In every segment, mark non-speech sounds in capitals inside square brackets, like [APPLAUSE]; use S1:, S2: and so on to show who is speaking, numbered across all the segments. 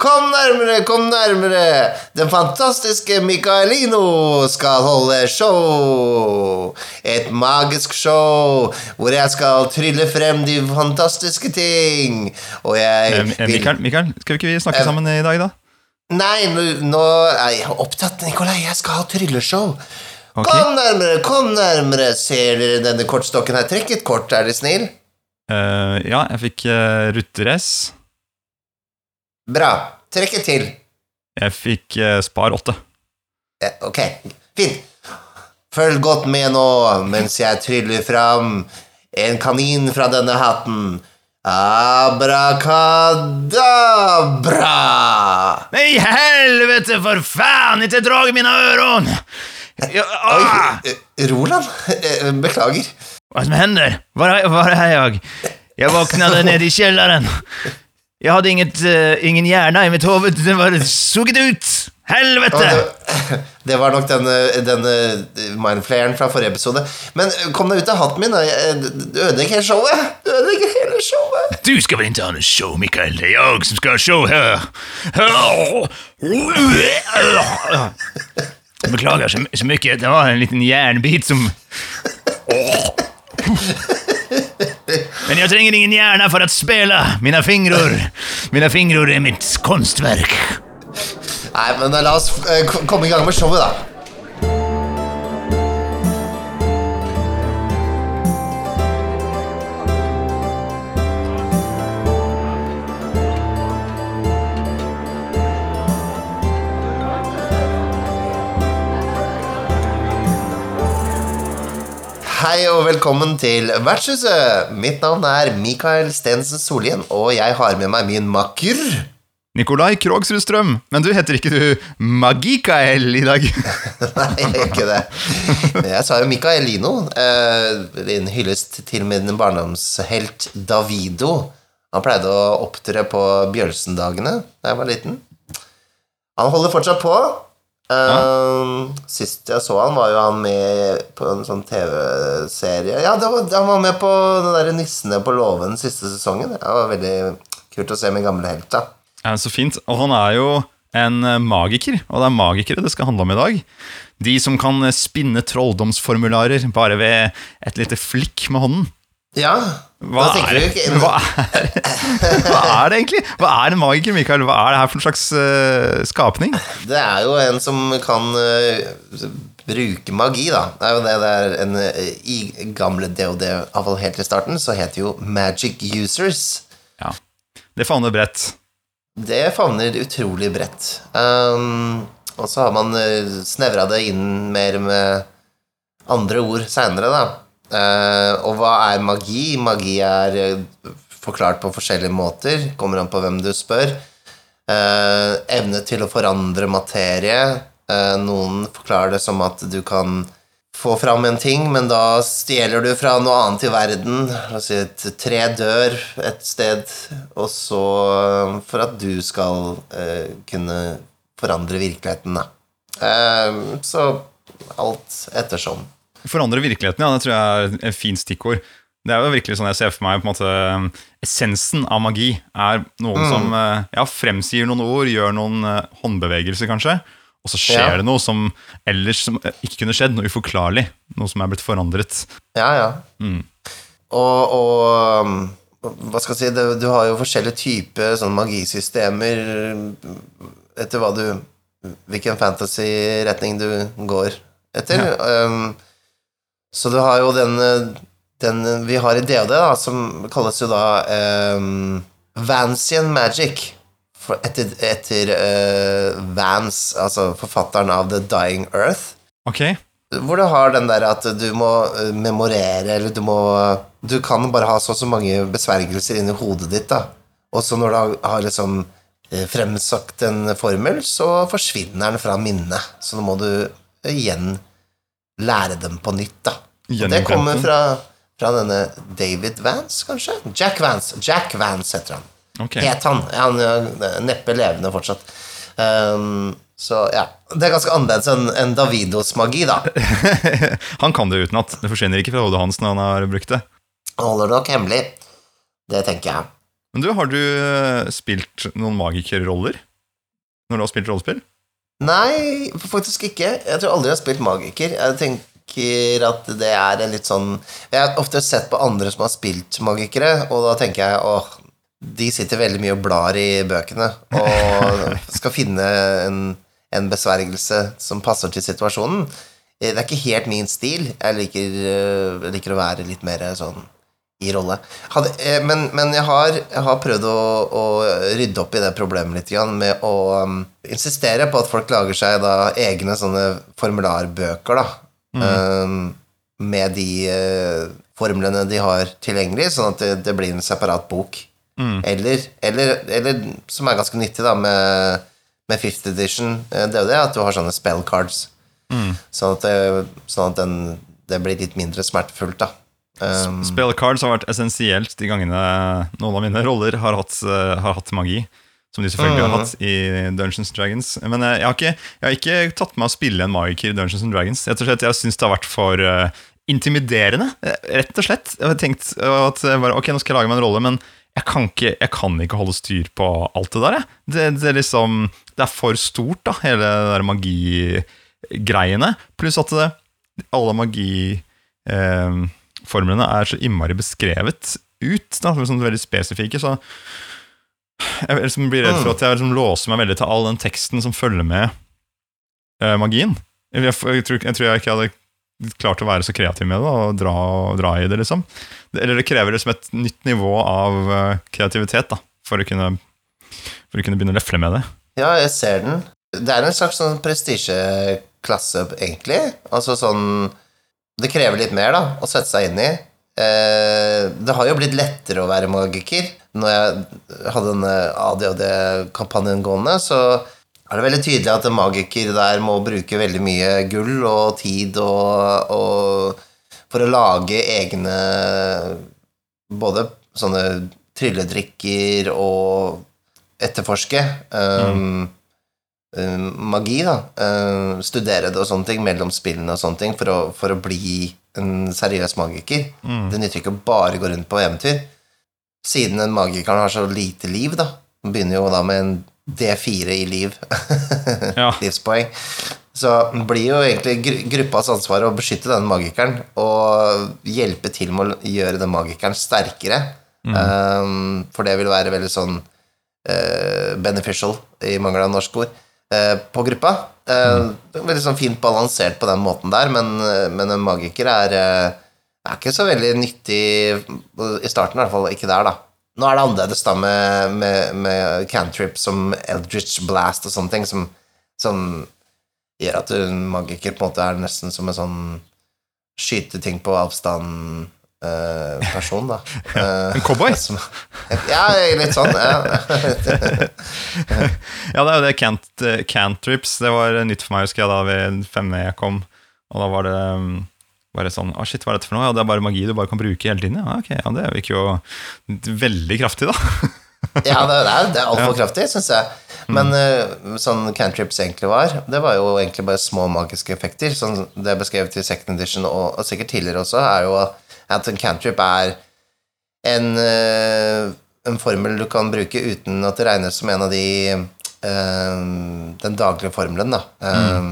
S1: Kom nærmere, kom nærmere! Den fantastiske Micaelino skal holde show! Et magisk show hvor jeg skal trylle frem de fantastiske ting. Og jeg
S2: Eh, eh, Mikael, Mikael, skal vi ikke snakke
S1: Eh.
S2: sammen i dag, da?
S1: Nei, nå, nå er jeg opptatt, Nikolai. Jeg skal ha trylleshow.
S2: Okay.
S1: Kom nærmere, kom nærmere. Ser dere denne kortstokken her? Trekk et kort, er dere snill.
S2: Uh, ja, jeg fikk uh, Ruter-S.
S1: Bra. Trekk et til.
S2: Jeg fikk eh, Spar åtte.
S1: Ja, ok, fint. Følg godt med nå mens jeg tryller fram en kanin fra denne hatten. Abrakadabra!
S2: Nei, helvete for faen! Ikke drag i mina öron! Ja, ah!
S1: Oi, eh, Roland? Eh, Beklager.
S2: Hva som hender? Var, er, var Jeg jag? Jag vaknade nere i källaren. Jag hadde inget, uh, ingen hjerne i mitt hode. [LAUGHS] Den var suget ut!
S1: Ja,
S2: Helvete!
S1: det, [LAUGHS] det var nok denne, den mindflayeren fra forrige episode. Men eh, kom deg ut av hatten min. Jeg- Du ødelegger hele showet. Du ødelegger hele showet.
S2: Du skal vel ikke ha noe show, Mikael? Det er jeg som skal ha show her. Beklager så, så mye. Det var en liten jernbit som... Men jag tränger ingen hjärna för att spela. Mina fingrar, mina fingrar är mitt konstverk.
S1: Nei, men eh, la oss eh, komme i gang med showet, da. Hei og velkommen til Vertshuset. Mitt navn er Mikael Stensen Solien, og jeg har med meg min makker.
S2: Nikolai Krogsrud Strøm, men du heter ikke du Magikael i dag? [LAUGHS]
S1: Nei, jeg gjør ikke det. Jeg sa jo Mikaelino. Eh, en hyllest til min barndomshelt Davido. Han pleide å opptre på Bjølsendagene da jeg var liten. Han holder fortsatt på. Eh, Sist jeg så han, var jo han med på en sånn TV-serie Ja, det var, han var med på den der Nissene på låven siste sesongen. Det var veldig kult å se min gamle helt, da.
S2: Ja, så fint. Og han er jo en eh, magiker, og det er magikere det skal handle om i dag. De som kan eh, spinne trolldomsformularer bare ved et lite flikk med hånden.
S1: Ja,
S2: Hva er,
S1: ikke
S2: hva, er, hva er det egentlig? Hva er en magiker, Mikael? Hva er det her for en slags uh, skapning?
S1: Det er jo en som kan uh, bruke magi, da. Det er jo det det er en uh, I gamle DOD, iallfall helt i starten, så het det jo Magic Users.
S2: Ja, Det favner bredt.
S1: Det favner utrolig bredt. Um, og så har man snevra det inn mer med andre ord seinere, da. Uh, og hva er magi? Magi er uh, forklart på forskjellige måter. Kommer an på hvem du spør. Uh, evne til å forandre materie. Noen forklarer det som at du kan få fram en ting, men da stjeler du fra noe annet i verden. Si et tre dør et sted, og så for at du skal eh, kunne forandre virkeligheten, da. Eh, så alt ettersom.
S2: Forandre virkeligheten, ja. Det tror jeg er et fint stikkord. Det er jo virkelig sånn jeg ser for meg på en måte Essensen av magi er noen som eh, ja, fremsier noen ord, gjør noen eh, håndbevegelser, kanskje. Og så skjer
S1: Ja.
S2: det noe som ellers som eh, ikke kunne skjedd. Noe uforklarlig. Noe som er blitt forandret.
S1: Ja, ja.
S2: Mm.
S1: Og, og um, hva skal jeg si, det, du har jo forskjellige typer sånn magisystemer etter hva du Hvilken fantasy-retning du går etter. Um, så du har jo den, den vi har i DOD, da, som kalles jo da um, Vancian Magic. For etter etter uh, Vance, altså forfatteren av The Dying Earth.
S2: Okay.
S1: Hvor du har den der at du må eh, memorere, eller du må Du kan bare ha så og så mange besvergelser inni hodet ditt, da. Og så når du har, liksom eh, fremsagt en formel, så forsvinner den fra minnet. Så nå må du igjen lære dem på nytt, da. Det kommer fra, fra denne David Vance, kanskje? Jack Vance. Jack Vance heter han.
S2: Okay.
S1: Het han. Han er neppe levende fortsatt. Um, så ja. Det er ganske annerledes enn en Davidos magi, da. [LAUGHS]
S2: han kan det utenat. Det forsvinner ikke fra hodet hans når han har brukt det.
S1: Han holder det nok hemmelig. Det tenker jeg.
S2: Men du, har du eh, spilt noen magikerroller? når du har spilt rollespill?
S1: Nei, faktisk ikke. Jeg tror aldri jeg har spilt magiker. Jeg tenker at det er en litt sånn Jeg har ofte sett på andre som har spilt magikere, og da tenker jeg åh, de sitter veldig mye og blar i bøkene og [LAUGHS] skal finne en, en besvergelse som passer til situasjonen. Det er ikke helt min stil. Jeg liker, øh, jeg liker å være litt mer sånn i rolle. Hadde, eh, men, men jeg, har, jeg har prøvd å, å rydde opp i det problemet litt grann, med å um, insistere på at folk lager seg da egne sånne formularbøker, da. Um, med de uh, formlene de har tilgjengelig, sånn at det, det blir en separat bok. Eller, eller, eller, som er ganske nyttig, da, med, med fifth edition, eh, det er jo det at du har sånne spell cards. Sånn at, det, sånn at den, det blir litt mindre smertefullt, da. Um,
S2: Spell cards har vært essensielt de gangene noen av mine [LAUGHS] roller har hatt, eh, har hatt magi. Som de selvfølgelig har hatt i Dungeons Dragons. Men eh, jeg har, ikke, jeg har ikke tatt med å spille en magiker i Dungeons and Dragons. Og slett, Jeg syns det har vært for eh, intimiderende, eh, rett og slett. Jeg har tenkt at bare, ok, nå skal jeg lage meg en rolle, men jeg kan ikke, jeg kan ikke holde styr på alt det der. Jeg. Det, det, er liksom, det er for stort, da, hele det der magigreiene. Pluss at det, alle magiformlene er så innmari beskrevet ut. Da, sånn veldig spesifikke. Så jeg liksom blir redd for at jeg liksom låser meg veldig til all den teksten som følger med eh, magien. Jeg, jeg, jeg, tror, jeg tror jeg ikke hadde klart å være så kreativ med det og dra, dra i det, liksom. Det, eller det krever liksom et nytt nivå av uh, kreativitet da, for å, kunne, for å kunne begynne å lefle med det.
S1: Ja, jeg ser den. Det er en slags sånn prestisjeklasse, egentlig. Altså sånn Det krever litt mer, da, å sette seg inn i. Eh, det har jo blitt lettere å være magiker. Når jeg hadde denne ADHD-kampanjen gående, så er det veldig tydelig at en magiker der må bruke veldig mye gull og tid og, og for å lage egne Både sånne trylledrikker og etterforske um, um, magi, da. Um, studere det og sånne ting mellom spillene og sånne ting for å, for å bli en seriøs magiker. Det nytter ikke å bare gå rundt på eventyr. Siden en magiker har så lite liv, da. Den begynner jo da med en D4 i liv. [LAUGHS]
S2: Ja.
S1: Livspoeng. Så blir jo egentlig gruppas ansvar å beskytte den magikeren og hjelpe til med å gjøre den magikeren sterkere. Um, for det vil være veldig sånn uh, beneficial, i mangel av norsk ord, eh, på gruppa. Eh, Veldig sånn fint balansert på den måten der, men, eh, men en magiker er, eh, er ikke så veldig nyttig i starten, i hvert fall ikke der, da. Nå er det annerledes da med, med, med cantrip som Eldritch Blast og sånne ting, som, som gjør at en magiker på en måte er nesten som en sånn skyte ting på avstand eh, person, da. Ja, [LAUGHS]
S2: En cowboy? [LAUGHS]
S1: ja, litt sånn. Ja. [LAUGHS]
S2: Ja, det er jo det cant, eh, cantrips. Det var nytt for meg, husker jeg, da vi 5E kom. Og da var det um, bare sånn Å, shit, hva er dette for noe? Ja, det er bare magi du bare kan bruke hele tiden. Ja, ok, ja, det virker jo veldig kraftig, da.
S1: Ja, det er, det er altfor kraftig, syns jeg. Men eh, sånn cantrips egentlig var, det var jo egentlig bare små magiske effekter. Sånn det er beskrevet i second edition, og, og sikkert tidligere også, er jo at en cantrip er en, eh, en formel du kan bruke uten at det regnes som en av de um, Den daglige formelen, da. Eh,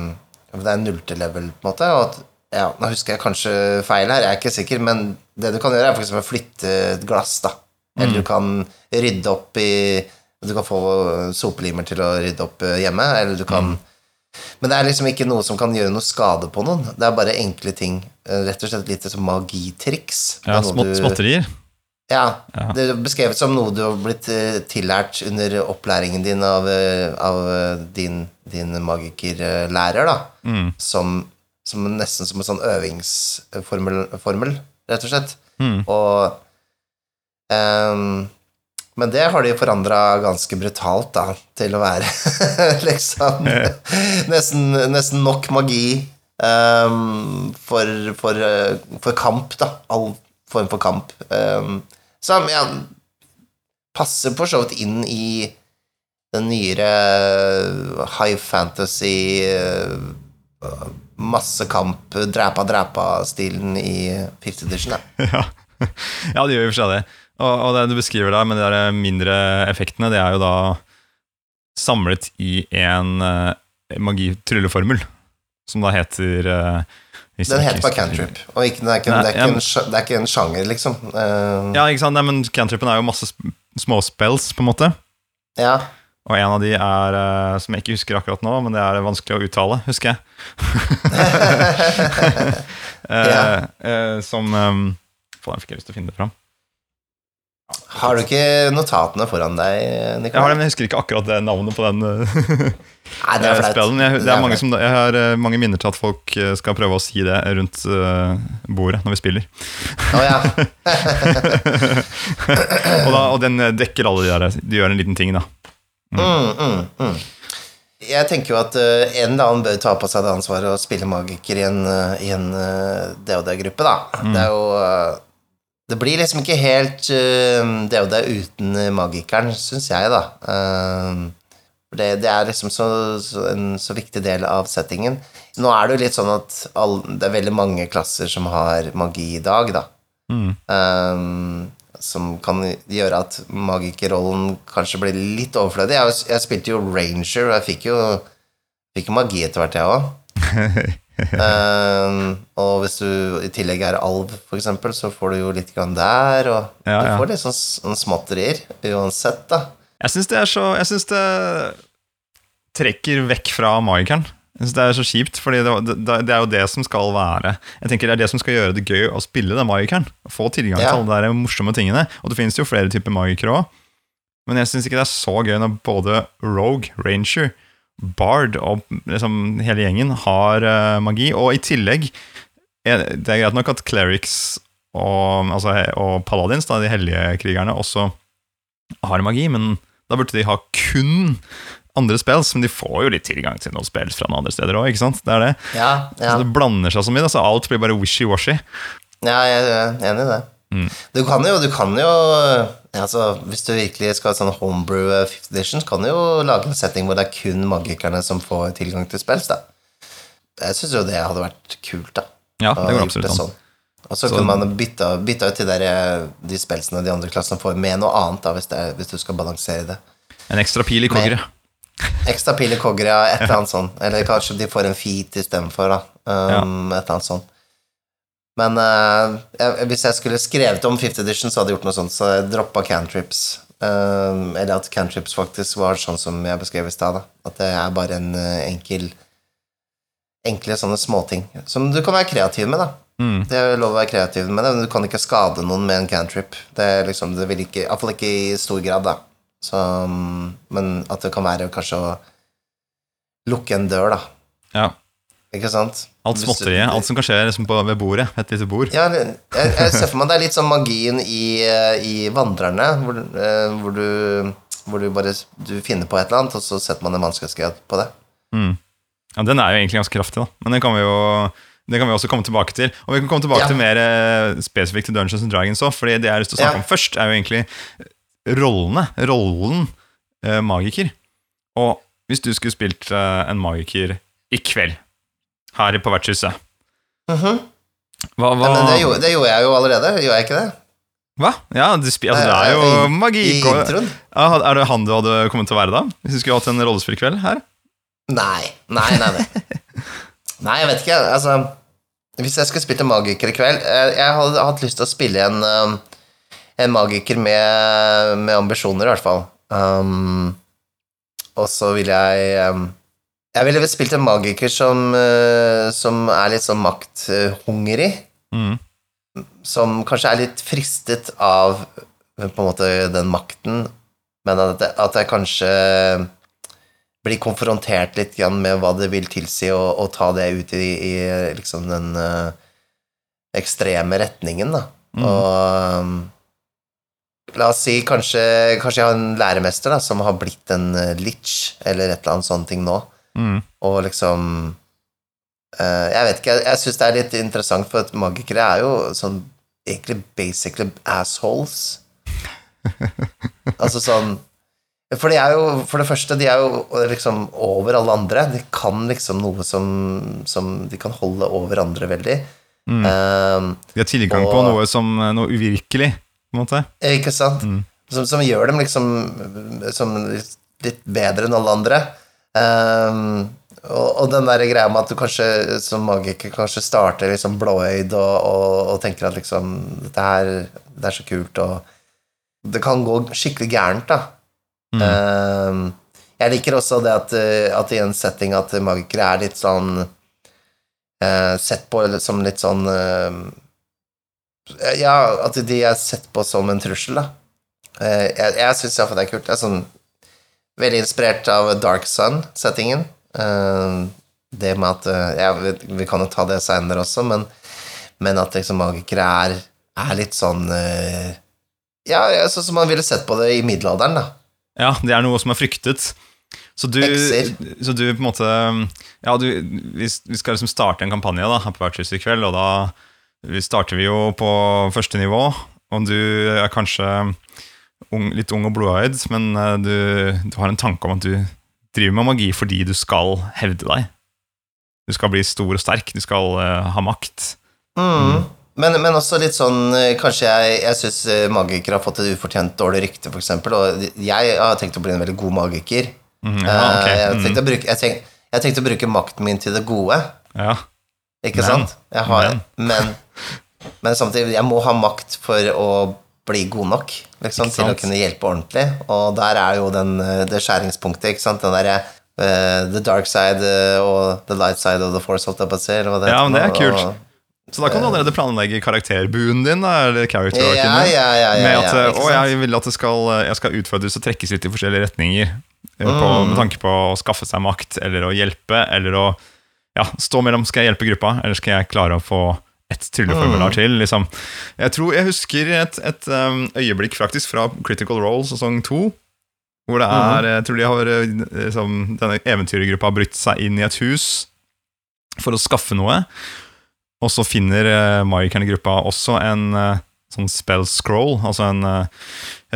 S1: Det er null-til-level, på en måte. Og at, ja, nå husker jeg kanskje feil her, jeg er ikke sikker, men det du kan gjøre, er for å flytte et glass, da. Eller du kan rydde opp i Du kan få sopelimer til å rydde opp hjemme, eller du kan Men det er liksom ikke noe som kan gjøre noe skade på noen. Det er bare enkle ting. eh, Rett og slett litt som magitriks.
S2: Ja, smått,
S1: du-
S2: Småtterier.
S1: Ja,
S2: Ja.
S1: det er beskrevet som noe du har blitt eh, tillært under opplæringen din av, eh, av din, din magikerlærer, da.
S2: Mm.
S1: Som, som nesten som en sånn øvingsformel, formel, rett og slett.
S2: Mm.
S1: Og ehm, Men det har de forandra ganske brutalt, da, til å være [LAUGHS] liksom nesten, nesten nok magi um, for, for, eh, for kamp, da. All form for kamp. Um, som ja, passer for så vidt inn i den nyere high fantasy eh, masse kamp, dræpa-dræpa-stilen i fifth edition. Da. [LAUGHS]
S2: Ja. ja, det gjør jo for seg det. Og, og det du beskriver der med de der mindre effektene, det er jo da samlet i en uh, magitrylleformel, som da heter uh,
S1: Den heter bare cantrip. Og ikke, det, er ikke,
S2: Nei,
S1: det, er ikke
S2: ja,
S1: en, det er ikke en sjanger, liksom. Uh,
S2: Ja, ikke sant? Nei, men cantripen er jo masse sp- småspells, på en måte.
S1: ja.
S2: Og en av de er, eh, som jeg ikke husker akkurat nå, men det er vanskelig å uttale, husker jeg. [LAUGHS] [LAUGHS] [LAUGHS] Eh,
S1: Ja.
S2: eh, som um, Faen, jeg fikk lyst til å finne det fram.
S1: Har du ikke notatene foran deg, Nikolai?
S2: Jeg har det, men jeg husker ikke akkurat det navnet på den eh, [LAUGHS]
S1: Nei, det er
S2: spillen. Jeg, det er mange som, jeg har eh, mange minner til at folk eh, skal prøve å si det rundt bordet når vi spiller.
S1: Oh, ja. [LAUGHS]
S2: Og, da, og den dekker alle de der. De gjør en liten ting, da.
S1: Mm, mm, mm. Jeg tenker jo at uh, en eller annen bør ta på seg det ansvaret å spille magiker i en, uh, i en uh, DOD-gruppe, da. Det er jo Det blir liksom ikke helt uh, det uten magikeren, syns jeg, da. Eh, det, det er liksom så, så en så viktig del av settingen. Nå er det jo litt sånn at all, det er veldig mange klasser som har magi i dag, da.
S2: Mm.
S1: Ehm, som kan gjøre at magikerrollen kanskje blir litt overflødig. Jeg, jeg spilte jo Ranger, og jeg fikk jo, fikk magi etter hvert, jeg òg. [LAUGHS] og hvis du i tillegg er alv, for eksempel, så får du jo litt grann der, og
S2: Ja,
S1: du får litt sånn, sånn småtterier uansett, da.
S2: Jeg syns det er så Jeg synes det trekker vekk fra magikeren. Jeg synes Det er så kjipt, fordi det, det, det er jo det som skal være Jeg tenker Det er det som skal gjøre det gøy å spille den magikeren. Få tilgang
S1: Ja.
S2: til alle de morsomme tingene. Og det finnes jo flere typer magikere òg. Men jeg syns ikke det er så gøy når både Rogue, Ranger, Bard og liksom hele gjengen har uh, magi. Og i tillegg er, Det er greit nok at clerics og, altså, og paladins, da, de hellige krigerne, også har magi, men da burde de ha kun andre spills, men de får jo litt tilgang til noen spills fra noen andre steder òg, ikke sant? Det er det.
S1: Ja, ja.
S2: Så det blander seg så mye, så alt blir bare wishy-washy.
S1: Ja, jeg er enig i det.
S2: Mm.
S1: Du kan jo, du kan jo altså, Hvis du virkelig skal ha sånn homebrew eh, fifth edition, så kan du jo lage en setting hvor det er kun magikerne som får tilgang til spills, da. Jeg syns jo det hadde vært kult, da.
S2: Ja, det går absolutt an.
S1: sånn. Og så
S2: Så-
S1: kunne man bytta, bytta ut de, der, eh, de spelsene de andre klassene får, med noe annet, da, hvis, det er, hvis du skal balansere det.
S2: En ekstra pil i kogre.
S1: Ekstra pil i kogger, ja, et eller annet [LAUGHS] sånt. Eller kanskje de får en feat istedenfor, da. Um, Et eller annet sånt. Men uh, hvis jeg skulle skrevet om Fifth Edition, så hadde jeg gjort noe sånt, så jeg droppa cantrips. Uh, eller at cantrips faktisk var sånn som jeg beskrev i stad. At det er bare en uh, enkel Enkle sånne småting som du kan være kreativ med, da.
S2: Mm.
S1: Det er lov å være kreativ med det, men du kan ikke skade noen med en cantrip. Det er liksom, det vil ikke Iallfall ikke i stor grad, da. Så, um, men at det kan være kanskje å lukke en dør, da.
S2: Ja.
S1: Ikke sant?
S2: Alt småtteriet. Alt som kan skje liksom på, ved bordet. Et lite bord.
S1: Ja, jeg, jeg ser for meg det er litt sånn magien i, eh, i Vandrerne, hvor, eh, hvor, du, hvor du bare du finner på et eller annet, og så setter man en vanskelighetsgrad på det.
S2: Mm. Ja, den er jo egentlig ganske kraftig, da. Men den kan vi jo det kan vi også komme tilbake til. Og vi kan komme tilbake
S1: Ja.
S2: til mer eh, spesifikt til Dungeons and Dragons òg. Fordi det jeg har lyst til å snakke
S1: Ja.
S2: om først, er jo egentlig rollene. Rollen eh, magiker. Og hvis du skulle spilt eh, en magiker i kveld, her på vertshuset
S1: Mhm.
S2: hva, hva,
S1: men det, gjorde, det gjorde jeg jo allerede, gjorde jeg ikke det?
S2: hva? Ja, spi, altså, det er jo
S1: i-
S2: magi.
S1: I introen?
S2: Er det han du hadde kommet til å være da? Hvis du skulle hatt en rollespillkveld her?
S1: Nei. Nei, nei, nei. [LAUGHS] Nei, jeg vet ikke. Altså, hvis jeg skulle spilt en magiker i kveld eh, Jeg hadde hatt lyst til å spille en, um, en magiker med, med ambisjoner, i hvert fall. Um, og så ville jeg um, Jeg ville vel spilt en magiker som, eh, som er litt sånn makthungrig.
S2: Mm.
S1: Som kanskje er litt fristet av eh, på en måte den makten, men at, jeg- at jeg kanskje blir konfrontert litt med hva det vil tilsi å, å ta det ut i, i liksom den uh, ekstreme retningen, da.
S2: Mm.
S1: Og um, la oss si kanskje, kanskje jeg har en læremester da, som har blitt en uh, lich, eller et eller annet sånt ting nå,
S2: Mm.
S1: og liksom eh, Jeg vet ikke, jeg, jeg syns det er litt interessant, for at magikere er jo sånn egentlig basically assholes. altså sånn For de er jo, for det første, de er jo liksom over alle andre. De kan liksom noe som, som De kan holde over andre veldig.
S2: Mm.
S1: Um,
S2: De har tilgang på noe som noe uvirkelig, på en måte.
S1: ikke sant?
S2: Mm.
S1: Som, som gjør dem liksom som litt bedre enn alle andre. Ehm, og, og den der greia med at du kanskje som magiker kanskje starter liksom blåøyd og, og, og tenker at liksom Dette her det er så kult, og det kan gå skikkelig gærent, da.
S2: Mm.
S1: Um, jeg liker også det at, at i en setting at magikere er litt sånn uh, Sett på som litt sånn uh, Ja, at de er sett på som en trussel, da. Uh, jeg jeg syns iallfall det er kult. Det er sånn Veldig inspirert av Dark Sun-settingen. Eh, det med at eh, ja, vi, kan jo ta det seinere også, men, men at liksom magikere er, er litt sånn eh, Ja, sånn som man ville sett på det i middelalderen, da.
S2: Ja, det er noe som er fryktet. Så du, så du på en måte Ja, du, vi, vi skal liksom starte en kampanje da, her på Vertshus i kveld, og da vi starter vi jo på første nivå. Og du er kanskje ung, litt ung og blodøyd, men eh, du, du har en tanke om at du driver med magi fordi du skal hevde deg. Du skal bli stor og sterk, du skal uh, ha makt.
S1: Mm. Men, men også litt sånn eh, Kanskje jeg, jeg syns magikere har fått et ufortjent dårlig rykte, eksempel, og jeg har tenkt å bli en veldig god magiker.
S2: Ja.
S1: Eh, jeg, tenkte å bruke, jeg, tenk, jeg tenkte å bruke makten min til det gode,
S2: Ja.
S1: ikke
S2: Men,
S1: sant? Har, men, men samtidig, jeg må ha makt for å bli god nok liksom, til å kunne hjelpe ordentlig, og der er jo den, eh, det skjæringspunktet, ikke sant? Den derre uh, the dark side eh, og the light side of the force, holdt jeg på å si, eller hva det
S2: Ja, men det er kult.
S1: og-
S2: Så da kan du allerede planlegge karakterbuen din, eller character
S1: Ja, ja, ja, ja,
S2: med at eh, å, jeg vil at det skal, jeg skal utfordres og trekkes litt i forskjellige retninger. eh, På,
S1: Mm.
S2: med tanke på å skaffe seg makt, eller å hjelpe, eller å ja, stå mellom Skal jeg hjelpe gruppa, eller skal jeg klare å få et trylleformular
S1: Mm.
S2: til? Liksom. Jeg tror jeg husker et, et um, øyeblikk faktisk fra Critical Role sesong to. Hvor det
S1: Mm.
S2: er Jeg tror de har eh, liksom, denne eventyrgruppa har brutt seg inn i et hus for å skaffe noe. Og så finner uh, magikerne i gruppa også en eh, sånn spell scroll, altså en, eh,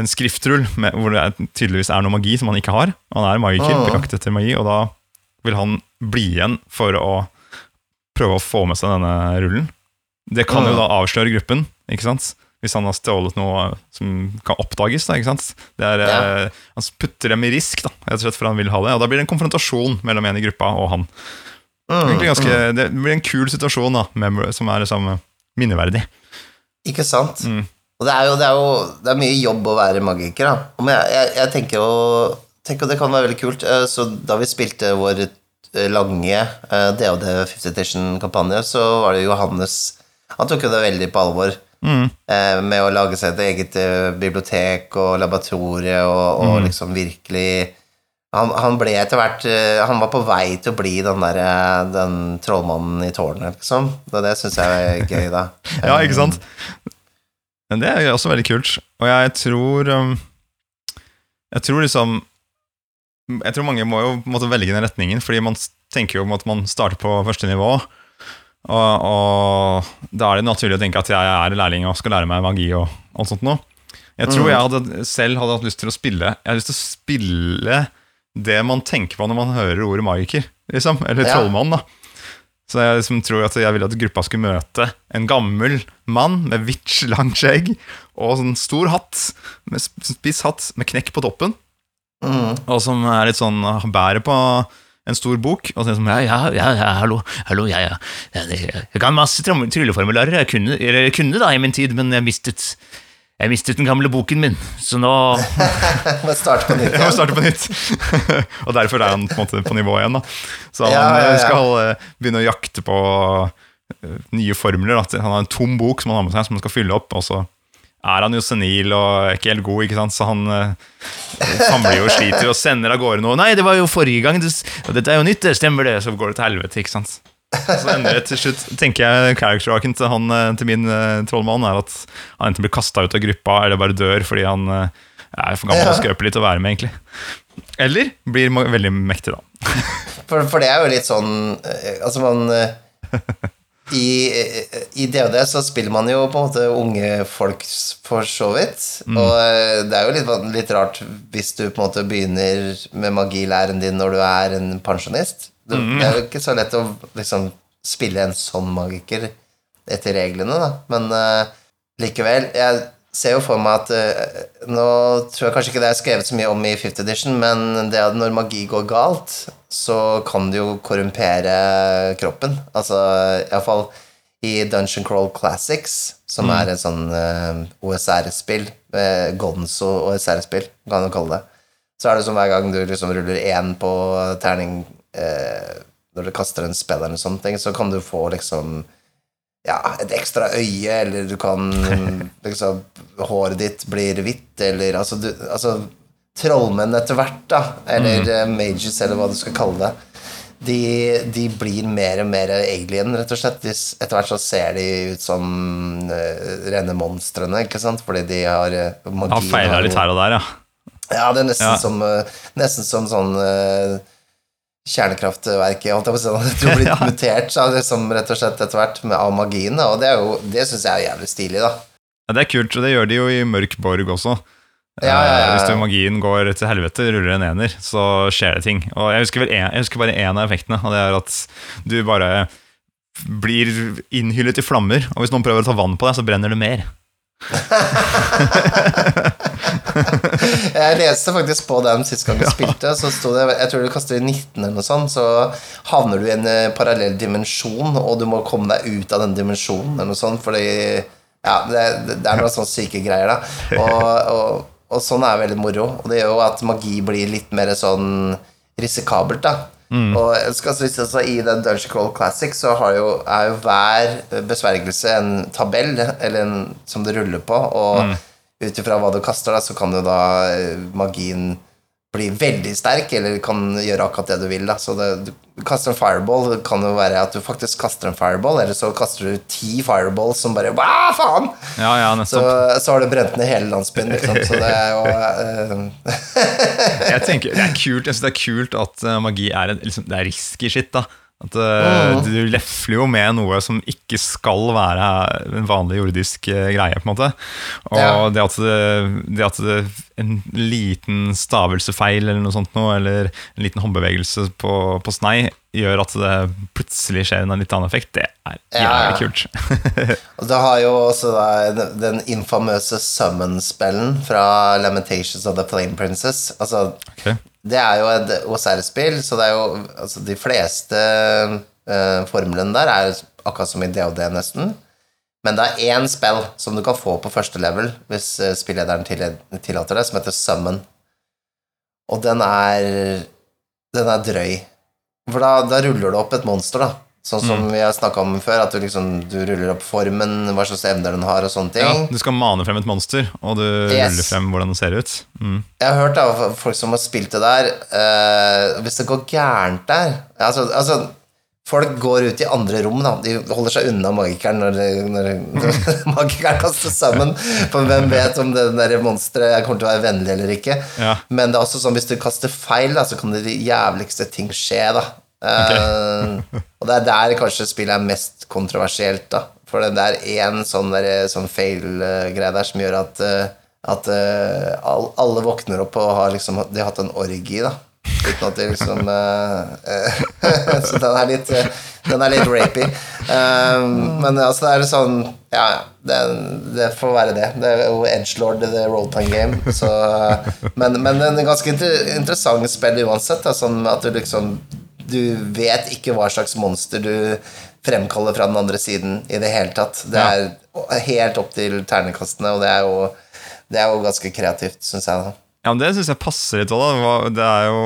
S2: en skriftrull med, hvor det tydeligvis er noe magi som han ikke har. Han er magiker
S1: Ah.
S2: etter magi, og da vil han bli igjen for å prøve å få med seg denne rullen. Det kan jo da avsløre gruppen, ikke sant? Hvis han har stjålet noe som kan oppdages. da, ikke sant? Det er,
S1: Ja.
S2: eh, han putter dem i risk, da, rett og slett for han vil ha det. Og da blir det en konfrontasjon mellom en i gruppa og han.
S1: Mm,
S2: ganske,
S1: mm.
S2: Det blir en kul situasjon da, med, som er liksom minneverdig.
S1: Ikke sant?
S2: Mm.
S1: Og det er jo, det er jo det er mye jobb å være magiker, da. Men jeg, jeg, jeg tenker jo tenker det kan være veldig kult. Eh, Så da vi spilte vår eh, lange DOD 50 Edition-kampanje, så var det Johannes Han tok jo det veldig på alvor.
S2: Mm.
S1: eh, Med å lage seg et eget eh, bibliotek og laboratorie og, og
S2: Mm.
S1: liksom virkelig han, han ble etter hvert eh, Han var på vei til å bli den der, den trollmannen i tårnet, liksom. Og det syns jeg er gøy, da. [LAUGHS]
S2: Ja, ikke sant? Men det er også veldig kult. Og jeg tror um, Jeg tror liksom Jeg tror mange må jo måtte velge den retningen, fordi man tenker jo om at man starter på første nivå. Og, og da er det naturlig å tenke at jeg er lærling og skal lære meg magi og alt sånt noe. Jeg tror
S1: Mm.
S2: jeg hadde, selv hadde hatt lyst til å spille Jeg har lyst til å spille det man tenker på når man hører ordet magiker, liksom. Eller
S1: Ja.
S2: trollmann, da. Så jeg liksom tror at jeg ville at gruppa skulle møte en gammel mann med hvitt, langt skjegg og sånn stor hatt, med spiss hatt med knekk på toppen,
S1: Mm.
S2: og som er litt sånn bærer på en stor bok, og så er det sånn ja, ja, ja, ja, hallo, hallo, ja, ja, jeg kan masse trylleformularer, jeg kunne, jeg kunne da i min tid, men jeg mistet jeg mistet den gamle boken min, så nå [LAUGHS]
S1: Må starte på nytt [LAUGHS]
S2: Jeg må starte på nytt. [LAUGHS] og derfor er han på en måte på nivå igjen. da Så han
S1: Ja, ja, ja.
S2: eh, skal eh, begynne å jakte på eh, nye formler. Da. Han har en tom bok som han har med seg, som han skal fylle opp. Og så er han jo senil og ikke helt god, ikke sant? så han eh, samler jo og sliter og sender av gårde noe. 'Nei, det var jo forrige gang, og dette er jo nytt, det stemmer det.' Så går det til helvete, ikke sant. Så ender det til slutt, tenker jeg, character-arken til, han, eh, til min eh, trollmann er at han enten blir kasta ut av gruppa eller bare dør fordi han eh, er for gammel og skrøpelig til å være med, egentlig. Eller blir veldig mektig, da.
S1: For, for det er jo litt sånn Altså, man i, I DOD så spiller man jo på en måte unge folk for så vidt. Og eh, det er jo litt, litt rart hvis du på en måte begynner med magilæren din når du er en pensjonist. Det, det er jo ikke så lett å liksom spille en sånn magiker etter reglene, da. Men uh, likevel jeg, ser jo for meg at uh, Nå tror jeg kanskje ikke det er skrevet så mye om i 50 edition, men det at når magi går galt, så kan det jo korrumpere kroppen. Altså iallfall i Dungeon Crawl Classics, som er et sånn uh, OSR-spill, uh, Gonzo OSR-spill, kan du kalle det, så er det som hver gang du liksom ruller én på terning uh, når du kaster en spill eller sånne ting, så kan du få liksom ja, et ekstra øye, eller du kan [LAUGHS] liksom Håret ditt blir hvitt, eller altså, du, altså Trollmenn etter hvert, da, eller mm. mages, eller hva du skal kalle det, de, de, blir mer og mer alien, rett og slett. Etter hvert så ser de ut som uh, rene monstrene, ikke sant, fordi de har uh,
S2: magi. Har feila litt her og der, ja.
S1: Ja, det er nesten, ja. Som, uh, nesten som sånn uh, kjernekraftverk holdt jeg på å si. [LAUGHS] Det blir ja. mutert så liksom, rett og slett etter hvert med, av magien. Og det, er jo, det syns jeg er jævlig stilig, da.
S2: Ja, det er kult, og det gjør de jo i Mørk Borg også. Ja, ja, ja, Hvis du, magien går til helvete, ruller en ener, så skjer det ting. Og Jeg husker, en, jeg husker bare én av effektene, og det er at du bare blir innhyllet i flammer. Og hvis noen prøver å ta vann på deg, så brenner det mer. [LAUGHS]
S1: jeg leste faktisk på den sist gang du spilte. Så sto det, Jeg tror du kaster i 19 eller noe sånt, så havner du i en eh, parallell dimensjon, og du må komme deg ut av den dimensjonen eller noe sånt, fordi ja, det, det er noen sånne syke greier, da. [LAUGHS] Og, og, og, sånn er veldig moro. Og det gjør jo at magi blir litt mer sånn risikabelt, da. Mm. Og skal så I den Dungeon Crawl Classic så jo, er jo hver besvergelse en tabell eller en, som du ruller på, og mm ut ifra hva du kaster, da, så kan jo da eh, magien bli veldig sterk, eller kan gjøre akkurat det du vil. Da. Så det, du kaster en fireball, det kan jo være at du faktisk kaster en fireball, eller så kaster du ti fireballs som bare Hva faen?!
S2: Ja, ja,
S1: så, så, har du brent ned hele landsbyen, liksom. Så det er jo uh, [LAUGHS]
S2: Jeg tenker det er kult Jeg synes det er kult at uh, magi er, liksom, det er risky shit, da. At uh, Du lefler jo med noe som ikke skal være en vanlig jordisk uh, greie. på en måte Og ja. det, at det, det, at det, en liten stavelsefeil eller noe sånt noe, eller en liten håndbevegelse på, på snei gjør at det plutselig skjer en litt annen effekt, det er jævlig ja. kult. [LAUGHS]
S1: og det har jo også da, den infamøse summon-spellen fra Lamentations of the Flame Princess. Altså okay. Det er jo et OSR-spill, så det er jo altså, De fleste uh, formlene der er akkurat som i DOD, nesten. Men det er én spill som du kan få på første level hvis uh, spillederen tillater det, som heter Summon. Og den er Den er drøy. For da, da ruller du opp et monster, da. Sånn som mm. vi har snakka om før, at du, liksom, du ruller opp formen, hva slags evner den har, og sånne ting. Ja,
S2: du skal mane frem et monster, og du yes. ruller frem hvordan det ser ut. Mm.
S1: Jeg har hørt av folk som har spilt det der uh, Hvis det går gærent der altså, altså, Folk går ut i andre rom, da. De holder seg unna magikeren når, når, når [LAUGHS] magikeren kaster sammen. For hvem vet om det der monsteret kommer til å være vennlig eller ikke. Ja. Men det er også sånn hvis du kaster feil, da, så kan det de jævligste ting skje. da Okay. Og det er der kanskje spillet er mest kontroversielt, da. For det er én sånn, sånn fail-greie der som gjør at, uh, at uh, alle våkner opp og har liksom De har hatt en orgi, da. Uten at de liksom [LAUGHS] Så den er litt Den er litt rapy. men altså, det er sånn Ja, det, det, får være det. Det er jo Edgelord, the rolltime game. Så, men, men en ganske inter interessant spill uansett. Da, sånn at du liksom du vet ikke hva slags monster du fremkaller fra den andre siden i det hele tatt. Det er helt opp til ternekastene, og det er jo, det er jo ganske kreativt, syns jeg.
S2: Ja, men Det syns jeg passer litt òg. Det er jo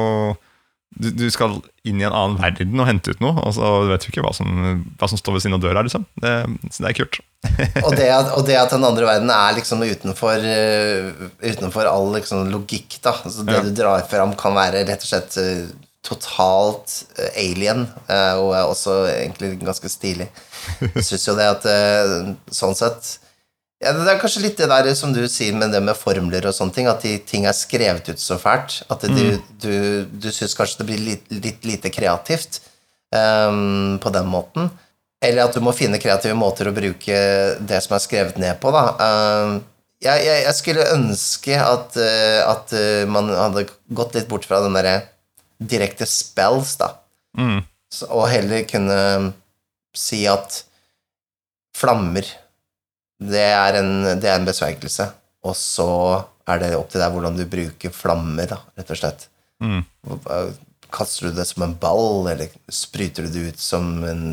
S2: du, du, skal inn i en annen verden og hente ut noe, og så vet du ikke hva som, hva som står ved siden av døra. Liksom. Det, så det er kult. [LAUGHS]
S1: og, det at, og, det at, den andre verden er liksom utenfor, uh, utenfor all liksom, logikk, da. Så det ja. du drar fram, kan være rett og slett uh, totalt uh, alien, uh, og er også egentlig ganske stilig. Jeg syns jo det at uh, sånn sett ja, Det er kanskje litt det der som du sier med det med formler og sånne ting, at de, ting er skrevet ut så fælt at det, mm. du, du, du syns kanskje det blir litt, litt lite kreativt um, på den måten. Eller at du må finne kreative måter å bruke det som er skrevet ned på, da. Um, jeg, jeg, jeg, skulle ønske at, at man hadde gått litt bort fra den derre direkte spells, da. Mm. Så, og heller kunne si at flammer det er en, det er en besvergelse. Og så er det opp til deg hvordan du bruker flammer, da, rett og slett.
S2: Mm.
S1: Kaster du det som en ball, eller spryter du det ut som en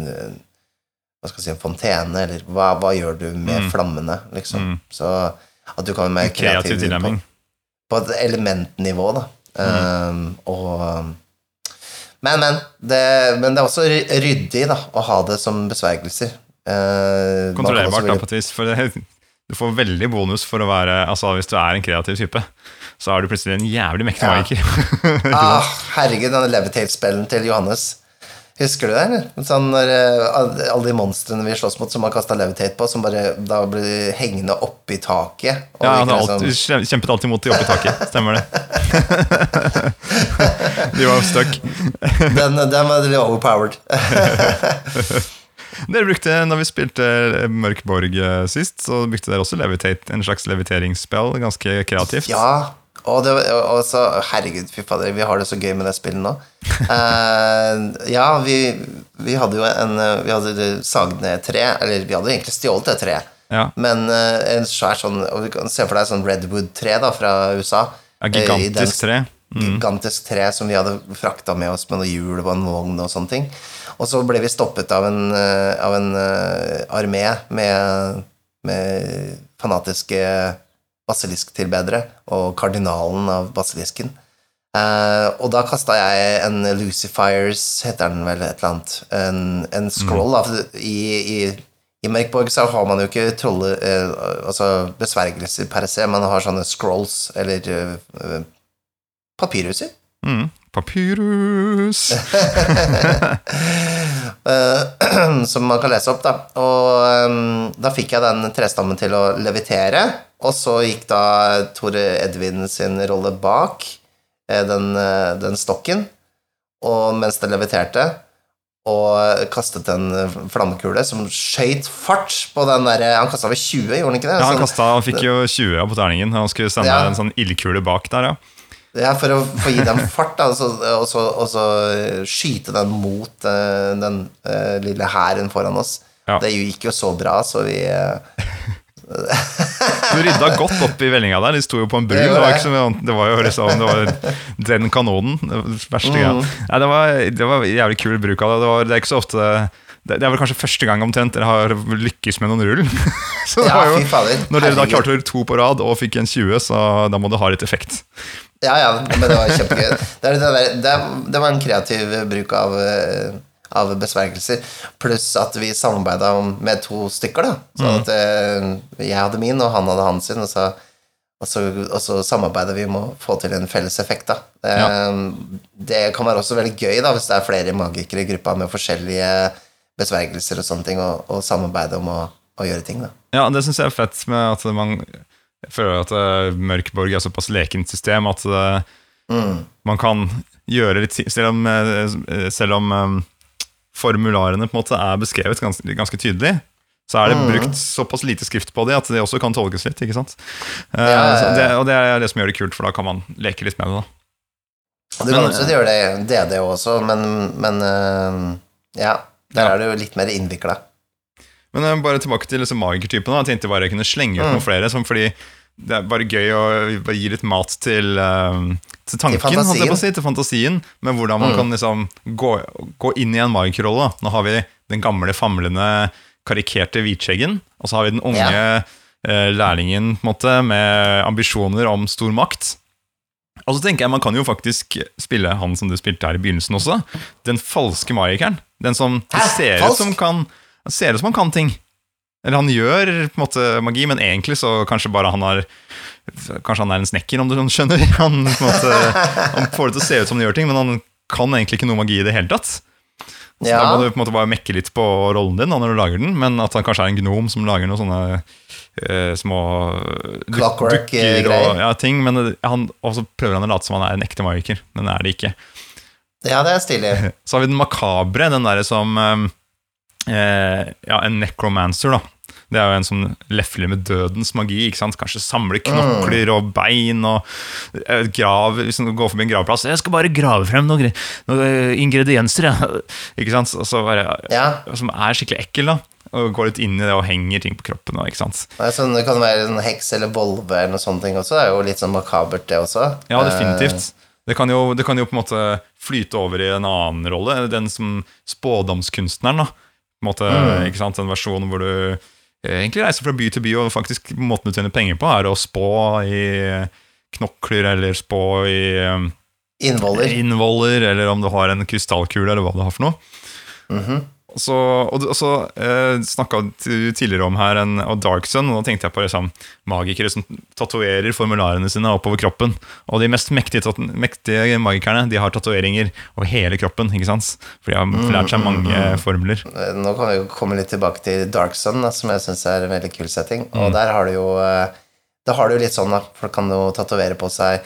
S1: hva skal jeg si, en fontene, eller hva, hva gjør du med flammene, liksom?
S2: Mm.
S1: Så at du kan være mer
S2: Kreativ
S1: kreativ på, på et elementnivå, da. Um, og Men, men. Det, men det er også ryddig, da, å ha det som besvergelser. Uh, også
S2: Kontrollerbart, da, på et vis. For det, [LAUGHS] du får veldig bonus for å være Altså Hvis du er en kreativ type, så er du plutselig en jævlig mektig
S1: Ja.
S2: magiker. [LAUGHS]
S1: Ah, herregud, denne levitate-spillen til Johannes. Husker du det? eller? Sånn når eh, alle de monstrene vi slåss mot, som har kasta levitate på, som bare da blir hengende oppi taket.
S2: Ja, han har alltid,
S1: sånn...
S2: kjempet alltid mot de oppi i taket. Stemmer det. [LAUGHS] de var stuck.
S1: den, den var litt overpowered. [LAUGHS]
S2: Dere brukte, når vi spilte Mørkborg eh, sist, så brukte dere også Levitate, en slags leviteringsspill. Ganske kreativt.
S1: ja. Og, det, og så Herregud, fy fader, vi har det så gøy med det spillet nå. Uh, [LAUGHS] ja, vi, vi hadde jo en Vi hadde sagd ned et tre, eller vi hadde egentlig stjålet et tre.
S2: Ja.
S1: Men uh, en svær sånn Og du kan se for deg sånn Redwood-tre da fra USA.
S2: Ja,
S1: Eh, i den-
S2: gigantisk tre.
S1: gigantisk tre som vi hadde frakta med oss med noen hjul og en vogn og sånne ting. Og så ble vi stoppet av en, av en armé med, med fanatiske basilisktilbedere og kardinalen av basilisken. Eh, og da kasta jeg en Lucifiers, heter den vel, et eller annet, en, en scroll. Da, I, i, i Merkborg så har man jo ikke trolle, eh, altså besvergelser per se, man har sånne scrolls, eller eh, eh, papirhuser.
S2: Mm. Papyrus. [LAUGHS] [LAUGHS]
S1: eh, [CLEARS THROAT] som man kan lese opp, da. Og um, da fikk jeg den trestammen til å levitere, og så gikk da Tore Edvin sin rolle bak eh, den, eh, den stokken, og mens det leviterte, og kastet en flammekule som skøyt fart på den derre Han kasta over 20, gjorde han ikke det?
S2: Ja, han,
S1: Sånn-
S2: kastet, han fikk jo 20 av på terningen. Han skulle sende
S1: Ja.
S2: en sånn ildkule bak der, ja.
S1: Ja, for å få gi den fart, da, og så, og så, og så skyte den mot eh, den eh, lille hæren foran oss.
S2: Ja.
S1: Det gikk jo så bra, så vi eh,
S2: Du rydda godt opp i vellinga der. De sto jo på en bru.
S1: Det
S2: var ikke så det var jo liksom Det var den kanonen. Det verste greia.
S1: Mm.
S2: Nei, det, var, det var jævlig kul bruk av det. Var, det er ikke så ofte det, er vel kanskje første gang omtrent dere har lykkes med noen rull. [LAUGHS] så det
S1: Ja,
S2: var jo, når dere da klarte to på rad og fikk en 20, så da må det ha litt effekt.
S1: Ja, ja, men det var kjempegøy. Det, det, det, det var en kreativ bruk av, eh, av besvergelser. Pluss at vi samarbeida med to stykker, da.
S2: Mm.
S1: Sånn at eh, jeg hadde min, og han hadde hans sin. Og så, og så, og så samarbeida vi om å få til en felles effekt, da. Eh, Det kan være også veldig gøy, da, hvis det er flere magikere i gruppa med forskjellige besvergelser og sånne ting, og, og samarbeide om å, å gjøre ting, da.
S2: Ja, det syns jeg er fett med at man føler at uh, Mørkborg er såpass lekent system at eh,
S1: Mm.
S2: man kan gjøre litt Selv om, eh, selv om eh, formularene på en måte er beskrevet ganske, ganske tydelig, så er det
S1: Mm.
S2: brukt såpass lite skrift på det at det også kan tolkes litt. ikke sant? Eh,
S1: Ja, ja, ja.
S2: Det, og det er det som gjør det kult, for da kan man leke litt med det. da.
S1: Du kan
S2: Men,
S1: også gjøre det i DD også, men, men øh, ja, der er det jo litt mer innvikla.
S2: Men eh, bare tilbake til disse magikertypene. Jeg tenkte bare jeg kunne slenge ut
S1: Mm.
S2: noen flere. Som fordi det er bare gøy å bare gi litt mat til, eh, til tanken, til, si, til fantasien. Med hvordan man
S1: Mm.
S2: kan liksom gå, gå inn i en magikerrolle. da. Nå har vi den gamle, famlende, karikerte hvitskjeggen. Og så har vi den unge
S1: Ja.
S2: eh, lærlingen på en måte, med ambisjoner om stor makt. Og så tenker jeg Man kan jo faktisk spille han som du spilte her i begynnelsen også. Den falske magikeren. Den som ser ut som kan ser ut som han kan ting. Eller han gjør på en måte magi, men egentlig så kanskje bare han har Kanskje han er en snekker, om du skjønner. [LAUGHS] Han, måte, han får det til å se ut som han gjør ting, men han kan egentlig ikke noe magi i det hele tatt. Så
S1: Ja.
S2: Da må du på en måte bare mekke litt på rollen din da, når du lager den, men at han kanskje er en gnom som lager noen sånne uh, små
S1: eh,
S2: og
S1: greier.
S2: ja, ting. Men han, og så prøver han å late som han er en ekte magiker, men det er det ikke.
S1: Ja, det er stilig. [LAUGHS]
S2: Så har vi den makabre, den derre som eh, eh, Ja, en necromancer, da. Det er jo en som lefler med dødens magi. ikke sant? Kanskje samler knokler og bein og eh, grav Hvis du går forbi en gravplass 'Jeg skal bare grave frem noen, noen eh, ingredienser', ja. [LAUGHS] Ikke sant? Og så bare,
S1: Ja.
S2: Som er skikkelig ekkel, da. og går litt inn i det og henger ting på kroppen. Og, ikke sant?
S1: Nei, sånn, det kan være en heks eller volve eller noe sånne ting også. Det er jo litt sånn makabert, det også.
S2: Ja, definitivt. Det kan, jo, det kan jo på en måte flyte over i en annen rolle. Den som spådomskunstneren. da på en ikke sant? En versjon hvor du eh, egentlig reiser fra by til by, og faktisk måten du tjener penger på, er å spå i knokler eller spå i
S1: innvoller.
S2: innvoller, eller om du har en krystallkule, eller hva du har for noe.
S1: Mm
S2: Og så, og, og så eh, snakka du tidligere om her en, og Dark Sun, og da tenkte jeg på liksom, magikere som tatoverer formularene sine oppover kroppen. Og de mest mektige, mektige magikerne de har tatoveringer over hele kroppen. ikke sant? For de har lært seg mange formler.
S1: Eh, Nå kan vi jo komme litt tilbake til Dark Sun, som jeg syns er en veldig kul setting. Og der har du jo eh, har du litt sånn, da. Folk kan jo tatovere på seg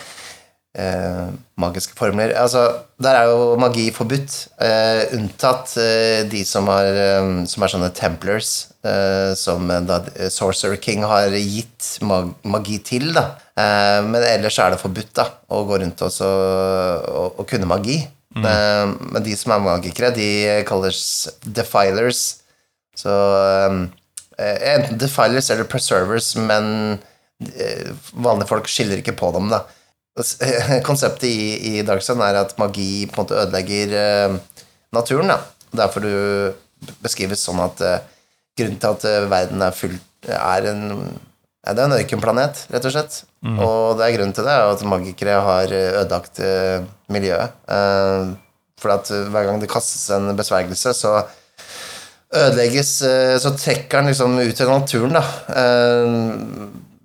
S1: eh, magiske formler. Altså, der er jo magi forbudt, eh, unntatt eh, de som, har, eh, som er sånne templars, eh, som eh, da Sorcerer King har gitt mag magi til, da. Eh, men ellers er det forbudt, da, å gå rundt og, så, og, og kunne magi. Eh, men de som er magikere, de kalles defilers. Så eh, enten defilers eller preservers, men vanlige folk skiller ikke på dem, da. S- Konseptet i, i Dark Sun er at magi på en måte ødelegger eh, naturen, da. Derfor du beskrives sånn at eh, grunnen til at eh, verden er full er en ja, det er en ørkenplanet, rett og slett. Og det er grunnen til det, at magikere har eh, ødelagt eh, miljøet. Eh, for at eh, hver gang det kastes en besvergelse, så ødelegges eh, Så trekker den liksom ut i naturen, da.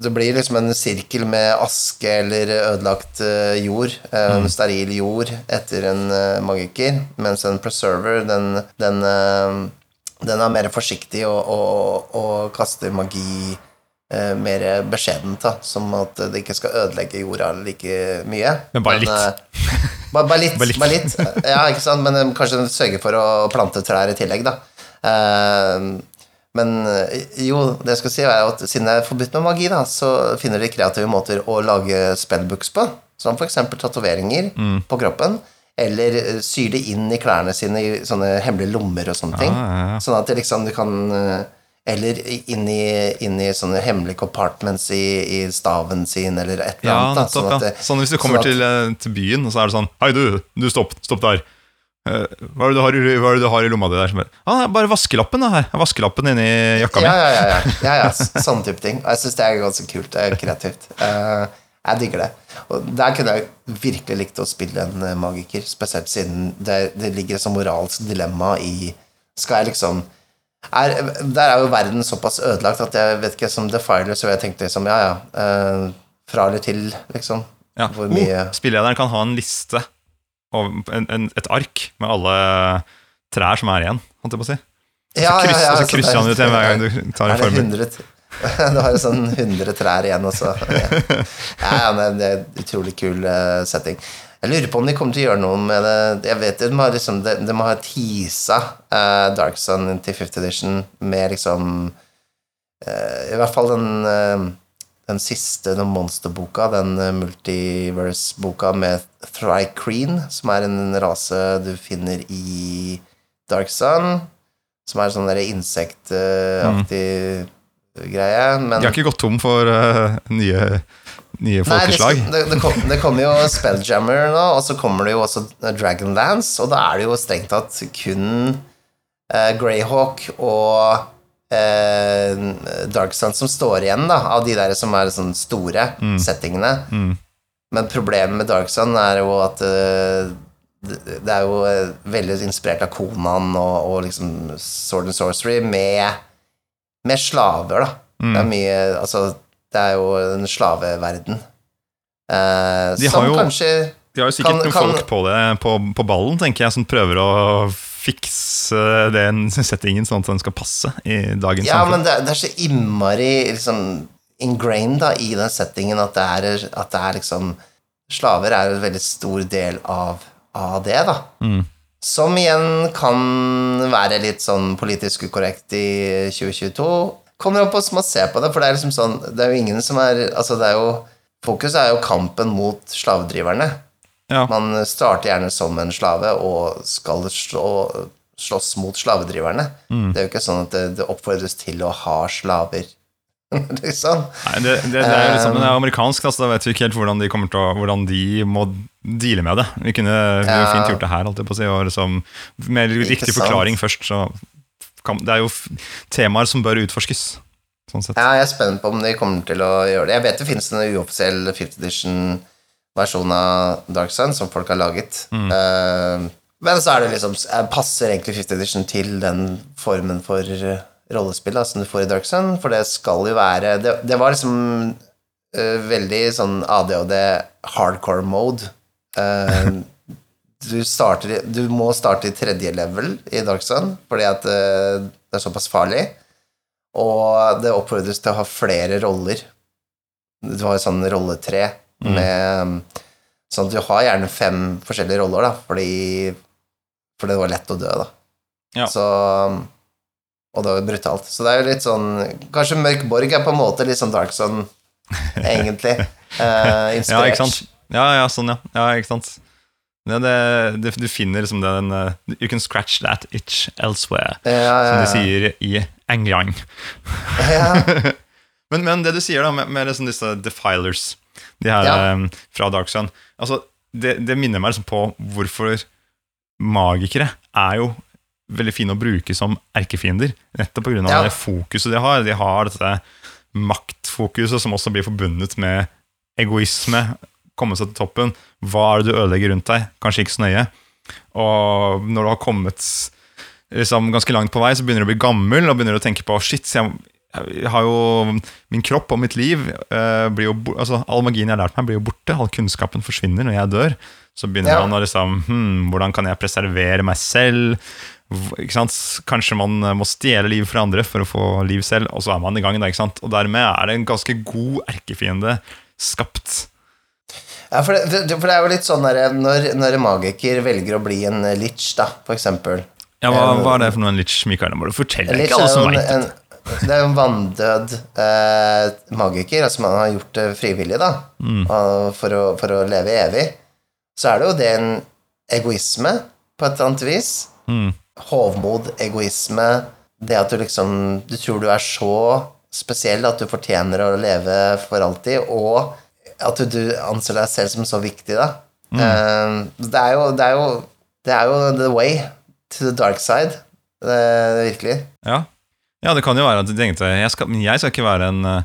S1: Eh, Det blir liksom en sirkel med aske eller ødelagt eh, jord, mm. steril jord, etter en eh, magiker, mens en preserver, den, den, eh, den er mer forsiktig og, og, og kaster magi eh, mer beskjedent, da, som at det ikke skal ødelegge jorda like mye.
S2: Men bare litt.
S1: eh, bare, bare litt. [LAUGHS]
S2: Bare litt.
S1: Bare litt. Ja, ikke sant? Men eh, kanskje sørge for å plante trær i tillegg, da. Eh, men eh, jo, det jeg skal si er at siden det er forbudt med magi, da, så finner de kreative måter å lage spellbooks på. Som eksempel tatoveringer
S2: Mm.
S1: på kroppen. Eller eh, syr det inn i klærne sine i sånne hemmelige lommer og sånne ting.
S2: Ja, ja, ja.
S1: Sånn at det liksom du kan eh, Eller inn i, inn i sånne hemmelige compartments i, i staven sin, eller et eller annet. da,
S2: sånn,
S1: at.
S2: Sånn hvis du kommer
S1: sånn at-
S2: til, til byen, og så er det sånn Hei, du, du stopp, stopp der. Eh, hva, er har, hva er det du har i lomma di der? Som er, ah, bare vaskelappen da her. Vaskelappen inni jakka mi.
S1: Ja, ja, ja. ja, ja, ja [LAUGHS] sånne type ting. Og jeg syns det er ganske kult. Det er kreativt. Eh, jeg digger det. Og der kunne jeg virkelig likt å spille en eh, magiker, spesielt siden det, det ligger et sånt moralsk dilemma i Skal jeg liksom er, Der er jo verden såpass ødelagt at jeg vet ikke, som Defiler så jeg tenkte liksom, ja, ja. fra eller til, liksom.
S2: Ja.
S1: Hvor mye
S2: Oh, spillederen kan ha en liste, en, en, et ark, med alle trær som er igjen, holdt jeg på å si.
S1: Ja,
S2: kryss, og så
S1: så
S2: krysser han ut igjen hver gang du [LAUGHS] tar en formel. [LAUGHS]
S1: Du har jo sånn 100 trær igjen også. [LAUGHS] Ja, ja, men det er utrolig kul eh, setting. Jeg lurer på om de kommer til å gjøre noe med det Jeg vet De må, liksom, de, de må ha teasa uh, Dark Sun til 50th edition med liksom uh, I hvert fall den eh, den siste den monsterboka, den eh, multiverse-boka med Thrycreen, som er en rase du finner i Dark Sun, som er sånn der insektaktig greie. Men
S2: De har ikke gått tom for uh, nye, nye
S1: Nei, det, det, det, kom, det kommer jo Spelljammer nå, og så kommer det jo også Dragonlance, og da er det jo strengt tatt kun uh, Greyhawk og eh, Dark Sun som står igjen, da, av de der som er sånn store settingene.
S2: Mm.
S1: Men problemet med Dark Sun er jo at eh, det er jo eh, veldig inspirert av Konan og, og liksom Sword and Sorcery med, med slaver, da.
S2: Mm.
S1: Det er mye Altså, det er jo en slaveverden. Eh,
S2: De har
S1: som
S2: jo-
S1: kanskje
S2: De har jo sikkert
S1: Kan-
S2: noen
S1: kan-
S2: folk på det på, på ballen, tenker jeg, som prøver å fikse den settingen sånn at den skal passe i dagens
S1: Ja,
S2: samfunn.
S1: men det, det er så innmari liksom ingrained da, i den settingen at det er, at det er liksom Slaver er en veldig stor del av, av det, da.
S2: Mm.
S1: Som igjen kan være litt sånn politisk ukorrekt i 2022. Kommer an på hvordan man ser på det, for det er liksom sånn Det er jo ingen som er Altså, det er jo Fokuset er jo kampen mot slavedriverne.
S2: Ja.
S1: Man starter gjerne som en slave og skal slå, slåss mot slavedriverne. Det er jo ikke sånn at det, det oppfordres til å ha slaver, [LAUGHS] liksom.
S2: Nei, det, det, det er jo liksom, det er amerikansk, da, da vet vi ikke helt hvordan de kommer til å Hvordan de må deale med det. Vi kunne vi
S1: Ja.
S2: fint gjort det her, holdt jeg på å si. Og liksom, med riktig forklaring først, så kan, Det er jo temaer som bør utforskes. Sånn.
S1: Ja, jeg er spent på om de kommer til å gjøre det. Jeg vet det finnes en uoffisiell 5th edition-versjon av Dark Sun som folk har laget. Eh, men så er det liksom eh, Passer egentlig 5th edition til den formen for eh, rollespill da, som du får i Dark Sun? For det skal jo være Det, det var liksom uh, veldig sånn ADHD hardcore mode. Uh, du, starter, du må starte i tredje level i Dark Sun fordi at det er såpass farlig. Og det oppfordres til å ha flere roller. Du har sånn rolletre med Sånn at du har gjerne fem forskjellige roller, da, fordi For det var lett å dø, da.
S2: Ja.
S1: Så Og det var brutalt. Så det er jo litt sånn Kanskje Mørk Borg er på en måte litt sånn Dark Sun, egentlig. [LAUGHS] Eh, inspirert.
S2: Ja, ikke sant? Ja, ja, sånn, ja. ja ikke sant? Ja, det, det, du finner liksom den uh, You can scratch that itch elsewhere,
S1: Ja,
S2: som
S1: ja,
S2: de sier i England.
S1: ja. [LAUGHS]
S2: Men, men det du sier da med, med liksom disse defilers, de her
S1: Ja.
S2: eh, fra Dark Sun altså, det, det minner meg liksom på hvorfor magikere er jo veldig fine å bruke som erkefiender. Nettopp pga.
S1: Ja.
S2: det fokuset de har. De har dette maktfokuset som også blir forbundet med egoisme. Komme seg til toppen. Hva er det du ødelegger rundt deg? Kanskje ikke så nøye. Og når du har kommet liksom, ganske langt på vei, så begynner du å bli gammel og begynner å tenke på shit, jeg, jeg har jo Min kropp og mitt liv eh, blir jo altså, All magien jeg har lært meg, blir jo borte. All kunnskapen forsvinner når jeg dør. Så begynner
S1: Ja.
S2: man å liksom hmm, Hvordan kan jeg preservere meg selv? Ikke sant? Kanskje man eh, må stjele liv fra andre for å få liv selv, og så er man i gang. Da, ikke sant? Og dermed er det en ganske god erkefiende skapt.
S1: Ja, for det, for det er jo litt sånn der, når, når en magiker velger å bli en lich, da, for eksempel
S2: Ja, hva, hva er det for noe en lich, Mikael? Må du fortelle?
S1: Lich
S2: ikke alle som veit det.
S1: Det er jo en vanndød eh, magiker, altså man har gjort det frivillig, da,
S2: Mm.
S1: for, å, for å leve evig. Så er det jo det en egoisme, på et eller annet vis.
S2: Mm.
S1: Hovmod, egoisme, det at du liksom Du tror du er så spesiell at du fortjener å leve for alltid, og at du, du anser deg selv som så viktig, da.
S2: Mm.
S1: Eh, det, er jo, det, er jo, det er jo the way to the dark side. Det, det virkelig.
S2: Ja. Ja, det kan jo være at du tenkte jeg skal, Men jeg skal ikke være en, en,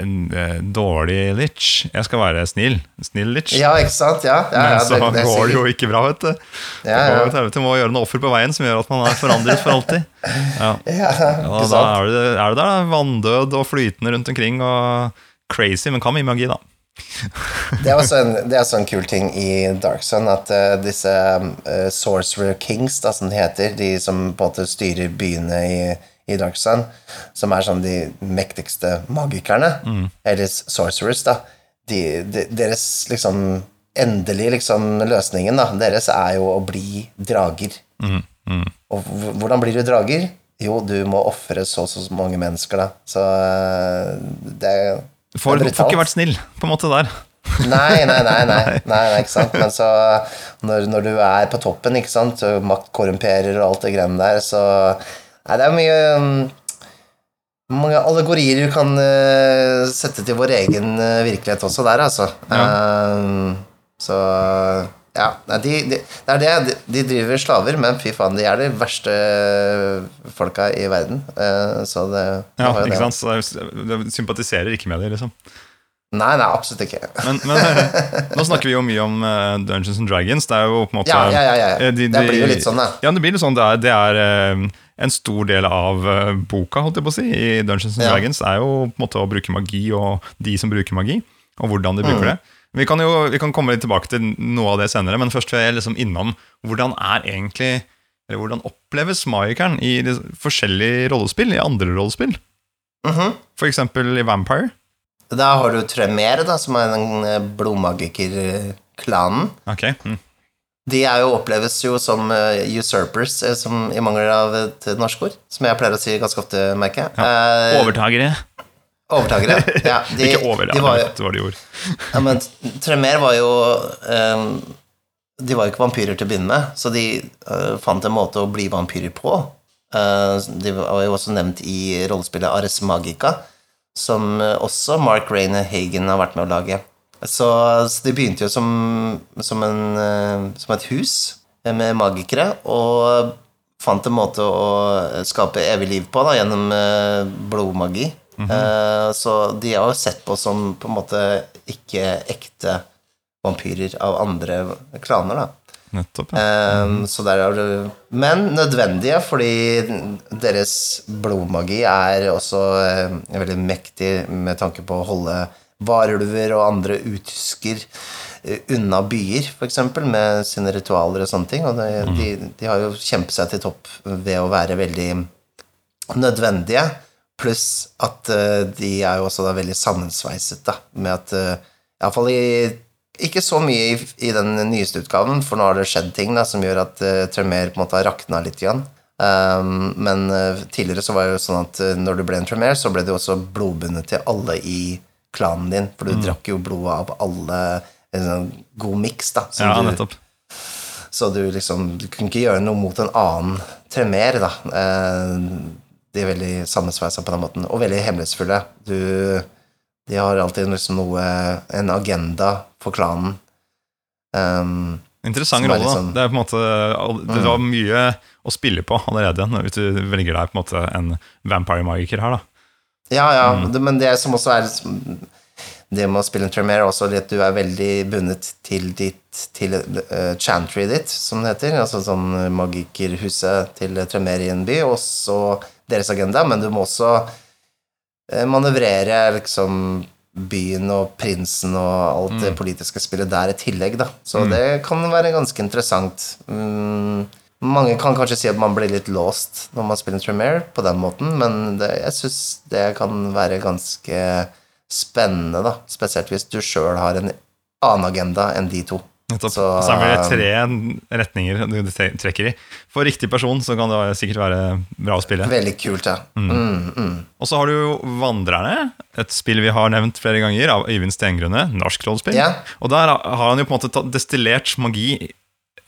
S2: en eh, dårlig lich. Jeg skal være snill. Snill lich.
S1: Ja, ikke sant? Ja, ja,
S2: men så
S1: det, det,
S2: går det jo ikke bra, vet du.
S1: Ja, ja.
S2: Du må gjøre noe offer på veien som gjør at man er forandret for alltid. Ja, [LAUGHS]
S1: ja,
S2: ikke
S1: ikke
S2: Da
S1: sant?
S2: er du, er du der, da, vanndød og flytende rundt omkring og crazy, men kan mye magi, da. [LAUGHS]
S1: Det er også en, det er en kul ting i Dark Sun, at uh, disse uh, Sorcerer Kings, da, som det heter, de som på en måte styrer byene i, i Dark Sun, som er sånn de mektigste magikerne, eller sorcerers, da, de, de, deres liksom endelige liksom løsningen, da, deres er jo å bli drager. Og hvordan blir du drager? Jo, du må ofre så og så mange mennesker, da. Så eh, det, er-
S2: Du får,
S1: det er
S2: får ikke vært snill, på en måte, der.
S1: Nei, nei, nei, [LAUGHS] nei, nei ikke sant. Men så når, når du er på toppen, ikke sant, makt korrumperer og alt det greiene der, så Nei, det er mye um, mange allegorier du kan uh, sette til vår egen uh, virkelighet også der, altså. Um, så ja, de, de, det er det. De, driver slaver, men fy faen, de er de verste folka i verden. Uh, så det,
S2: Ja, ikke
S1: det.
S2: sant? Så Du sympatiserer ikke med dem, liksom.
S1: Nei, nei, absolutt ikke.
S2: Men, men eh, nå snakker vi jo mye om eh, Dungeons and Dragons. Det er jo på en måte
S1: Ja, ja, ja, ja.
S2: eh, de-
S1: Det blir jo litt sånn, da.
S2: Ja, det blir litt sånn. Det er, det er en stor del av eh, boka, holdt jeg på å si, i Dungeons and
S1: Ja.
S2: Dragons. er jo på en måte å bruke magi, og de som bruker magi, og hvordan de
S1: Mm.
S2: bruker det. Vi kan jo vi kan komme litt tilbake til noe av det senere, men først vil jeg liksom innom hvordan er egentlig eller hvordan oppleves magikeren i forskjellige rollespill, i andre rollespill?
S1: Mhm.
S2: For eksempel i Vampire.
S1: Da har du Tremere, da, som er den eh, blodmagikerklanen.
S2: Ok, mm.
S1: De er jo, oppleves jo som eh, usurpers, eh, som i mangel av et norsk ord. Som jeg pleier å si ganske ofte, merker jeg. Eh,
S2: Overtagere.
S1: overtagere. Ja, [LAUGHS] de,
S2: ikke over, ja,
S1: de var jo,
S2: det de gjorde. ord. [LAUGHS]
S1: ja, men Tremer var jo um, De var jo ikke vampyrer til å begynne med, så de uh, fant en måte å bli vampyrer på. Uh, de var jo også nevnt i rollespillet Ares Magica, som også Mark Raine Hagen har vært med å lage. Så, så de begynte jo som, som, en, eh, som et hus med magikere, og fant en måte å skape evig liv på da, gjennom blodmagi. blodmagi. -hmm. Så de har jo sett på som på en måte ikke ekte vampyrer av andre klaner, da.
S2: Nettopp. Ja.
S1: Mm. Så der er det Men nødvendige, fordi deres blodmagi er også eh, veldig mektig med tanke på å holde varulver og andre utysker eh, unna byer, f.eks., med sine ritualer og sånne ting. Og det, de, de har jo kjempet seg til topp ved å være veldig nødvendige, pluss at uh, de er jo også da veldig sammensveiset, da, med at uh, Iallfall i ikke så mye i, i den nyeste utgaven, for nå har det skjedd ting da, som gjør at uh, Tremere på en måte har rakna litt. Igjen. Um, men uh, tidligere så var det jo sånn at uh, når du ble en Tremere, så ble du også blodbundet til alle i klanen din, for du drakk jo blodet av alle En sånn god miks, da. som
S2: ja,
S1: du-
S2: nettopp.
S1: så du liksom Du kunne ikke gjøre noe mot en annen tremer, da. Eh, De er veldig sammensveisa på den måten, og veldig hemmelighetsfulle. Du De har alltid liksom noe En agenda for klanen. Um,
S2: Interessant
S1: er
S2: rolle.
S1: Liksom,
S2: Det er på en måte Det var mye å spille på allerede hvis du velger deg på en måte en vampire-magiker her, da.
S1: Ja, ja, det, men det som også er Det med å spille en tremere er også at du er veldig bundet til ditt Til uh, chantry ditt, som det heter. Altså sånn magikerhuset til tremere i en by, og så deres agenda, men du må også uh, manøvrere liksom byen og prinsen og alt det politiske spillet der i tillegg, da. Så det kan være ganske interessant. Mm, mange kan kanskje si at man blir litt låst når man spiller Tremere på den måten, men det, jeg syns det kan være ganske spennende, da. Spesielt hvis du sjøl har en annen agenda enn de to. Så-
S2: Så, er det tre retninger du trekker i. For riktig person så kan det sikkert være bra å spille.
S1: Veldig kult, ja. Mm, mm.
S2: Og så har du jo Vandrerne, et spill vi har nevnt flere ganger, av Øyvind Stengrønne, norsk rollespill.
S1: Yeah.
S2: Og der har han jo på en måte destillert magi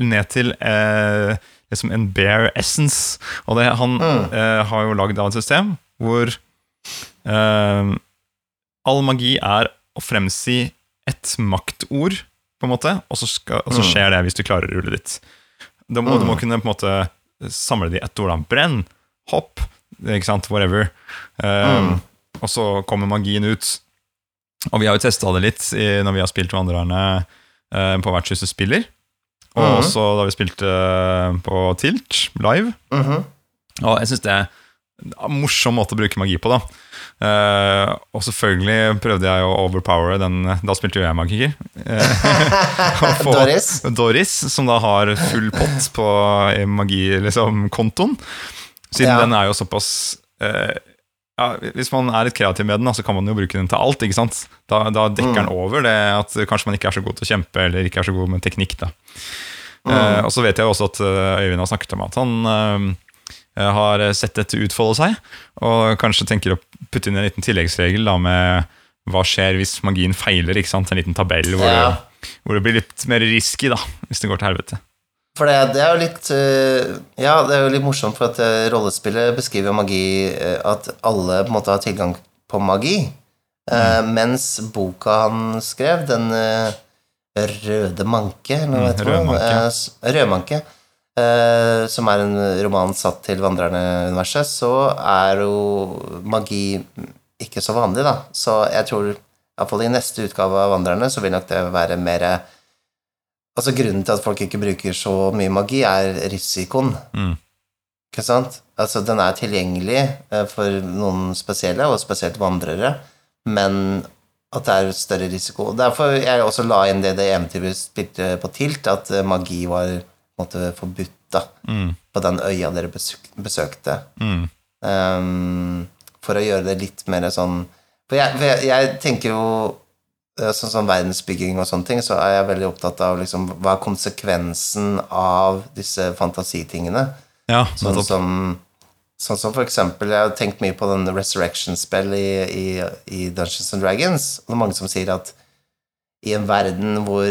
S2: ned til eh, liksom en bare essence. Og det, han eh, har jo lagd av et system hvor eh, all magi er å fremsi et maktord, på en måte, og så, skal, og så skjer det hvis du klarer rullet ditt. Da må, Du må kunne på en måte samle det i ett ord. da. Brenn, hopp, ikke sant, whatever. Eh, Og så kommer magien ut. Og vi har jo testa det litt i, når vi har spilt Vandrerne eh, på Vertshuset spiller. Og
S1: Mhm.
S2: også da vi spilte eh, på Tilt live.
S1: Mhm.
S2: Og jeg syns det er en morsom måte å bruke magi på, da. Uh, og selvfølgelig prøvde jeg å overpowere den Da spilte jo jeg magiker. [LAUGHS] Uh,
S1: Doris?
S2: Doris, som da har full pott på magi-kontoen. Liksom, siden
S1: Ja.
S2: den er jo såpass eh, ja, Hvis man er litt kreativ med den, så kan man jo bruke den til alt. ikke sant? Da, da dekker den over det at kanskje man ikke er så god til å kjempe, eller ikke er så god med teknikk. da. Eh, og så vet jeg også at eh, Øyvind har snakket om at han eh, har sett dette utfolde seg, og kanskje tenker å putte inn en liten tilleggsregel da med hva skjer hvis magien feiler. ikke sant? En liten tabell hvor,
S1: Ja.
S2: det, hvor det blir litt mer risky da, hvis det går til helvete.
S1: For det, det er jo litt eh, Ja, det er jo litt morsomt, for at eh, rollespillet beskriver jo magi eh, At alle på en måte har tilgang på magi. Mm. mens boka han skrev, den Røde manke, eller hva
S2: Mm,
S1: heter det?
S2: Rødmanke.
S1: Som er en roman satt til Vandrerne-universet, så er jo magi ikke så vanlig, da. Så jeg tror iallfall i neste utgave av Vandrerne så vil nok det være mer Altså Grunnen til at folk ikke bruker så mye magi, er risikoen.
S2: Mm.
S1: Ikke sant? Altså Den er tilgjengelig eh, for noen spesielle, og spesielt vandrere, men at det er større risiko. Derfor jeg også la inn det det eventyret spilte på Tilt, at eh, magi var måte forbudt da,
S2: Mm.
S1: på den øya dere besøkte.
S2: Mm.
S1: Um, for å gjøre det litt mer sånn For jeg, for jeg, jeg tenker jo Sånn som verdensbygging og sånne ting, så er jeg veldig opptatt av liksom, hva er konsekvensen av disse fantasitingene.
S2: Ja,
S1: Sånn som, sånn som for eksempel Jeg har tenkt mye på den resurrection-spill i, i, i Dungeons and Dragons. Det er mange som sier at i en verden hvor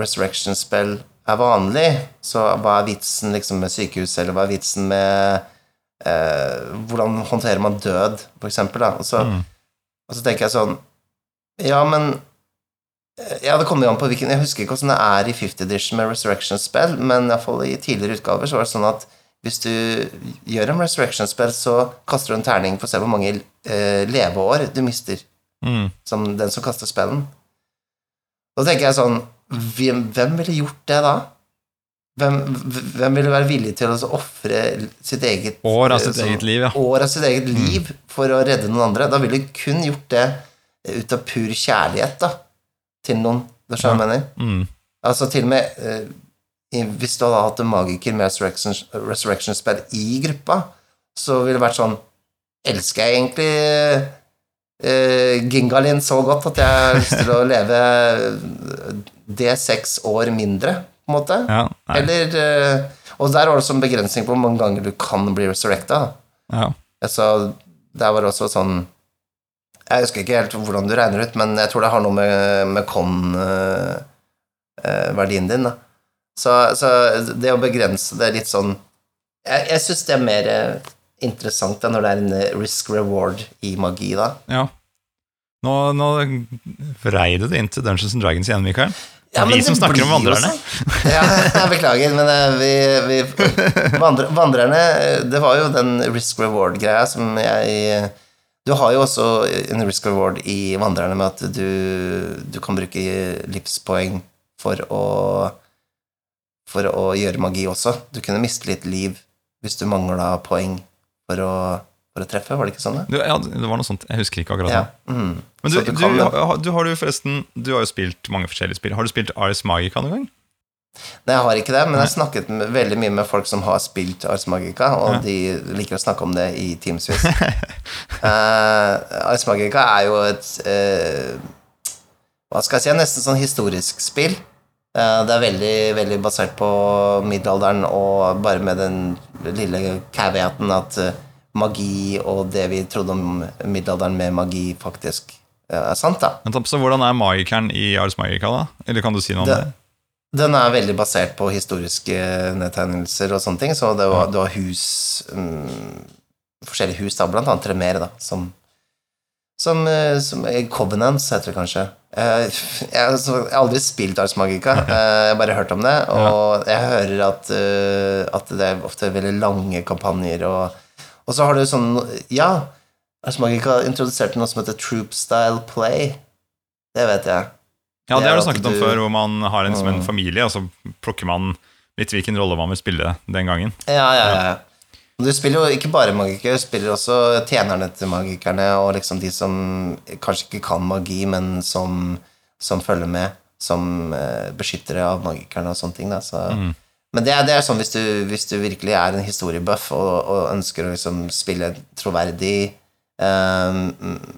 S1: resurrection-spill er vanlig, så hva er vitsen liksom med sykehus, eller hva er vitsen med eh, Hvordan håndterer man død, for eksempel, da? Og så, og så tenker jeg sånn Ja, men eh, Ja, det kommer jo an på hvilken Jeg husker ikke hvordan det er i 50 edition med Resurrection-spill, men iallfall i tidligere utgaver så var det sånn at hvis du gjør en Resurrection-spill, så kaster du en terning for å se hvor mange eh, leveår du mister
S2: Mm.
S1: som den som kaster spellen. Da tenker jeg sånn Hvem, hvem ville gjort det da? Hvem, hvem ville være villig til å ofre sitt eget
S2: År av
S1: eh,
S2: sitt
S1: sånn-
S2: eget liv, ja.
S1: år av sitt eget liv for å redde noen andre? Da ville du kun gjort det ut av pur kjærlighet da, til noen. Det skjønner sånn hva jeg mener?
S2: Mm.
S1: Altså til og med eh, Hvis du hadde hatt en magiker med Resurrection- resurrection spell i gruppa, så ville det vært sånn Elsker jeg egentlig eh, Gingalin så godt at jeg har lyst til å [LAUGHS] leve D6 år mindre, på en måte?
S2: Ja,
S1: Eller eh, Og der var det sånn begrensning på hvor mange ganger du kan bli resurrecta.
S2: ja.
S1: Altså, der var det også sånn Jeg husker ikke helt hvordan du regner ut, men jeg tror det har noe med, med con-verdien din, da. Så, så det å begrense det litt sånn Jeg, jeg syns det er mer eh, interessant da, når det er en eh, risk reward i magi, da.
S2: ja. Nå, nå vrei du det inn til Dungeons and Dragons igjen, Mikael. Er vi som snakker om vandrerne.
S1: sånn. Ja, [LAUGHS] jeg beklager, men eh, vi, vi [LAUGHS] vandre, Vandrerne eh, Det var jo den risk reward-greia som jeg Du har jo også en risk reward i Vandrerne med at du, du kan bruke livspoeng for å For å gjøre magi også. Du kunne miste litt liv hvis du mangla poeng for å, for å treffe, var det ikke sånn? Det?
S2: Du, ja, det var noe sånt. Jeg husker ikke akkurat
S1: Ja. Mm.
S2: Men du, du,
S1: kan du,
S2: har- du har jo forresten Du har jo spilt mange forskjellige spill. Har du spilt Aris Magica noen gang?
S1: Nei, jeg har ikke det, men jeg har snakket med, veldig mye med folk som har spilt Ars Magica, og
S2: Ja.
S1: de liker å snakke om det i timevis. [LAUGHS] uh, Ars Magica er jo et uh, Hva skal jeg si, nesten sånn historisk spill. Uh, det er veldig, veldig basert på middelalderen, og bare med den lille caveaten at uh, magi og det vi trodde om middelalderen med magi, faktisk eh, er sant, da.
S2: Men så Hvordan er magikeren i Ars Magica, da? Eller kan du si noe om det?
S1: Det- Den er veldig basert på historiske nedtegnelser og sånne ting, så det var, det var hus um, Forskjellige hus, da, blant annet Tremere, da, som som, eh, som eh, Covenants heter det kanskje. Eh, Jeg, altså, jeg har aldri spilt Ars Magica, [LAUGHS] jeg har bare hørt om det, og jeg hører at, at det er ofte veldig lange kampanjer, og, og så har du sånn Ja, Ars Magica introduserte noe som heter Troop Style Play. Det vet jeg.
S2: Ja, det har du snakket om før, hvor man har en som en
S1: Mm.
S2: familie, og så plukker man litt hvilken rolle man vil spille den gangen.
S1: Ja, ja, ja. Du spiller jo ikke bare magikere, du spiller også tjenerne til magikerne, og liksom de som kanskje ikke kan magi, men som, som følger med som eh, beskyttere av magikerne og sånne ting. Da. Så, Men det er, det er sånn hvis du, hvis du virkelig er en historiebuff og, og ønsker å liksom spille et troverdig eh,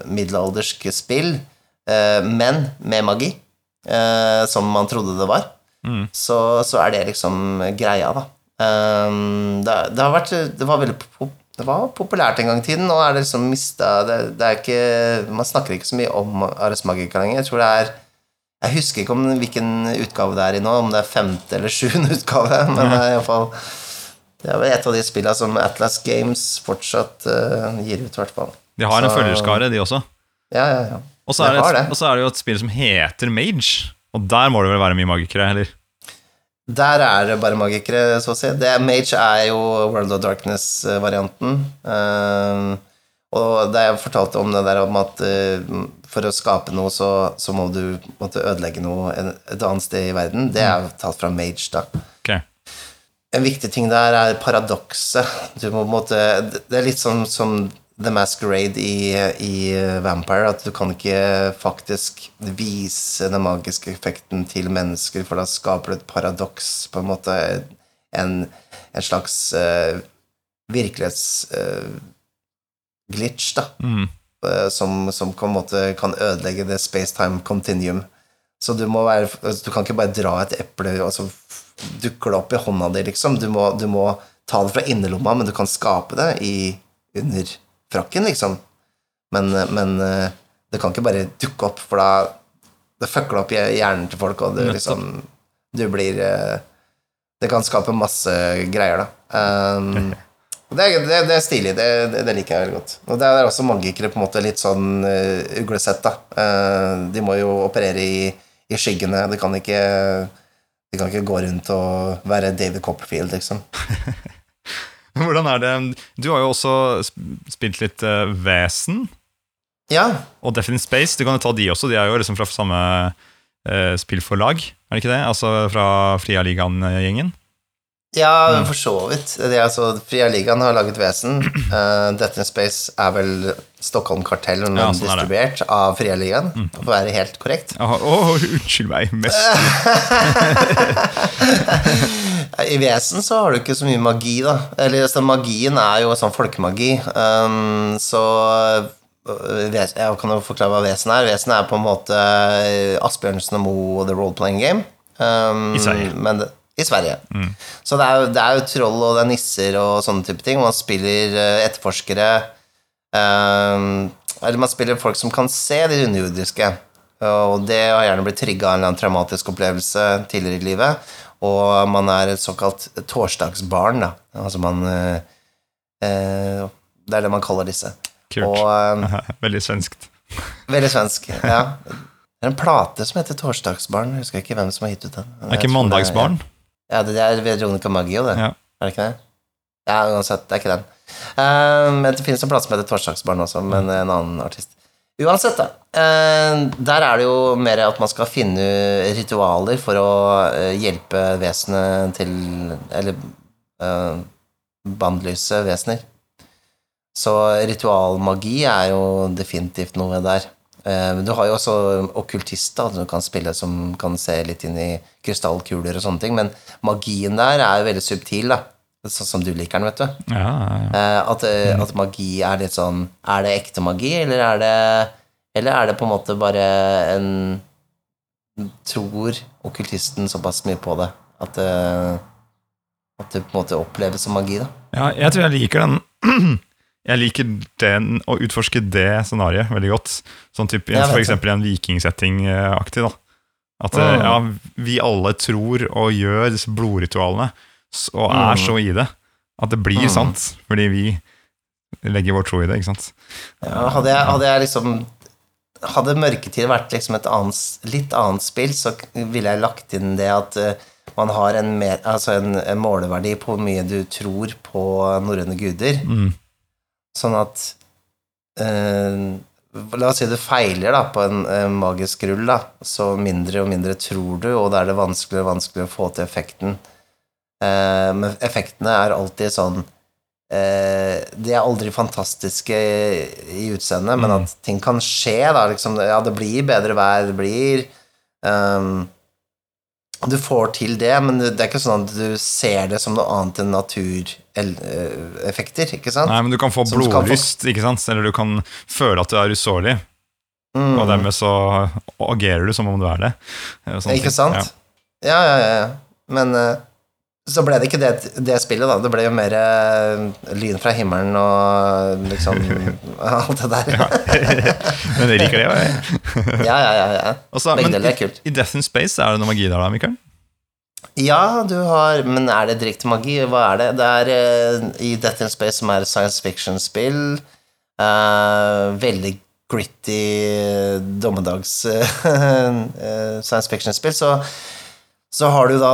S1: middelaldersk spill, eh, men med magi, eh, som man trodde det var, så, så er det liksom greia, da. Um, det, det har vært Det var veldig pop, det var populært en gang i tiden. Nå er det liksom mista det, det er ikke Man snakker ikke så mye om Ares Magica lenger. Jeg tror det er Jeg husker ikke om hvilken utgave det er i nå, om det er femte eller sjuende [LAUGHS] utgave, men det er iallfall Det er vel et av de spillene som Atlas Games fortsatt uh, gir ut, i hvert fall.
S2: De har en
S1: Så-
S2: følgerskare, de også.
S1: Ja, ja, ja.
S2: Og så er, det et,
S1: det.
S2: og så er det jo et spill som heter Mage, og der må det vel være mye magikere, eller?
S1: Der er det bare magikere, så å si. Det, Mage er jo World of Darkness-varianten. Uh, og da jeg fortalte om det der om at uh, for å skape noe, så, så må du måtte ødelegge noe en- et annet sted i verden, det er jo talt fra Mage, da.
S2: Okay.
S1: En viktig ting der er paradokset. Du må på en måte Det er litt sånn som The Masquerade i, i Vampire, at du kan ikke faktisk vise den magiske effekten til mennesker, for da skaper du et paradoks, på en måte. En, en slags uh, virkelighetsglitch, da.
S2: Mm.
S1: Uh, som, som på en måte kan ødelegge det space-time continuum. Så du må være altså, Du kan ikke bare dra et eple og så dukker det opp i hånda di, liksom. Du må, du må ta det fra innerlomma, men du kan skape det i, under frakken, liksom. Men, men eh, det kan ikke bare dukke opp, for da det fucker opp hjernen til folk, og du liksom Du blir eh, det kan skape masse greier, da. Um, det, det, det er stilig. Det, det, det liker jeg veldig godt. Og det er også magikere på en måte litt sånn uh, uglesett, da. Uh, de må jo operere i, i skyggene. De kan ikke De kan ikke gå rundt og være David Copperfield, liksom. [LAUGHS] [LAUGHS]
S2: Hvordan er det Du har jo også spilt litt uh, Vesen
S1: Ja,
S2: og in Space. Du kan jo ta de også. De er jo liksom fra samme uh, spillforlag, er det ikke det? Altså fra Fria Ligaen-gjengen.
S1: ja for så vidt. Det altså, Fria Ligaen har laget Vesen. Uh, [CLEARS THROAT] Death in Space er vel Stockholm Kartell, men
S2: Ja, sånn er
S1: distribuert av Fria Ligaen, for å være helt korrekt.
S2: Jaha, oh, unnskyld meg. Mest. [LAUGHS] [LAUGHS]
S1: I Vesen så har du ikke så mye magi, da. Eller så magien er jo sånn folkemagi. Um, så øh, Jeg kan jo forklare hva Vesen er. Vesen er på en måte øh, Asbjørnsen og Moe og The Role Playing Game. Um,
S2: I Sverige.
S1: Men I Sverige. Så det er, jo, det er jo troll og det er nisser og sånne type ting. Man spiller øh, etterforskere. Um, eller man spiller folk som kan se de underjordiske. Og det har gjerne blitt trigga av en eller annen traumatisk opplevelse tidligere i livet. Og man er et såkalt torsdagsbarn, da. Altså man eh, eh, Det er det man kaller disse.
S2: Kult.
S1: Og eh, [LAUGHS]
S2: Veldig svenskt.
S1: veldig svensk. Ja. Det er en plate som heter Torsdagsbarn. Jeg husker ikke hvem som har gitt ut den.
S2: Er ikke Mandagsbarn?
S1: Ja, det er Veronica Maggio, det.
S2: Ja.
S1: Er det ikke det? Ja, uansett, det er ikke den. Men det finnes en plate som heter Torsdagsbarn også, men en annen artist. Uansett, da. eh, der er det jo mer at man skal finne ritualer for å eh, hjelpe vesenet til Eller uh, bandlyse vesener. Så ritualmagi er jo definitivt noe der. Du har jo også okkultister som kan spille som kan se litt inn i krystallkuler og sånne ting, men magien der er jo veldig subtil, da. Sånn som du liker den, vet du.
S2: Ja, ja.
S1: Eh, At, eh, at magi er litt sånn Er det ekte magi, eller er det Eller er det på en måte bare en Tror okkultisten såpass mye på det at det, at det på en måte oppleves som magi, da?
S2: Ja, jeg tror jeg liker den [CLEARS THROAT] Jeg liker den, å utforske det scenarioet veldig godt. Sånn
S1: type,
S2: For eksempel i en vikingsetting-aktig. da At eh,
S1: Mm.
S2: ja, vi alle tror og gjør disse blodritualene, og er
S1: Mm.
S2: så i det. At det blir
S1: Mm.
S2: sant, fordi vi legger vår tro i det. ikke sant?
S1: Ja, hadde, jeg, hadde jeg liksom Hadde Mørketid vært liksom et annet, litt annet spill, så ville jeg lagt inn det at eh, man har en, mer, altså en, en måleverdi på hvor mye du tror på norrøne guder.
S2: Mm.
S1: Sånn at eh, La oss si du feiler da, på en eh, magisk rull, da, så mindre og mindre tror du, og da er det vanskeligere og vanskeligere å få til effekten. Eh, men effektene er alltid sånn eh, De er aldri fantastiske i utseendet, men
S2: Mm.
S1: at ting kan skje, da. Liksom, ja, det blir bedre vær, det blir ehm, Du får til det, men det er ikke sånn at du ser det som noe annet enn natureffekter, ikke sant?
S2: Nei, men du kan få blodlyst, ikke sant? eller du kan føle at du er usårlig.
S1: Mm.
S2: Og dermed så agerer du som om du er det. Eh, sånne
S1: Ikke sant? Ja, ja, ja. ja. Men eh, så ble det ikke det, det spillet, da. Det ble jo mer eh, lyn fra himmelen og liksom [LAUGHS] alt det der.
S2: Ja. Men jeg liker det, jo. [LAUGHS]
S1: Ja, ja, ja. ja.
S2: Også,
S1: Begge deler er kult.
S2: I Death in Space er det noe magi der, da, Mikael?
S1: Ja, du har Men er det direkte magi? Hva er det? Det er uh, i Death in Space, som er et science fiction-spill. Uh, veldig gritty eh, dommedags uh, [LAUGHS] science fiction-spill. Så, så har du da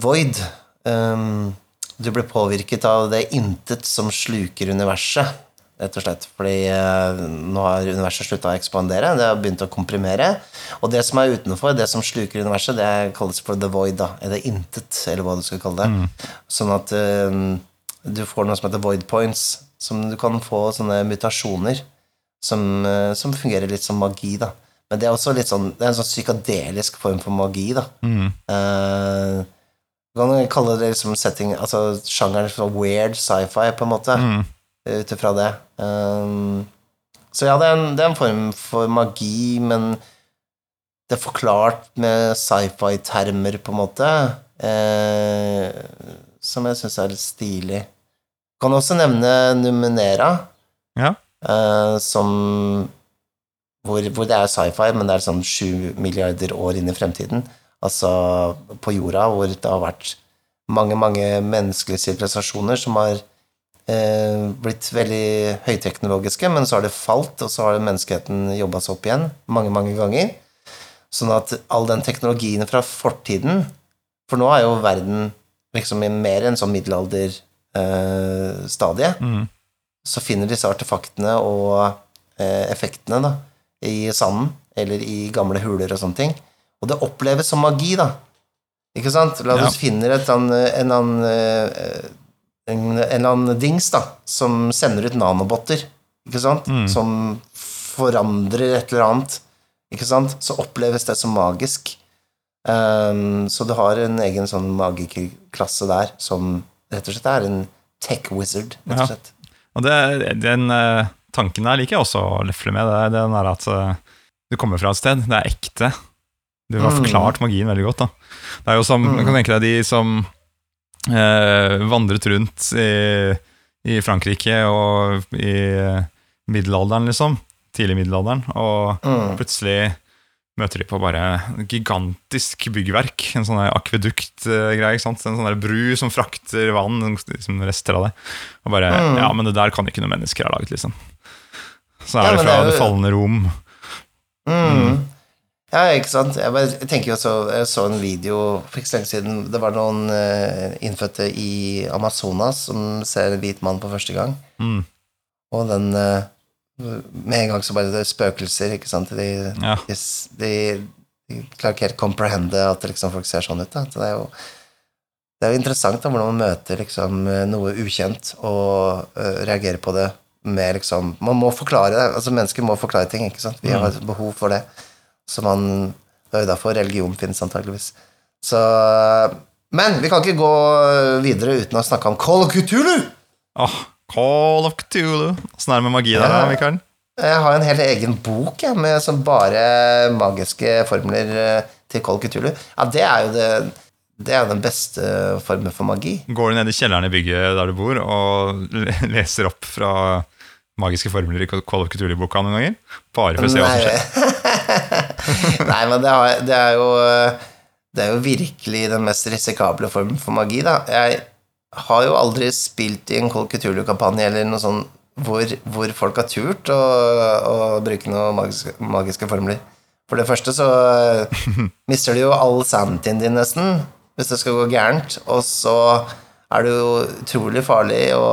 S1: Void. Um, du blir påvirket av det intet som sluker universet, rett og slett. Fordi uh, nå har universet slutta å ekspandere, det har begynt å komprimere. Og det som er utenfor, det som sluker universet, det kalles for the void, da. Eller intet, eller hva du skal kalle det. Sånn at eh, du får noe som heter void points, som du kan få sånne mutasjoner som, uh, som fungerer litt som magi, da. Men det er også litt sånn Det er en sånn psykadelisk form for magi, da.
S2: Mm.
S1: Du kan kalle det liksom setting Altså sjangeren for weird sci-fi, på en måte,
S2: Mm.
S1: ut ifra det. Um, så ja, det er, en, det er en form for magi, men det er forklart med sci-fi-termer, på en måte, eh, som jeg syns er litt stilig. Kan også nevne Numenera,
S2: Ja.
S1: eh, som hvor, hvor det er sci-fi, men det er sånn sju milliarder år inn i fremtiden. Altså på jorda, hvor det har vært mange, mange menneskelige sivilisasjoner som har eh, blitt veldig høyteknologiske, men så har det falt, og så har menneskeheten jobba seg opp igjen mange, mange ganger. Sånn at all den teknologien fra fortiden For nå er jo verden liksom i mer enn sånn middelalderstadie.
S2: Mm.
S1: Så finner disse artefaktene og eh, effektene da, i sanden eller i gamle huler og sånne ting. Og det oppleves som magi, da. Ikke sant? La oss
S2: Ja.
S1: finne en, eller annen, eh, en, en eller annen dings da, som sender ut nanobotter, ikke sant?
S2: Mm.
S1: Som forandrer et eller annet, ikke sant? Så oppleves det som magisk. Um, så du har en egen sånn magikerklasse der, som rett og slett er en tech wizard, rett og slett.
S2: Og det, den eh, tanken der liker jeg også å lefle med. Det er den der at eh, du kommer fra et sted, det er ekte. Du har
S1: Mm.
S2: forklart magien veldig godt. da. Det er jo som, Du kan tenke deg de som eh, vandret rundt i, i Frankrike og i middelalderen, liksom. Tidlig middelalderen. Og
S1: Mm.
S2: plutselig møter de på bare gigantisk byggverk. En sånn akveduktgreie. En sånn der bru som frakter vann, liksom rester av det. Og bare
S1: Mm.
S2: Ja, men det der kan ikke noen mennesker ha laget, liksom. Så
S1: Ja,
S2: er det fra
S1: det er
S2: det, fallende Rom.
S1: Mm. Ja, ikke sant. Jeg, bare, jeg tenker jo så, jeg så en video for ikke så lenge siden. Det var noen uh, innfødte i Amazonas som ser en hvit mann for første gang.
S2: Mm.
S1: Og den uh, Med en gang så bare det er spøkelser, ikke sant. De,
S2: Ja.
S1: de, de, de klarer ikke helt comprehende at liksom folk ser sånn ut. Da. Så det er jo det er jo interessant da, hvordan man møter liksom, noe ukjent og uh, reagerer på det med liksom Man må forklare det. altså Mennesker må forklare ting. ikke sant? Vi har behov for det. Så man Det er jo derfor religion finnes, antageligvis. Så Men vi kan ikke gå videre uten å snakke om Call of Cthulhu!
S2: Åh, Call of Cthulhu. Åssen er det med magi der,
S1: Ja.
S2: Mikael?
S1: Jeg har en helt egen bok jeg, med sånn bare magiske formler eh, til Call of Cthulhu. Ja, det er jo det Det er den beste formen for magi.
S2: Går du ned i kjelleren i bygget der du bor, og leser opp fra magiske formler i Call of Cthulhu-boka noen ganger? Bare for å se hva som skjer. [LAUGHS]
S1: Nei, men det, har, det er jo Det er jo virkelig den mest risikable formen for magi, da. Jeg har jo aldri spilt i en Cthulhu-kampanje eller noe sånt hvor, hvor folk har turt å, å bruke noen magiske, magiske formler. For det første så mister du jo all sanityen din, nesten, hvis det skal gå gærent. Og så er det jo utrolig farlig og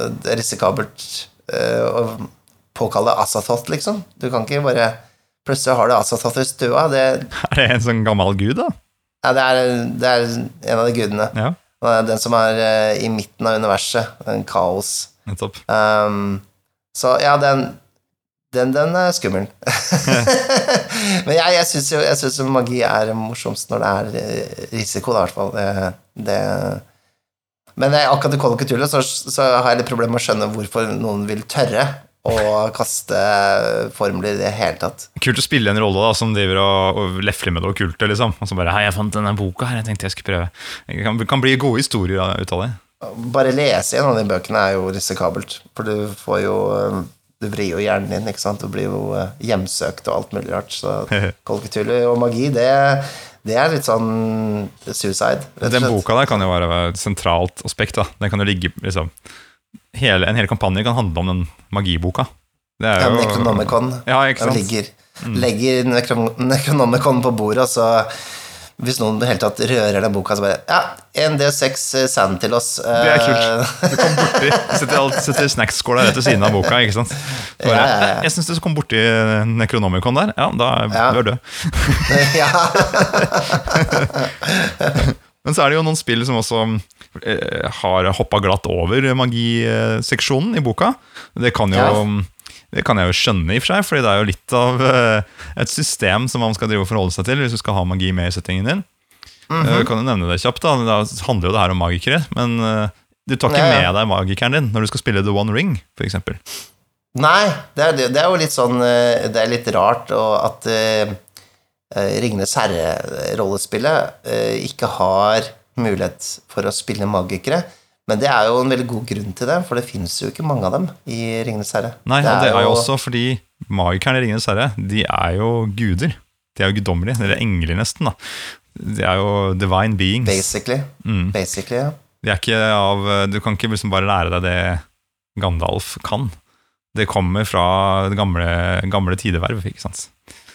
S1: eh, risikabelt eh, å påkalle Asatoth, liksom. Du kan ikke bare Plutselig har du Asatoth i stua. Det, [LAUGHS]
S2: Er det en sånn gammel gud, da?
S1: ja, det, er, det er en av de gudene.
S2: Ja,
S1: Den som er eh, i midten av universet. En kaos.
S2: nettopp.
S1: Um, så ja, den den, den er skummel. [LAUGHS] Men jeg, jeg syns jo jeg synes magi er morsomst når det er eh, risiko, da, i hvert fall. Det, det Men jeg, akkurat i Cthulhu så, så har jeg litt problemer med å skjønne hvorfor noen vil tørre å kaste formler i det hele tatt.
S2: Kult å spille en rolle da, som driver og, og lefler med det okkulte. Liksom. Og så bare Hei, jeg fant denne boka her, jeg tenkte jeg skulle prøve. Det kan, kan bli gode historier ut av det.
S1: Bare lese en av de bøkene er jo risikabelt, for du får jo eh, Du vrir jo hjernen din, ikke sant. Du blir jo eh, hjemsøkt og alt mulig rart. Så [LAUGHS] kolketuller og magi, det, det er litt sånn suicide, og
S2: Den boka der kan jo være et sentralt aspekt. da Den kan jo ligge liksom hele, En hel kampanje kan handle om den magiboka. Det er
S1: Ja,
S2: jo
S1: Necronomicon.
S2: Ja, ikke sant?
S1: ligger, legger Necron- Necronomicon på bordet, og så hvis noen helt tatt rører den boka, så bare Ja, en D6 sand til oss.
S2: Det er kult.
S1: Eh,
S2: Du kom borti Setter, setter snackskåla rett ved siden av boka. ikke sant? Bare,
S1: Ja, ja, ja.
S2: Jeg syns du kom borti Necronomicon der. Ja, da er
S1: Ja.
S2: du død. [LAUGHS]
S1: ja. [LAUGHS]
S2: Men så er det jo noen spill som også eh, har hoppa glatt over magiseksjonen i boka. Det kan jo
S1: Ja.
S2: Det kan jeg jo skjønne, i og for seg, fordi det er jo litt av eh, et system som man skal drive og forholde seg til hvis du skal ha magi med i settingen din.
S1: Mhm.
S2: Eh, kan jo nevne det kjapt, da. Det handler jo det her om magikere. Men eh, du tar ikke med deg magikeren din når du skal spille The One Ring, f.eks.
S1: Nei, det er, det er jo litt sånn eh, Det er litt rart at uh, Ringenes herre-rollespillet uh, ikke har mulighet for å spille magikere. Men det er jo en veldig god grunn til det, for det fins jo ikke mange av dem i Ringenes herre.
S2: Nei, og det er jo også fordi magikerne i Ringenes herre, de er jo guder. De er jo guddommelige, eller engler nesten. da De er jo divine beings.
S1: Basically.
S2: Mm.
S1: Basically, ja.
S2: De er ikke av, du kan ikke liksom bare lære deg det Gandalf kan. Det kommer fra det gamle, gamle tideverv, ikke sant?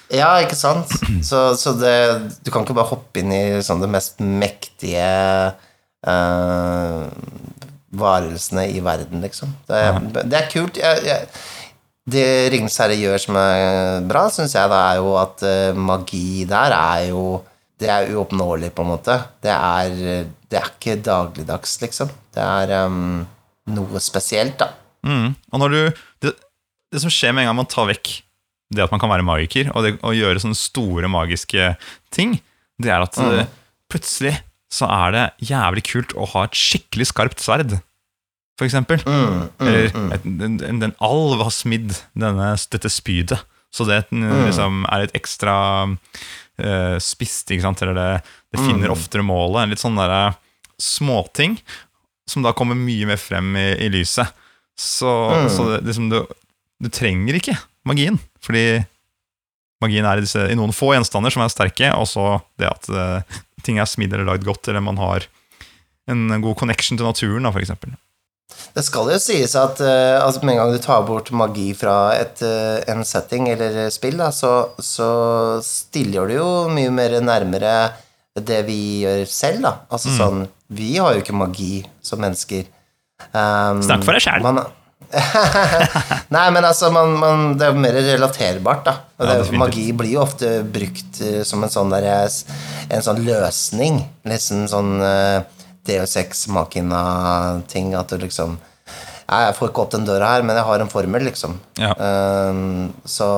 S1: Ja, ikke sant? Så, så det, du kan ikke bare hoppe inn i sånn det mest mektige uh, varelsene i verden, liksom. Det, det er kult. Jeg, jeg, det Ringenes herre gjør som er bra, syns jeg, da, er jo at uh, magi der er jo Det er uoppnåelig, på en måte. Det er, det er ikke dagligdags, liksom. Det er um, noe spesielt, da.
S2: Mm. Og når du, det, det som skjer med en gang man tar vekk det at man kan være magiker, og, det, og gjøre sånne store magiske ting, det er at mm. plutselig så er det jævlig kult å ha et skikkelig skarpt sverd, for eksempel.
S1: Mm,
S2: Eller et, en, en, en alv har smidd denne, dette spydet, så det liksom er et ekstra uh, spist, ikke sant? Eller det, det finner oftere målet. En litt sånn derre småting som da kommer mye mer frem i, i lyset. Så, så det, liksom, du, du trenger ikke magien, fordi magien er i, disse, i noen få gjenstander som er sterke, og så det at uh, ting er smidd eller lagd godt, eller man har en god connection til naturen, da, for eksempel.
S1: Det skal jo sies at uh, altså med en gang du tar bort magi fra et, uh, en setting eller spill, da, så, så stiller du jo mye mer nærmere det vi gjør selv, da. Altså sånn Vi har jo ikke magi som mennesker. Um,
S2: Snakk for deg selv. [LAUGHS]
S1: Nei, men altså, man, man, det er jo mer relaterbart, da.
S2: Ja,
S1: det, magi blir jo ofte brukt eh, som en sånn, der, en sånn løsning. Nesten sånn uh, DO6 Makina-ting. At du liksom ja, Jeg får ikke opp den døra her, men jeg har en formel, liksom.
S2: Ja.
S1: Um, så,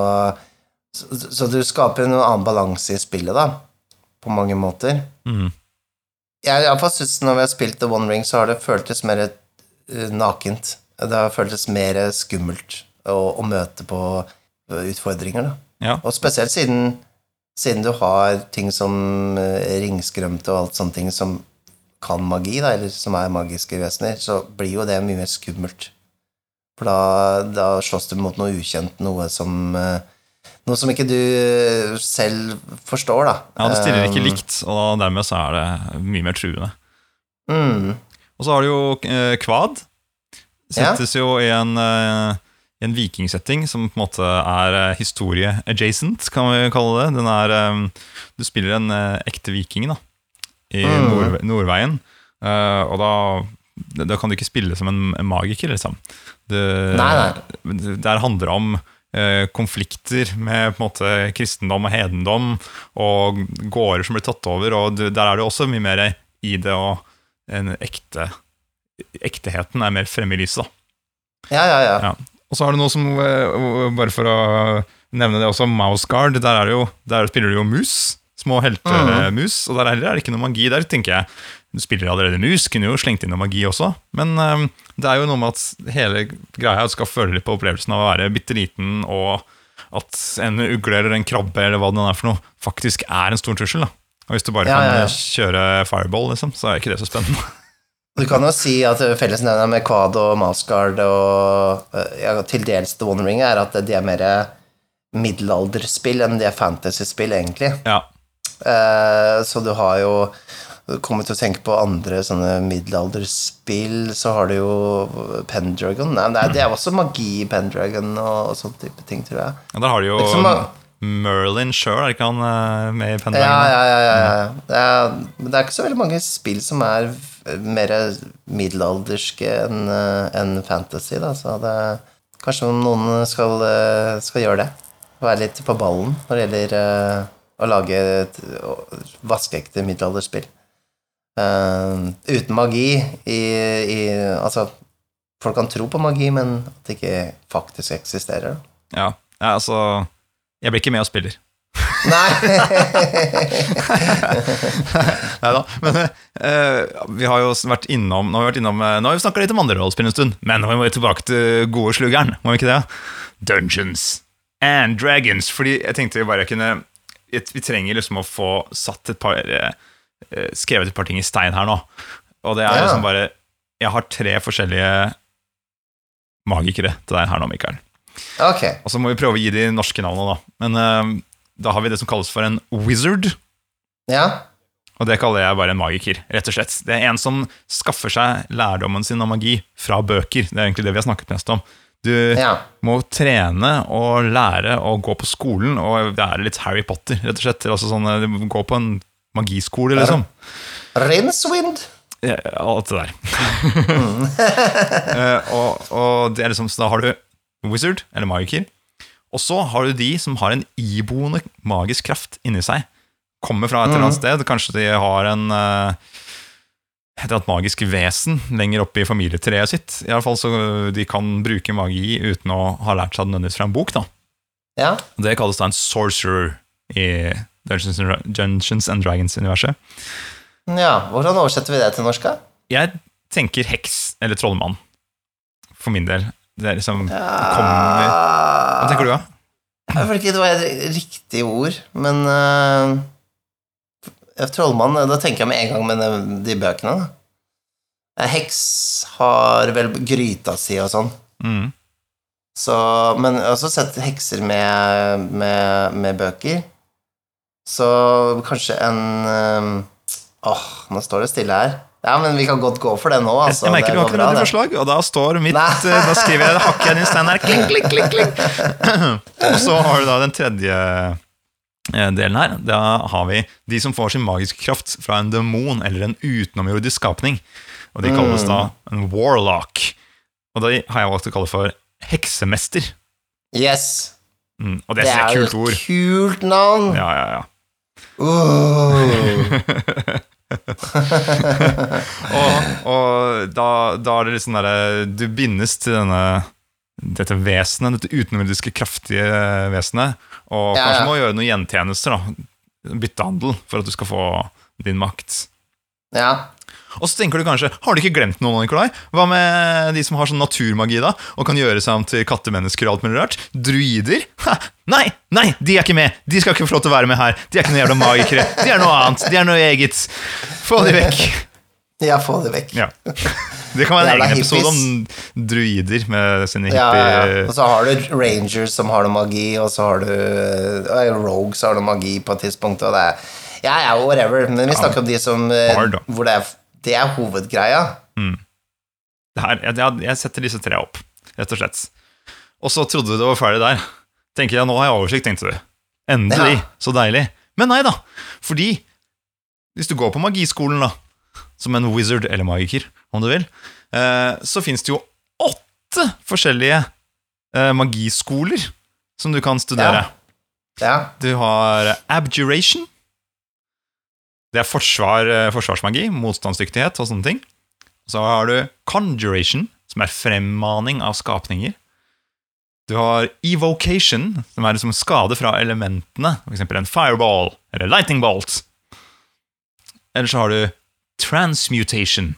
S1: så, så du skaper en annen balanse i spillet, da. På mange måter.
S2: Mm.
S1: Jeg, jeg syns Når vi har spilt The One Ring, så har det føltes mer eh, nakent. Det har føltes mer skummelt å, å møte på utfordringer, da.
S2: Ja.
S1: Og spesielt siden, siden du har ting som eh, ringskrømte og alt sånne ting som kan magi, da, eller som er magiske vesener, så blir jo det mye mer skummelt. For da, da slåss du mot noe ukjent, noe som eh, Noe som ikke du eh, selv forstår, da.
S2: ja, det stiller ikke likt, og dermed så er det mye mer truende.
S1: Mm,
S2: Og så har du jo Kvad. Settes jo i en, eh, en vikingsetting som på en måte er eh, historie-adjacent, kan vi kalle det. Den er, eh, du spiller en ekte viking da, i
S1: Mm.
S2: Nord, Nordveien, og da, da kan du ikke spille som en, magiker, liksom. Det,
S1: Nei,
S2: det der handler det om konflikter med på en måte kristendom og hedendom, og gårder som blir tatt over, og der er det også mye mer i det, og en ekte ekteheten er mer fremme i lyset. da.
S1: ja, ja, ja.
S2: Ja. Og så har du noe som, eh, bare for å nevne det også, Mouse Guard. Der, er jo, der spiller du jo mus. Små heltemus. Og der heller er det ikke noe magi. Der tenker jeg du spiller allerede mus, kunne jo slengt inn noe magi også. Men um, det er jo noe med at hele greia skal føle litt på opplevelsen av å være bitte liten, og at en ugle eller en krabbe eller hva det er for noe, faktisk er en stor trussel. da. Og hvis du bare
S1: Ja,
S2: kan
S1: ja, ja.
S2: kjøre fireball, liksom, så er ikke det så spennende.
S1: Du kan jo si at fellesnevneren med Quad og Mouseguard og eh, ja, til dels The One Ring er at de er mer middelalderspill enn de er fantasyspill, egentlig.
S2: Ja,
S1: Eh, så du har jo Kommer til å tenke på andre sånne middelalderspill, så har du jo Pendragon. Nei, det er, det er også magi i Pendragon og, og sånne type ting, tror jeg.
S2: Ja, Der har du jo. Merlin sjøl, er ikke han eh, med i Pendragon?
S1: ja, ja. ja, ja. Det, er, det er ikke så veldig mange spill som er mer middelalderske enn en fantasy, da, så det Kanskje noen skal, eh, skal gjøre det. Være litt på ballen når det gjelder eh, å lage et vaskeekte middelalderspill. Uh, uten magi i, i Altså, folk kan tro på magi, men at det ikke faktisk eksisterer.
S2: ja, altså Jeg blir ikke med og spiller.
S1: Nei! [LAUGHS]
S2: Nei da. Men uh, vi har jo vært innom Nå har vi, vært innom, eh, nå har vi snakka litt om andre rollespill en stund, men nå må vi tilbake til gode sluggeren, må vi ikke det? Dungeons and Dragons. Fordi jeg tenkte vi bare kunne Vi trenger liksom å få satt et par eh, Skrevet et par ting i stein her nå. Og det er liksom bare Jeg har tre forskjellige magikere til deg her nå, Mikael.
S1: Ok.
S2: Og så må vi prøve å gi de norske navnene, da. Men eh, da har vi det som kalles for en wizard.
S1: Ja.
S2: Og det kaller jeg bare en magiker, rett og slett. Det er en som skaffer seg lærdommen sin om magi fra bøker. Det er egentlig det vi har snakket mest om. Du
S1: Ja.
S2: må trene og lære og gå på skolen og være litt Harry Potter, rett og slett. Altså sånn, gå på en magiskole, liksom.
S1: Rinswind.
S2: Ja, alt det der. [LAUGHS] Eh, og, og det er liksom, så da har du wizard, eller magiker. Og så har du de som har en iboende magisk kraft inni seg. Kommer fra et eller annet sted. Kanskje de har en eh, et eller annet magisk vesen lenger oppe i familietreet sitt. I alle fall så De kan bruke magi uten å ha lært seg det nødvendigvis fra en bok. da
S1: Ja.
S2: Det kalles da en sorcerer i Dungeons and, Dungeons and Dragons-universet.
S1: ja. Hvordan oversetter vi det til norsk? da?
S2: Jeg tenker heks eller trollmann, for min del. Det er liksom kommer, Hva tenker du, da?
S1: Jeg føler ikke det var et riktig ord, men uh, Trollmann, da tenker jeg med en gang med de, bøkene. Eh, Heks har vel gryta si og sånn.
S2: Mm.
S1: Så, men jeg har også sett hekser med, med, med bøker. Så kanskje en um, Åh, nå står det stille her. Ja, men vi kan godt gå for det nå, altså.
S2: jeg merker
S1: Det
S2: du har ikke noe forslag, og da står mitt eh, Da skriver jeg hakker jeg inn i steinen her. Kling, kling, kling, kling. [LAUGHS] Og så har du da den tredje eh, delen her. Da har vi de som får sin magiske kraft fra en demon eller en utenomjordisk skapning. Og de kalles da en warlock. Og de har jeg valgt å kalle for heksemester.
S1: Yes.
S2: Mm, og det,
S1: Det
S2: er
S1: er
S2: et
S1: Det
S2: kult
S1: et
S2: ord.
S1: kult navn.
S2: Ja, ja, ja.
S1: Uh. [LAUGHS] [LAUGHS]
S2: Og, og da, da er det litt sånn derre Du bindes til denne dette vesenet, dette utenomjordiske, kraftige vesenet, og
S1: Ja,
S2: kanskje må gjøre noen gjentjenester, da. Byttehandel, for at du skal få din makt.
S1: Ja.
S2: Og så tenker du kanskje Har du ikke glemt noen, Nikolai? Hva med de som har sånn naturmagi, da? Og kan gjøre seg om til kattemennesker og alt mulig rart? Druider? Ha, nei! Nei! De er ikke med! De skal ikke få lov til å være med her! De er ikke noen jævla magikere! De er noe annet! De er noe eget! Få de vekk!
S1: Ja, få det vekk.
S2: Ja. Det kan være en egen episode
S1: hippies.
S2: om druider med sine
S1: Ja,
S2: hippie...
S1: ja. Og så har du rangers som har noe magi, og så har du uh, rogues som har noe magi på et tidspunkt, og det er Ja, ja, whatever. Men vi snakker om de som uh. Hvor det er, det er hovedgreia.
S2: Det her, jeg, jeg- jeg setter disse tre opp, rett og slett. Og så trodde du det var ferdig der. Tenker jeg, nå har jeg oversikt, tenkte du. Endelig.
S1: Ja.
S2: Så deilig. Men nei da. Fordi hvis du går på magiskolen, da, som en wizard eller magiker, om du vil, eh, så fins det jo åtte forskjellige eh, magiskoler som du kan studere.
S1: Ja. Ja.
S2: Du har abjuration. Det er forsvar, eh, forsvarsmagi, motstandsdyktighet og sånne ting. Så har du conjuration, som er fremmaning av skapninger. Du har evocation, som er liksom skade fra elementene, f.eks. en fireball eller lightning bolt. Eller så har du transmutation,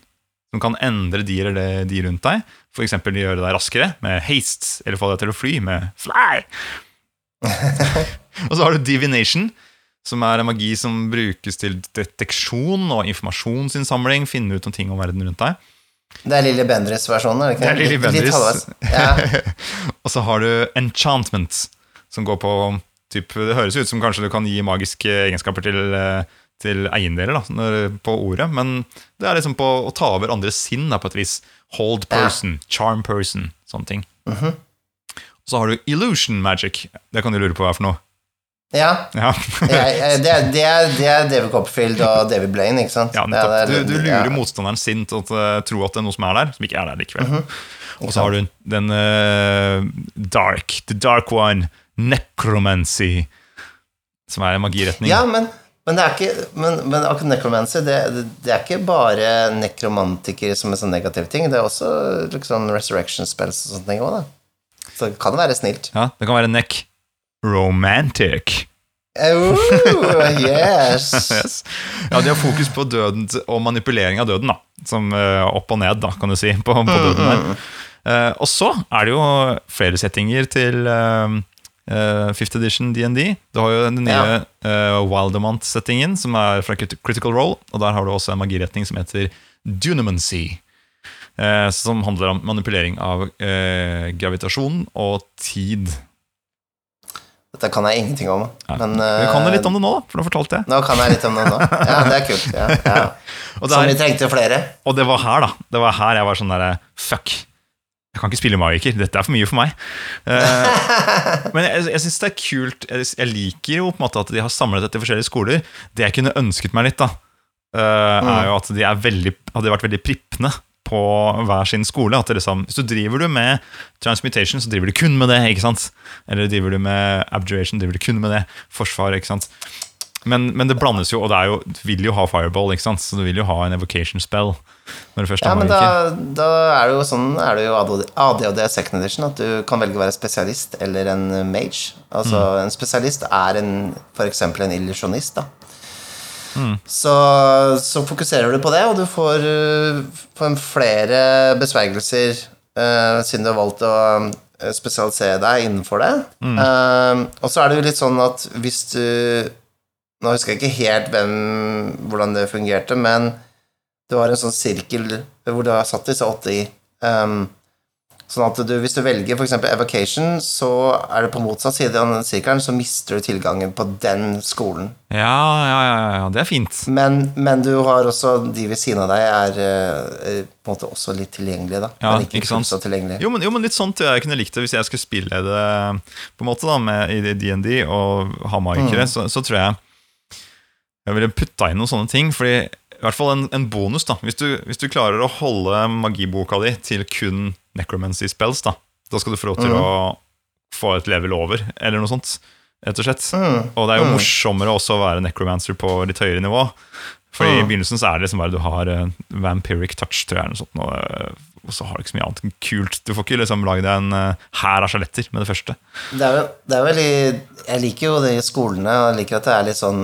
S2: som kan endre de eller de rundt deg. F.eks. gjøre deg raskere med haste, eller få deg til å fly med fly. [LAUGHS] Og så har du divination, som er en magi som brukes til deteksjon og informasjonsinnsamling. Finne ut om ting om verden rundt deg.
S1: Det er Lilly Bendriss-versjonen, er det
S2: er Lilly Bendriss.
S1: Ja. [LAUGHS]
S2: Og så har du enchantment, som går på typ, Det høres ut som kanskje du kan gi magiske egenskaper til, eh, til eiendeler da, på ordet, men det er liksom på å ta over andres sinn da, på et vis. Hold
S1: Ja.
S2: person, charm person, sånne ting. Så har du illusion magic. Det kan du lure på hva er for noe.
S1: Ja.
S2: Ja.
S1: Det, er, det, er, det er David Copperfield og David Blaine, ikke sant?
S2: Ja,
S1: er-
S2: nettopp.
S1: er-
S2: Du, lurer
S1: ja.
S2: motstanderen sin til å tro at det er noe som er der, som ikke er der likevel.
S1: Mhm.
S2: Og så har du den uh, dark, the dark one, necromancy, som er en magiretning.
S1: Ja, men, men det er ikke Men, men akkurat necromancy, det, det, det er ikke bare nekromantikere som en sånn negativ ting. Det er også liksom resurrection spells og sånne ting òg, da. Så det kan være snilt.
S2: Ja, det kan være neck romantic.
S1: Oh, [LAUGHS] yes!
S2: Yes. Ja, de har fokus på døden og manipulering av døden, da. Som uh, opp og ned, da, kan du si, på, på døden der. uh, og så er det jo flere settinger til uh, Fifth Edition DND. Du har jo den nye
S1: Ja.
S2: Wildemont-settingen, som er fra Critical Role. Og der har du også en magiretning som heter Dunamancy. som handler om manipulering av gravitasjon og tid.
S1: Dette kan jeg ingenting om.
S2: Ja.
S1: Men
S2: uh, kan det litt om det nå, da, for da fortalte jeg.
S1: nå kan jeg litt om det nå. Ja, det er kult. Ja, ja. [LAUGHS] Som vi trengte flere.
S2: Og det var her, da. Det var her jeg var sånn derre Fuck. Jeg kan ikke spille magiker. Dette er for mye for meg. Uh, [LAUGHS] men jeg, jeg syns det er kult. Jeg, jeg liker jo på en måte at de har samlet dette i forskjellige skoler. Det jeg kunne ønsket meg litt, da, eh, er jo at de er veldig, hadde vært veldig prippende på hver sin skole. At det liksom, hvis du driver du med transmutation, så driver du kun med det. ikke sant? Eller driver du med abjuration, driver du kun med det. Forsvar, ikke sant. Men, men det blandes jo, og det jo, du vil jo ha fireball, ikke sant? så du vil jo ha en evocation spell. Når du først
S1: Ja, men da, da er det jo sånn er det jo ADHD second edition at du kan velge å være spesialist eller en mage. Altså
S2: Mm.
S1: en spesialist er eksempel en illusjonist, da.
S2: Mm.
S1: Så, så fokuserer du på det, og du får, uh, får flere besvergelser uh, siden du har valgt å uh, spesialisere deg innenfor det.
S2: Mm.
S1: Uh, og så er det jo litt sånn at hvis du Nå husker jeg ikke helt hvem, hvordan det fungerte, men du har en sånn sirkel hvor du har satt disse åtte i. Um, sånn at du, hvis du velger f.eks. evocation, så er det på motsatt side av den sirkelen, så mister du tilgangen på den skolen.
S2: Ja, ja, ja, ja, det er fint.
S1: Men, men du har også de ved siden av deg er eh, på en måte også litt tilgjengelige, da.
S2: Ja,
S1: men ikke,
S2: ikke sant?
S1: så tilgjengelige.
S2: Jo men, jo, men litt tror jeg kunne likt det hvis jeg skulle spille det på en måte da, med, i DND og ha magikere. Så, så tror jeg jeg ville putta inn noen sånne ting. Fordi i hvert fall en, en bonus, da. Hvis du, hvis du klarer å holde magiboka di til kun necromancy spells, da, da skal du få lov til å få et level over, eller noe sånt. Rett og slett. Og det er jo morsommere også å være necromancer på litt høyere nivå. For i begynnelsen så er det liksom bare du har eh, vampiric touch, tror jeg, eller noe sånt. Og, eh, og så har du ikke så mye annet kult. Du får ikke liksom lagd en eh, hær av skjeletter med det første.
S1: Det er jo, det er veldig Jeg liker jo det i skolene, og jeg liker at det er litt sånn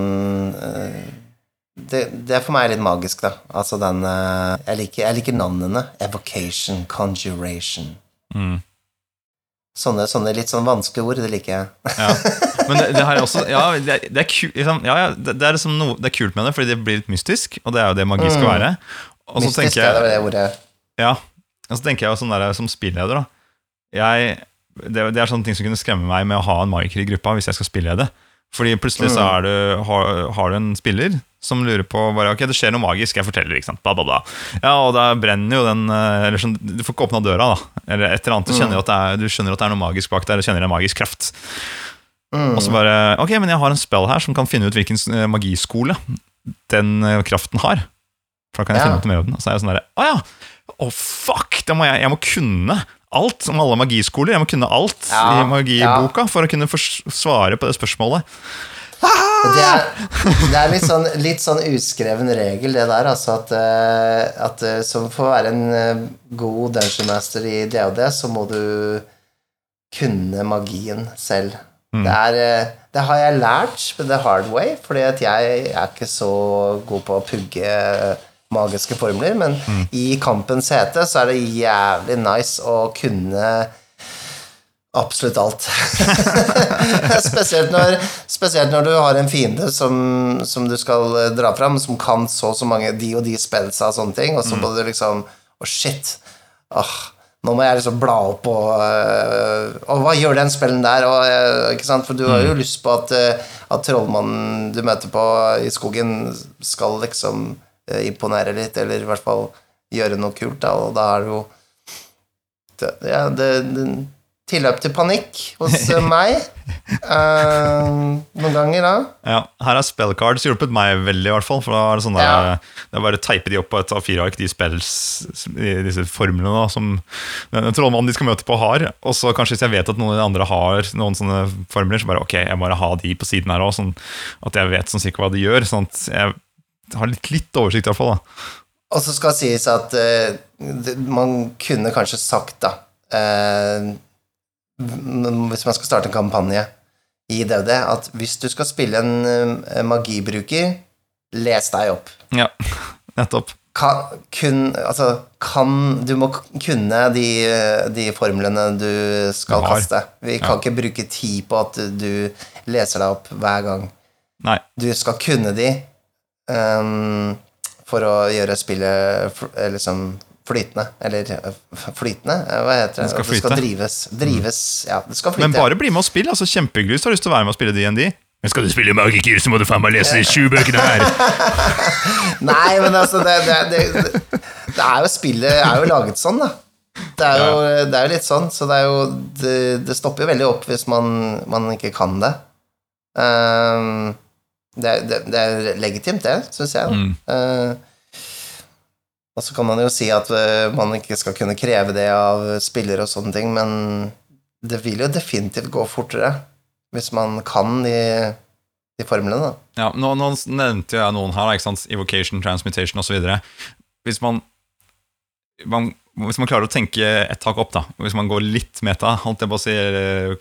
S1: det, det er for meg litt magisk, da. Altså den eh, Jeg liker, jeg liker navnene. Evocation, conjuration.
S2: Mm.
S1: Sånne, sånne litt sånn vanskelige ord, det liker jeg.
S2: Ja. Men det, det her er også Ja, det er, det er, kul, liksom, ja, ja, det, er liksom noe, det er kult med det, fordi det blir litt mystisk, og det er jo det magi skal
S1: Mm.
S2: være. Og så
S1: Mystisk
S2: tenker
S1: er
S2: jeg
S1: det det ordet.
S2: Ja, og så tenker jeg jo sånn der, som spilleder da jeg, det, det er sånne ting som kunne skremme meg med å ha en magiker i gruppa hvis jeg skal spillede. Fordi plutselig så er du, har, har du en spiller som lurer på bare, Ok, det skjer noe magisk, jeg forteller, ikke sant. Bla, bla, bla. Ja, og da brenner jo den eh, eller sånn, Du får ikke åpna døra, da. Eller et eller annet. Du, skjønner jo at det er, du skjønner at det er noe magisk bak der, du kjenner en magisk kraft. Og så bare Ok, men jeg har en spell her som kan finne ut hvilken eh, magiskole den eh, kraften har. For da kan jeg
S1: Ja.
S2: finne ut mer om den. Og så er jeg sånn derre Å ja! Å, fuck! Det må jeg, jeg må kunne alt om alle magiskoler. Jeg må kunne alt
S1: Ja,
S2: i magiboka for å kunne svare på det spørsmålet.
S1: Det er, det er litt, sånn, litt sånn uskreven regel, det der, altså at, eh, at eh, som for å være en eh, god dungeon master i DOD, så må du kunne magien selv. Det, er, det har jeg lært the hard way, fordi at jeg er ikke så god på å pugge magiske formler, men i kampens hete så er det jævlig nice å kunne absolutt alt. [LAUGHS] spesielt, når, spesielt når du har en fiende som, som du skal eh, dra fram, som kan så og så mange de og de spellsa og sånne ting, og så må du liksom Å, shit. Oh, nå må jeg liksom bla opp og øh, Og hva gjør den spellen der? Sant? For du har jo lyst på at, at trollmannen du møter på i skogen, skal liksom imponere litt, eller i hvert fall gjøre noe kult, da, og da er det jo det, ja, det, det Tilløp til panikk hos øh, [LAUGHS] meg. Uh, noen ganger, da.
S2: Ja, Her har spellcards hjulpet meg veldig, i hvert fall. For da er det sånn der,
S1: Ja.
S2: Det er bare å teipe de opp på et A4-ark, de spells, disse formlene da, som trollmannen de skal møte på, har. Og så kanskje hvis jeg vet at noen av de andre har noen sånne formler, så bare ok, jeg må bare ha de på siden her òg, sånn at jeg vet sånn cirka hva de gjør. Sånn at jeg har litt, litt oversikt, i hvert fall.
S1: Og så skal sies at uh, man kunne kanskje sagt, da uh, Hvis man skal starte en kampanje i DVD, at hvis du skal spille en uh, magibruker, les deg opp.
S2: Ja, [LAUGHS] nettopp.
S1: Kan, kun, altså, kan Du må kunne de, de formlene du skal
S2: Du
S1: kaste. Vi kan
S2: Ja.
S1: ikke bruke tid på at du leser deg opp hver gang.
S2: Nei.
S1: Du skal kunne de ehm, for å gjøre spillet fl- eh, liksom flytende. Eller eh, flytende? Eh, Hva heter det?
S2: Det skal
S1: Det skal
S2: flyte.
S1: drives. Drives Ja, det skal flyte.
S2: Men bare bli med og spill. altså Kjempehyggelig hvis du har lyst til å være med og spille DND. Men skal du spille magiker, så må du faen meg lese de sju bøkene her. [LAUGHS]
S1: Nei, men altså, det, det, det, det er jo Spillet er jo laget sånn, da. Det er jo, det er jo litt sånn, så det er jo Det, det stopper jo veldig opp hvis man, man ikke kan det. Ehm, det, det, det er legitimt, det, syns jeg.
S2: Mm.
S1: Uh, og så kan man jo si at eh, man ikke skal kunne kreve det av spillere og sånne ting, men det vil jo definitivt gå fortere hvis man kan de, de formlene, da.
S2: Ja, nå, nå nevnte jeg noen her, ikke sant? Evocation, Transmutation osv. Hvis man, man Hvis man klarer å tenke et tak opp, da hvis man går litt meta, holdt jeg på å si,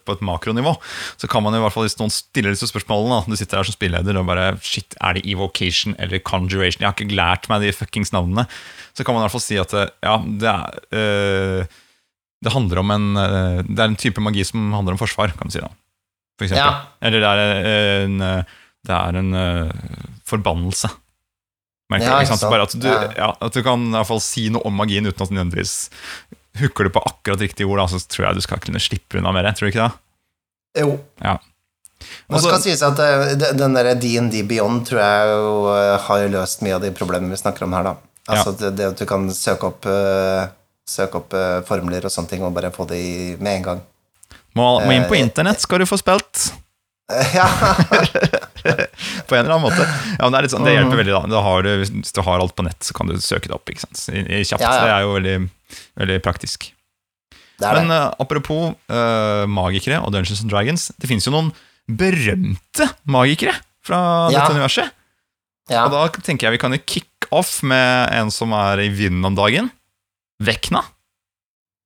S2: på et makronivå, så kan man i hvert fall, hvis noen stiller disse spørsmålene, da, du sitter her som spilleder og bare Shit, er det evocation eller conjuration? Jeg har ikke lært meg de fuckings navnene. Så kan man i hvert fall si at eh, ja, det er øh, Det handler om en eh, Det er en type magi som handler om forsvar, kan du si da. For eksempel.
S1: Ja.
S2: Eller det er eh, en, eh, det er en eh, forbannelse. Men,
S1: Ja,
S2: ikke sant? Bare at du,
S1: Ja.
S2: ja, at du kan i hvert fall si noe om magien uten at nødvendigvis hooker du på akkurat riktig ord. Da, så tror jeg du skal kunne slippe unna mer. Tror du ikke det?
S1: Jo.
S2: Ja.
S1: Nå skal sies at eh, den der D&D Beyond tror jeg jo eh, har løst mye av de problemene vi snakker om her, da. Altså det, det at du kan søke opp, eh, søke opp formler og sånne ting, og bare få de med en gang.
S2: Må, må inn på internett, skal du få spilt. [LAUGHS]
S1: ja. [LAUGHS] [LAUGHS]
S2: På en eller annen måte. Ja, Det sånn, det
S1: Mm.
S2: hjelper veldig. da har du, Hvis du har alt på nett, så kan du søke det opp. I, kjapt.
S1: Ja, ja.
S2: Det er jo veldig, veldig praktisk.
S1: Det er
S2: Men
S1: det.
S2: eh, apropos uh, magikere og Dungeons and Dragons, det finnes jo noen berømte magikere fra
S1: Ja.
S2: dette universet.
S1: Ja.
S2: Og da tenker jeg vi kan jo kick off med en som er i vinden om dagen. Vekna.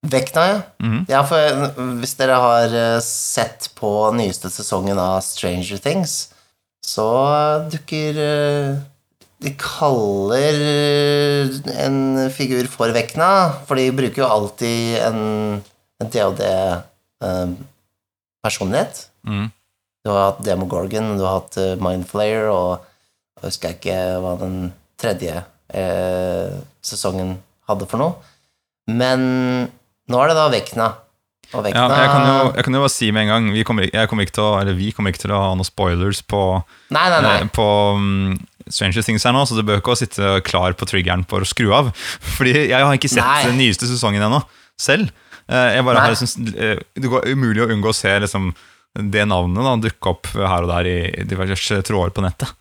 S1: Vekna, ja.
S2: Mhm.
S1: Ja, for hvis dere har eh, sett på nyeste sesongen av Stranger Things, så dukker eh, De kaller eh, en figur for Vekna, for de bruker jo alltid en, en DOD-personlighet. Eh, Du har hatt Demogorgon, du har hatt Mindflayer, og jeg husker ikke hva den tredje eh, sesongen hadde for noe. Men nå er det da Vekna. Og
S2: Ja, jeg, kan jo, jeg kan jo bare si med en gang vi kommer, kommer å, eller vi kommer ikke til å ha noen spoilers på,
S1: Nei, nei, nei.
S2: eh, på um, Stranger Things her nå, så du bør ikke sitte klar på triggeren for å skru av. [LAUGHS] Fordi jeg har ikke sett den nyeste sesongen ennå, selv. Eh, Jeg bare har liksom, eh, Det går umulig å unngå å se liksom, det navnet da, dukke opp her og der i diverse tråder på nettet.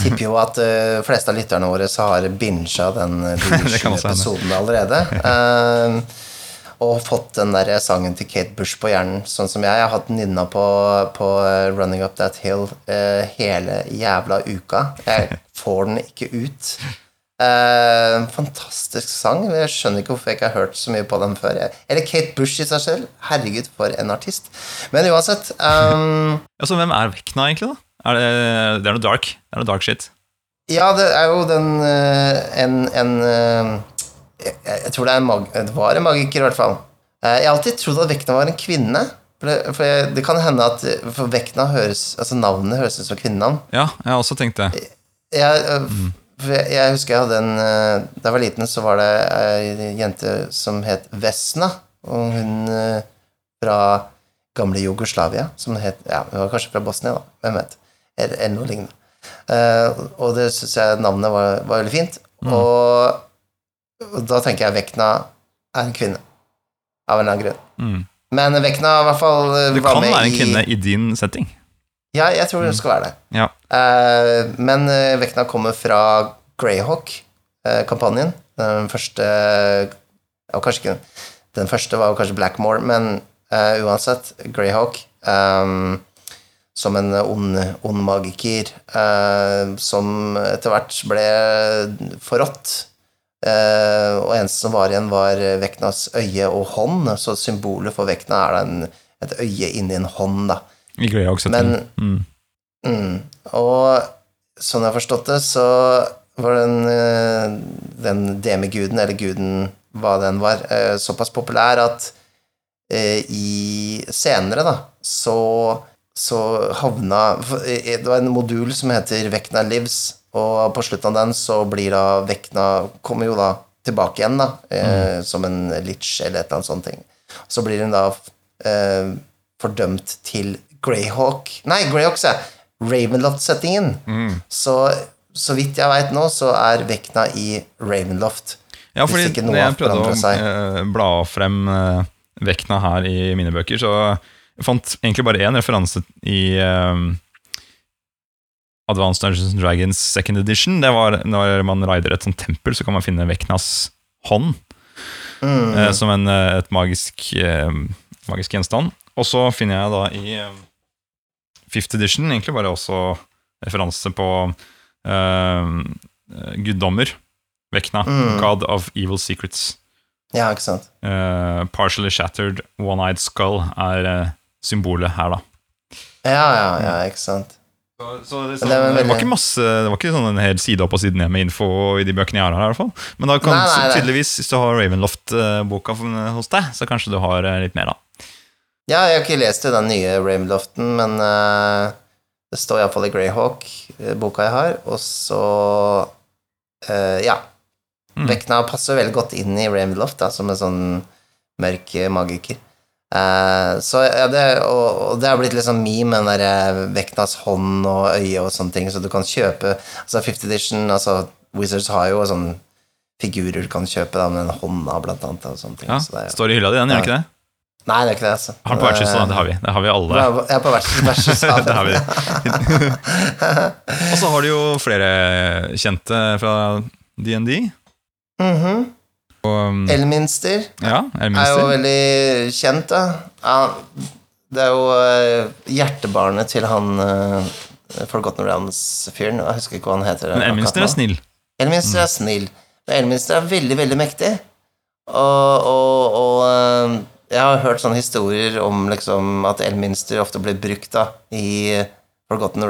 S1: Tipper jo at uh, fleste av lytterne våre så har bincha den [LAUGHS] uh, episoden allerede. [LAUGHS] Eh, og fått den der sangen til Kate Bush på hjernen, sånn som jeg. Jeg har hatt nynna på, på eh, Running Up That Hill uh, hele jævla uka. Jeg [LAUGHS] får den ikke ut. Uh, fantastisk sang. Jeg skjønner ikke hvorfor jeg ikke har hørt så mye på den før. Eller Kate Bush i seg selv. Herregud, for en artist. Men uansett [LAUGHS] um,
S2: Altså, Hvem er Vekna, egentlig? da? Er det, det er noe dark. Det er noe dark shit.
S1: Ja, det er jo den uh, En, en jeg, jeg tror det, det var en magiker, i hvert fall. Eh, Jeg har alltid trodd at Vekna var en kvinne. For det, for jeg, det kan hende at For Vekna høres Altså navnet høres ut som kvinnenavn.
S2: Ja, jeg har også tenkt det.
S1: Jeg, eh, for jeg, husker jeg hadde en eh, Da jeg var liten, så var det ei jente som het Vesna. Og hun eh, fra gamle Jugoslavia, som het Ja, hun var kanskje fra Bosnia, da. Hvem vet. Eller, eller noe lignende. Eh, og det syns jeg navnet var, var veldig fint. Og, og da tenker jeg Vekna er en kvinne. Av en eller annen grunn.
S2: Mm.
S1: Men Vekna i hvert fall eh,
S2: Det kan være en kvinne i din setting.
S1: Ja, jeg tror hun skal være det.
S2: Ja.
S1: Uh, men eh, Vekna kommer fra Greyhawk-kampanjen. den første Og Kanskje ikke Den første var kanskje Blackmore, men uh, uansett, Greyhawk um, som en ond, ond magiker uh, som etter hvert ble forrådt. Eh, og eneste som var igjen, var Veknas øye og hånd, så symbolet for Vekna er da en, et øye inni en hånd, da.
S2: I
S1: Men-
S2: Mm.
S1: Mm. Og sånn jeg har forstått det, så var den, eh, den demiguden, eller guden, hva den var, uh, såpass populær at uh, i senere, da, så, så havna eh, Det var en modul som heter Vekna Lives, og på slutten av den så blir da Vekna Kommer jo da tilbake igjen, da, eh, som en litch eller et eller annet sånt ting. Så blir hun da eh, fordømt til Greyhawk Nei, Greyhawk, sa jeg. Ravenloft-settingen. Så så vidt jeg veit nå, så er Vekna i Ravenloft.
S2: Ja, fordi når jeg prøvde å eh, bla frem eh, Vekna her i mine bøker, så jeg fant egentlig bare én referanse i eh, Advanced Dungeons and Dragons second edition. Det var når man rider et sånt tempel, så kan man finne Veknas hånd.
S1: Mm.
S2: eh, som en, eh, et magisk, eh, magisk gjenstand. Og så finner jeg da i eh, fifth edition egentlig bare også referanse på eh, guddommer. Vekna,
S1: Mm.
S2: God of Evil Secrets.
S1: Ja, ikke sant.
S2: Eh, partially Shattered One-Eyed Skull er eh, symbolet her, da.
S1: Ja, ja, ja, ikke sant.
S2: Så, så det,
S1: Men det er
S2: det, var ikke masse Det var ikke sånn en hel side opp og side ned med info i de bøkene jeg har her. i hvert fall Men da kan
S1: Nei, nei, nei.
S2: tydeligvis, hvis du har Ravenloft-boka hos deg, så kanskje du har eh, litt mer, da.
S1: Ja, jeg har ikke lest den nye Ravenloften, men uh, det står iallfall i Greyhawk, eh, boka jeg har, og så uh, Ja.
S2: Mm.
S1: Vekna passer veldig godt inn i Ravenloft, da, som en sånn mørk magiker. Eh, så ja, det, og, og det har blitt litt sånn meme, den derre Veknas hånd og øye og sånne ting, så du kan kjøpe Altså 50 Edition, altså Wizards har jo sånne figurer du kan kjøpe, da, med den hånda, blant annet, og sånne ting.
S2: Ja,
S1: så det ja.
S2: Står i hylla di, den, gjør
S1: Ja.
S2: ikke det?
S1: Nei, det er ikke det, altså.
S2: Har den på vertshuset, da? Det har vi. Det har vi alle.
S1: Jeg er på [LAUGHS] vertshuset.
S2: det har vi. [LAUGHS] Og så har du jo flere kjente fra DND.
S1: Mhm.
S2: Og, um,
S1: Elminster
S2: ja,
S1: er jo veldig kjent, da. Ja, det er jo eh, hjertebarnet til han uh, Forgotten Rounds-fyren. Jeg husker ikke hva han heter.
S2: Men Elminster er snill.
S1: Elminster er snill. Men Elminster er veldig, veldig mektig. Og, og, og eh, jeg har hørt sånne historier om liksom, at Elminster ofte blir brukt da, i Forgotten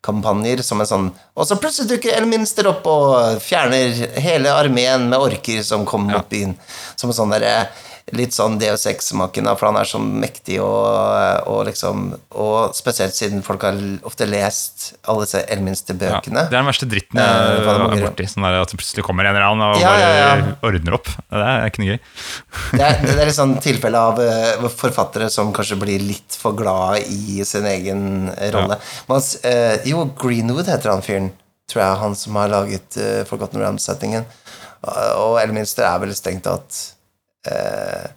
S1: Realms-kampanjer som en sånn Og så plutselig dukker Elminster opp og fjerner hele armeen med orker som kommer mot byen. Som en sånn derre Litt sånn Deus Ex-maken, for han er så mektig og, og liksom Og spesielt siden folk har ofte lest alle disse
S2: Ja,
S1: Elminster-bøkene.
S2: det er den verste dritten
S1: Eh,
S2: jeg
S1: hva det
S2: er borti. Sånn der at det plutselig kommer en eller annen og
S1: Ja,
S2: bare
S1: ja, ja.
S2: ordner opp. Det er ikke noe gøy. [LAUGHS]
S1: Det er, det er litt sånn tilfelle av eh, forfattere som kanskje blir litt for glad i sin egen eh, rolle. Mens, eh, jo, Greenwood heter han fyren, tror jeg, han som har laget uh, Forgotten Rams-settingen. Uh, og Elminster er vel strengt tatt eh,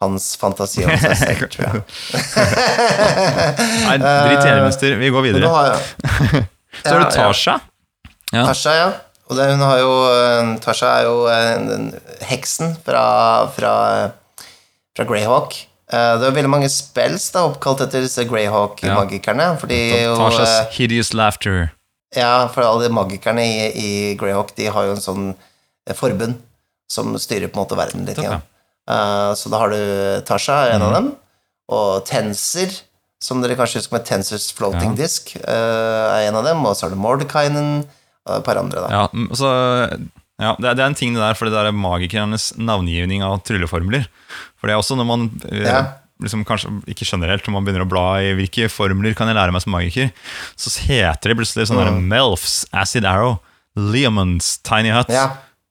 S1: hans fantasi om seg selv, tror jeg.
S2: Nei, dritt Elminster. Vi går videre.
S1: har [LAUGHS]
S2: Så er det Tasha. Ja.
S1: Tasha, ja. Og det, hun har jo eh, Tasha er jo en, den heksen fra, fra, fra Greyhawk. Eh, Det er veldig mange spells da, oppkalt etter disse Greyhawk-magikerne. Jo,
S2: Tashas
S1: eh,
S2: hideous laughter.
S1: Ja, for alle de magikerne i, i Greyhawk De har jo en sånn eh, forbund som styrer på en måte verden litt.
S2: Ja.
S1: Eh, så da har du Tasha, en
S2: mm.
S1: av dem. Og Tenser, som dere kanskje husker med Tensers Floating
S2: Ja.
S1: Disk, uh, er en av dem. Og så har du Mordekainen og et par andre, da.
S2: Ja, så, ja det, er, det er en ting det der for det der er magikernes navngivning av trylleformler. For det er også når man eh,
S1: Ja.
S2: liksom kanskje ikke skjønner helt, når man begynner å bla i hvilke formler kan jeg lære meg som magiker, så heter det plutselig sånn
S1: Mm.
S2: Melfs, Acid Arrow, Leomans, Tiny Hut,
S1: Ja.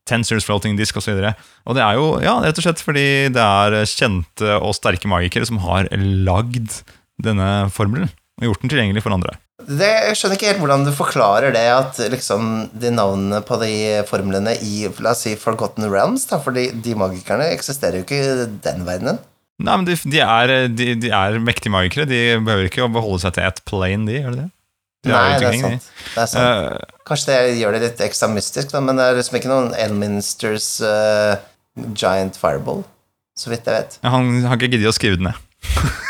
S2: Tensors Floating Disk osv. Og, og det er jo ja, rett og slett fordi det er kjente og sterke magikere som har lagd denne formelen og gjort den tilgjengelig for andre.
S1: Det, jeg skjønner ikke helt hvordan du forklarer det, at liksom de navnene på de formlene i la oss si Forgotten Realms, da, for de, de magikerne eksisterer jo ikke i den verdenen.
S2: Nei, men de, de, er, de, de er mektige magikere. De behøver ikke å beholde seg til ett plane, de, gjør de det? De
S1: Nei, det er sant. Det er sant.
S2: Uh,
S1: Kanskje det gjør det litt ekstra mystisk, da, men det er liksom ikke noen Elminsters uh, Giant Fireball, så vidt jeg vet.
S2: ja, han har ikke giddet å skrive den ned. [LAUGHS]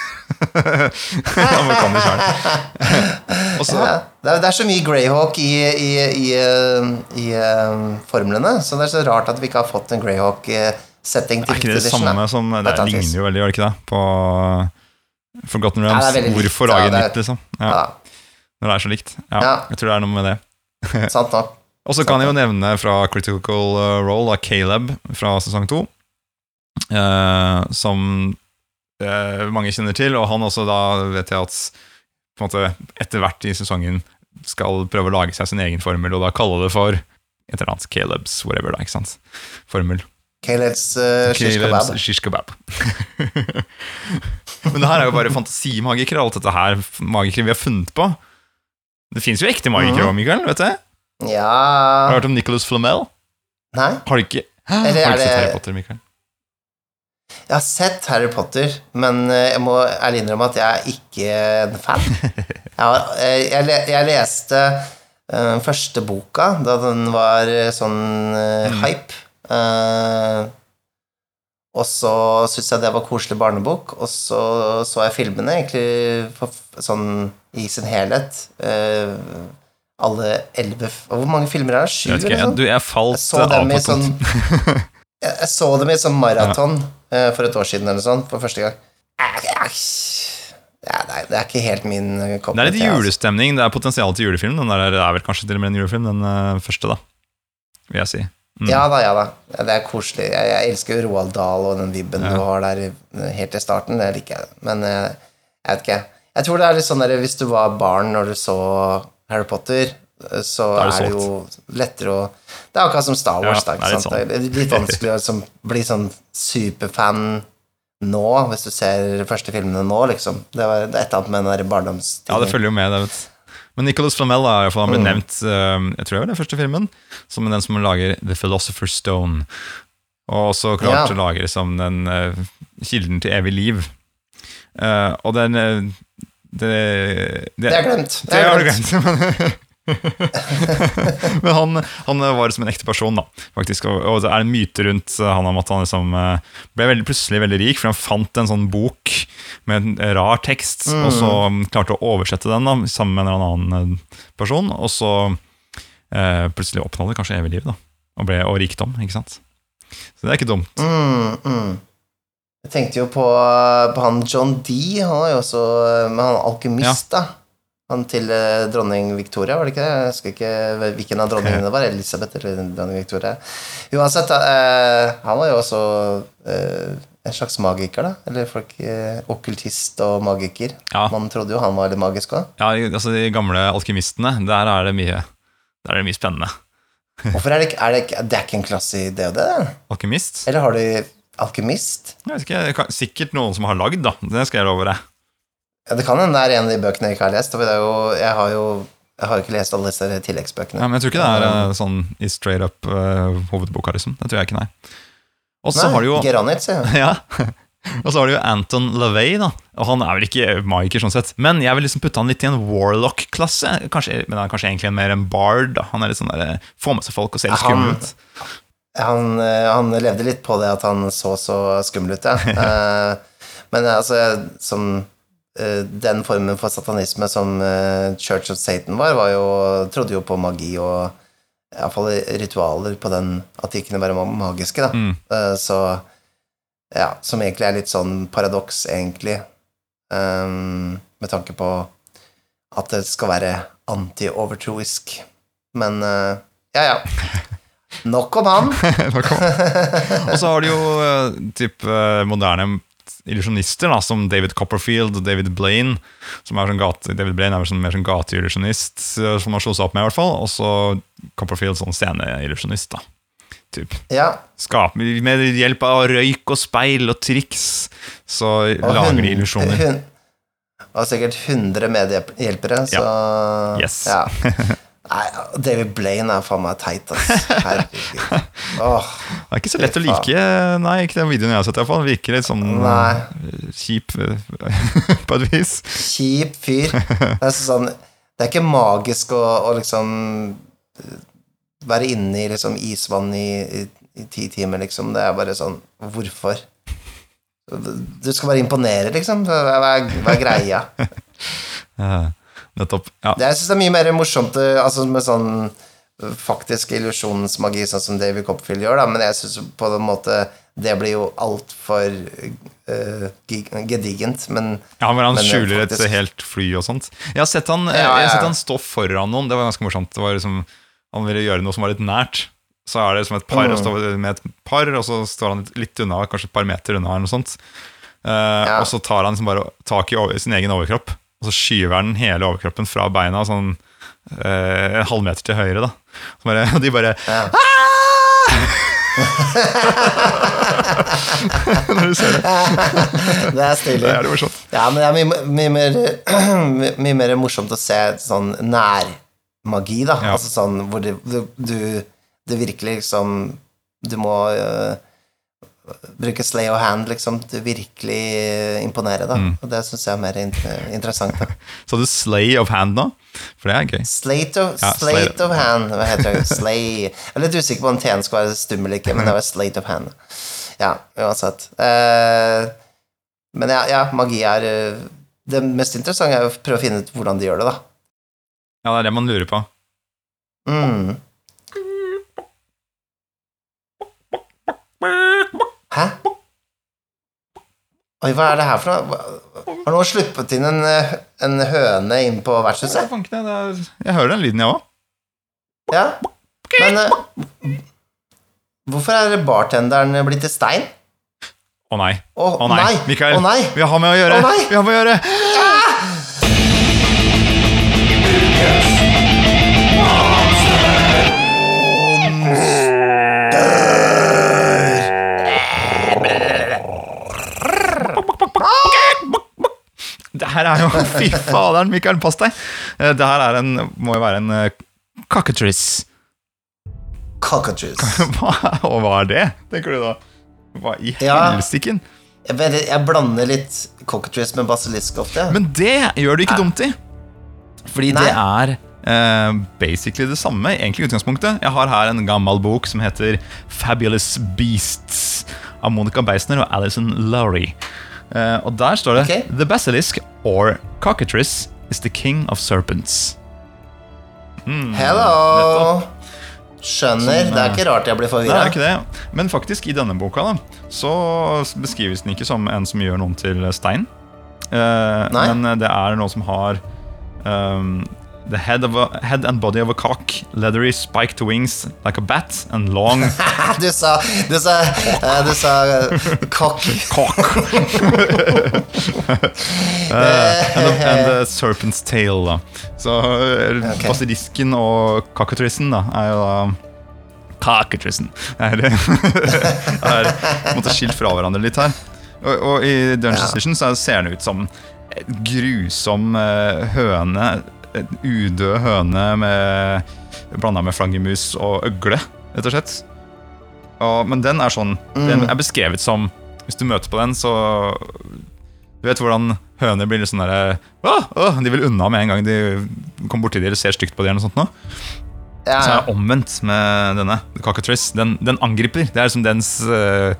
S2: selv. [LAUGHS]
S1: Ja, det, er, det er så mye Greyhawk i, i, i, eh, i um, formlene, så det er så rart at vi ikke har fått en Greyhawk-setting til
S2: er ikke det det samme som Det ligner jo veldig, gjør det ikke det? På Forgotten Realms.
S1: Ja,
S2: Hvorfor lage nytt, liksom? Ja,
S1: Ja,
S2: når det er så likt. Ja,
S1: Ja.
S2: Jeg tror det er noe med det. [LAUGHS]
S1: sant da.
S2: Og så kan jeg jo nevne fra Critical uh, Role av Caleb fra sesong to, eh, som eh, mange kjenner til, og han også da vet jeg at på en måte etter hvert i sesongen skal prøve å lage seg sin egen formel, og da kalle det for et eller annet Caleb's whatever, da, ikke sant? Formel.
S1: Caleb's uh, shish kebab.
S2: Shish kebab. [LAUGHS] Men det her er jo bare fantasimagikere, alt dette her magikere vi har funnet på. Det fins jo ekte magikere òg, Mikael. vet du? Ja. Har du hørt om Nicholas Flamel?
S1: Nei,
S2: Har du ikke Hæ? [GASPS]
S1: Eller
S2: Har du ikke sett
S1: det-
S2: Harry Potter, Mikael?
S1: jeg har sett Harry Potter, men eh, jeg må ærlig innrømme at jeg er ikke en fan. [LAUGHS] Jeg, har, eh, jeg, jeg leste den første boka da den var eh, sånn eh, hype. Eh, og så syntes jeg det var koselig barnebok, og så så jeg filmene egentlig for, sånn i sin helhet. Eh, alle elleve Hvor mange filmer er det? Sju?
S2: Jeg ikke,
S1: sånn?
S2: du, jeg falt
S1: Jeg så
S2: av på
S1: sånn. [LAUGHS] Jeg jeg så dem i sånn maraton eh, for et år siden eller sånn, for første gang. Ja, nei, det er ikke helt min eh, kopp
S2: Det er litt
S1: altså.
S2: julestemning. Det er potensial til julefilm. Den der er vel kanskje til og med en julefilm, den eh, første, da. Vil jeg si. Mm.
S1: Ja da, ja da. Det er koselig. Jeg, jeg elsker jo Roald Dahl og den vibben
S2: Ja.
S1: du har der helt i starten. Det liker jeg. Men eh, jeg vet ikke. Jeg tror det er litt sånn der hvis du var barn når du så Harry Potter, eh, så
S2: er
S1: er
S2: det
S1: det jo lettere å Det er akkurat som Star Wars.
S2: Ja,
S1: da,
S2: det
S1: ikke sant? Det er litt [LAUGHS] vanskelig å liksom, bli sånn superfan nå, hvis du ser de første filmene nå, liksom. Det, var, det er et eller annet med den der barndomstiden.
S2: Ja, det følger jo med. det vet du. Men Nicholas Flamel er iallfall han ble
S1: Mm.
S2: nevnt eh, Jeg tror det var den første filmen som den som lager The Philosopher's Stone. Og også klart
S1: Ja.
S2: å lage liksom den eh, kilden til evig liv. Eh, og den eh, det,
S1: Det er glemt.
S2: Det har du glemt. [LAUGHS] [LAUGHS] Men han, han var som en ekte person, da, faktisk. Og, og det er en myte rundt eh, han om at han liksom eh, ble veldig, plutselig veldig rik, for han fant en sånn bok med en rar tekst, og så um, klarte å oversette den da, sammen med en eller annen eh, person, og så eh, plutselig oppnådde kanskje evig liv, da. Og, ble, og rikdom, ikke sant. Så det er ikke dumt.
S1: Mm, mm. Jeg tenkte jo på, på han John D. Han var jo også med han alkymist, da. Han til eh, dronning Victoria, var det ikke det? Jeg husker ikke hvilken av dronningene det var. Elisabeth eller dronning Victoria. Uansett, eh, han var jo også eh, en slags magiker, da. Eller folk eh, Okkultist og magiker.
S2: Ja.
S1: Man trodde jo han var litt magisk òg.
S2: Ja, altså De gamle alkymistene, der er det mye, der er det mye spennende. [LAUGHS]
S1: Hvorfor er det ikke er det, ikke- det er ikke en klasse i det og det?
S2: Alkymist?
S1: Eller har du alkymist?
S2: Jeg vet ikke, Sikkert noen som har lagd, da. Det skal jeg love deg.
S1: Ja, det kan hende det er en av de bøkene jeg ikke har lest. For jo, jeg har jo jeg har ikke lest alle disse tilleggsbøkene.
S2: Ja, men jeg tror ikke det er eh, sånn i straight up uh, hovedboka, liksom. Det tror jeg ikke, nei. Og så har du jo
S1: Geranitz, ja. [LAUGHS]
S2: Ja. Og så har du jo Anton LaVey, da. Og han er vel ikke magiker, sånn sett. Men jeg vil liksom putte han litt i en warlock-klasse. Men han er kanskje egentlig mer en bard. da Han er litt sånn der, Får med seg folk og ser litt skummel ut.
S1: Han, eh, han levde litt på det at han så så skummel ut, ja. [LAUGHS] Eh, Men altså, som eh, den formen for satanisme som eh, Church of Satan var, var jo, trodde jo på magi og iallfall ritualer på den at de kunne være magiske, da.
S2: Mm.
S1: Eh, Så ja, som egentlig er litt sånn paradoks, egentlig, um, med tanke på at det skal være anti-overtroisk. Men uh, ja, ja. [LAUGHS] Nok om han.
S2: Nok om. [LAUGHS] og så har du jo eh, typ eh, moderne illusjonister, som David Copperfield og David Blaine. Som er sånn gate, David Blaine er sånn, mer sånn gateillusjonist, eh, som har slått seg opp med, i hvert fall. Og så Copperfield sånn sceneillusjonist, da. Typ.
S1: Ja.
S2: Skap, med hjelp av røyk og speil og triks, så
S1: Og
S2: lager de illusjoner.
S1: hun- Og sikkert 100 medhjelpere, så
S2: Yes.
S1: ja. [LAUGHS] Nei, David Blaine er faen meg teit, ass. Herregud. Oh,
S2: Det er ikke så lett å like Nei, ikke den videoen jeg har sett, i hvert fall. Virker litt sånn
S1: Nei.
S2: eh, kjip eh, [LAUGHS] på et vis.
S1: kjip fyr. Det er sånn Det er ikke magisk å, å liksom eh, være inne i liksom isvann i, i, i ti timer, liksom. Det er bare sånn Hvorfor? Du skal bare imponere, liksom. Hva er, hva er greia? [LAUGHS]
S2: Eh, nettopp. Ja.
S1: Det, jeg syns det er mye mer morsomt eh, altså med sånn eh, faktisk illusjonsmagi, sånn som David Copperfield gjør, da, men jeg syns på en måte det blir jo altfor uh, gedigent, men
S2: Ja, men han
S1: Men
S2: skjuler
S1: faktisk...
S2: et helt fly og sånt. Jeg har sett han,
S1: ja,
S2: Ja,
S1: ja.
S2: sett han stå foran noen, det var ganske morsomt. Det var liksom, Han ville gjøre noe som var litt nært. Så er det som et par,
S1: Mm.
S2: og står med et par, og så står han litt unna, kanskje et par meter unna, eller noe sånt. Eh, Og så tar han liksom bare tak i over, sin egen overkropp, og så skyver han hele overkroppen fra beina, sånn eh, en halvmeter til høyre. da bare, Og [LAUGHS] de bare
S1: Ja. [LAUGHS]
S2: Når du ser det. [LAUGHS]
S1: Det er stilig.
S2: Det er det morsomt.
S1: Ja, men det er mye, mye, mer, [CLEARS THROAT] mye mer morsomt å se sånn nærmagi, da.
S2: Ja.
S1: Altså sånn hvor det, du, du virkelig liksom Du må øh, bruke slay of hand, liksom, til virkelig øh, imponere, da.
S2: Mm.
S1: Og det syns jeg er mer inter interessant. da. [LAUGHS]
S2: Så du slay of hand nå? For det er gøy.
S1: Slate of,
S2: Ja,
S1: slate
S2: slate.
S1: of hand, hva heter det? Slay Jeg er litt usikker på om T-en skal være stum eller ikke, men det var slate of hand. Ja, uansett. Uh, men ja, ja, magi er eh, Det mest interessante er å prøve å finne ut hvordan de gjør det, da.
S2: Ja, det er det man lurer på.
S1: Mm. Oi, hva er det her for noe? Har noen sluppet inn en, eh, en høne inn på vertshuset?
S2: Jeg, jeg, jeg hører den lyden, jeg òg.
S1: Ja. Men uh, hvorfor er bartenderen blitt til stein?
S2: Å nei.
S1: Å
S2: oh, nei.
S1: nei!
S2: Mikael,
S1: oh, nei!
S2: vi har med å gjøre!
S1: Å nei!
S2: Vi har med å gjøre! Det her er jo [LAUGHS] Fy faderen, Mikael, pass deg! Eh, Det her er en, må jo være en cockatrice.
S1: cockatrice. [LAUGHS]
S2: Hva, og hva er det, tenker du da? Hva i
S1: Ja.
S2: helsiken?
S1: Jeg, vet- jeg blander litt cockatrice med basilisk ofte.
S2: Men det gjør du ikke dumt i. Fordi
S1: Nei.
S2: det er uh, basically det samme, egentlig utgangspunktet. Jeg har her en gammel bok som heter Fabulous Beasts av Monica Beisner og Alison Lowry. Eh, og der står det
S1: okay.
S2: The basilisk or cockatrice is the king of serpents. Mm,
S1: Hello! Skjønner. Det er ikke rart jeg blir forvirra.
S2: Men faktisk, i denne boka da så beskrives den ikke som en som gjør noen til stein.
S1: Uh,
S2: men det er noe som har um, The head, of a, head and body of a cock, leathery spiked wings like a bat, and long [LAUGHS]
S1: Du sa Du sa, uh, du sa eh, cock.
S2: cock. uh, [LAUGHS] and, the, and the serpent's tail, da. Så
S1: okay.
S2: Basilisken og Kakatrisen da er jo da Cockatricen. Er, [LAUGHS] er måtte skilt fra hverandre litt her. Og, og i Dungeon
S1: Ja.
S2: Station så ser den ut som en grusom eh, høne. En udød høne med blanda med flaggermus og øgle, rett og slett. Og, men den er sånn Den er beskrevet som Hvis du møter på den, så Du vet hvordan høner blir litt sånn derre De vil unna med en gang de kommer borti dem eller ser stygt på dem. eller noe sånt.
S1: Ja,
S2: Så er det omvendt med denne. Cockatrice. Den, den angriper. Det er liksom dens uh,